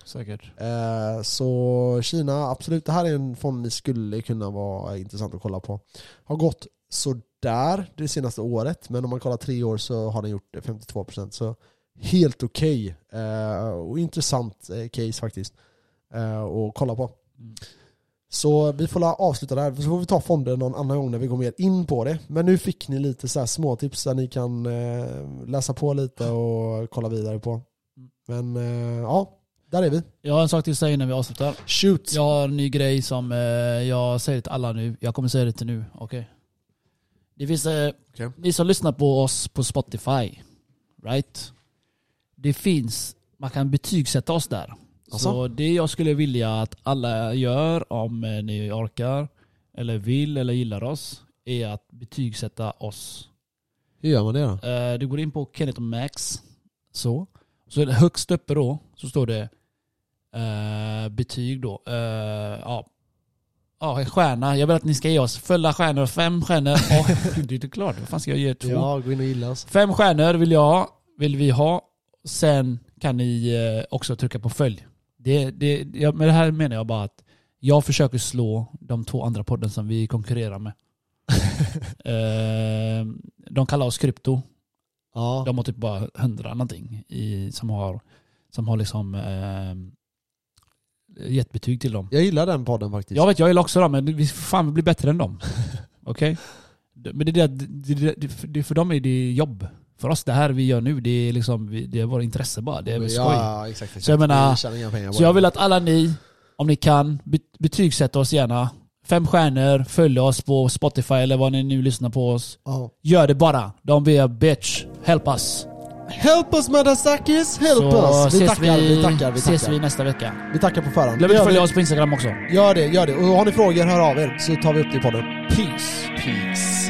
[SPEAKER 2] Säkert.
[SPEAKER 1] Eh, så Kina, absolut, det här är en fond ni skulle kunna vara intressant att kolla på. Har gått sådär det senaste året, men om man kollar tre år så har den gjort det 52%. Så helt okej. Eh, och intressant eh, case faktiskt. Eh, att kolla på.
[SPEAKER 2] Mm.
[SPEAKER 1] Så vi får avsluta där, så får vi ta fonder någon annan gång när vi går mer in på det. Men nu fick ni lite så här små tips där ni kan läsa på lite och kolla vidare på. Men eh, ja, där är vi.
[SPEAKER 2] Jag har en sak till att säga innan vi avslutar.
[SPEAKER 1] Shoot!
[SPEAKER 2] Jag har en ny grej som eh, jag säger till alla nu. Jag kommer säga det till nu, okej? Det finns, eh,
[SPEAKER 1] Okej.
[SPEAKER 2] ni som lyssnar på oss på Spotify, right? Det finns, man kan betygsätta oss där.
[SPEAKER 1] Alltså?
[SPEAKER 2] Så det jag skulle vilja att alla gör, om eh, ni orkar, eller vill eller gillar oss, är att betygsätta oss.
[SPEAKER 1] Hur gör man det då?
[SPEAKER 2] Eh, du går in på Kenneth och Max, så. Så högst uppe då, så står det eh, betyg då. Eh, ja. ja, en stjärna. Jag vill att ni ska ge oss fulla stjärnor, fem stjärnor. Oh, det är inte klart, vad fan ska jag ge? Två?
[SPEAKER 1] Ja, gå in och gilla oss.
[SPEAKER 2] Fem stjärnor vill jag ha, vill vi ha. Sen kan ni eh, också trycka på följ. Det, det, jag, med det här menar jag bara att jag försöker slå de två andra podden som vi konkurrerar med. eh, de kallar oss krypto.
[SPEAKER 1] Ja.
[SPEAKER 2] De har typ bara hundra någonting i, som har, som har liksom gett betyg till dem.
[SPEAKER 1] Jag gillar den podden faktiskt.
[SPEAKER 2] Jag vet, jag gillar också dem, men vi fan vi blir bättre än dem. Okej? Men det, det, det, det, för dem är det jobb. För oss, det här vi gör nu, det är liksom, det är vårt intresse bara. Det är skoj.
[SPEAKER 1] Ja, exakt. exakt.
[SPEAKER 2] Så jag menar- Så jag vill att alla ni, om ni kan, bet- betygsätta oss gärna. Fem stjärnor, följ oss på Spotify eller vad ni nu lyssnar på oss.
[SPEAKER 1] Ja.
[SPEAKER 2] Gör det bara. Don't be a bitch. Help us.
[SPEAKER 1] Help us motherfuckers, help
[SPEAKER 2] Så
[SPEAKER 1] us! Vi
[SPEAKER 2] ses
[SPEAKER 1] tackar, vi, tackar, vi
[SPEAKER 2] ses
[SPEAKER 1] tackar.
[SPEAKER 2] vi nästa vecka.
[SPEAKER 1] Vi tackar på förhand.
[SPEAKER 2] Glöm inte att följa oss på Instagram också.
[SPEAKER 1] Gör det, gör det. Och har ni frågor, hör av er så tar vi upp det i podden.
[SPEAKER 2] Peace.
[SPEAKER 1] Peace.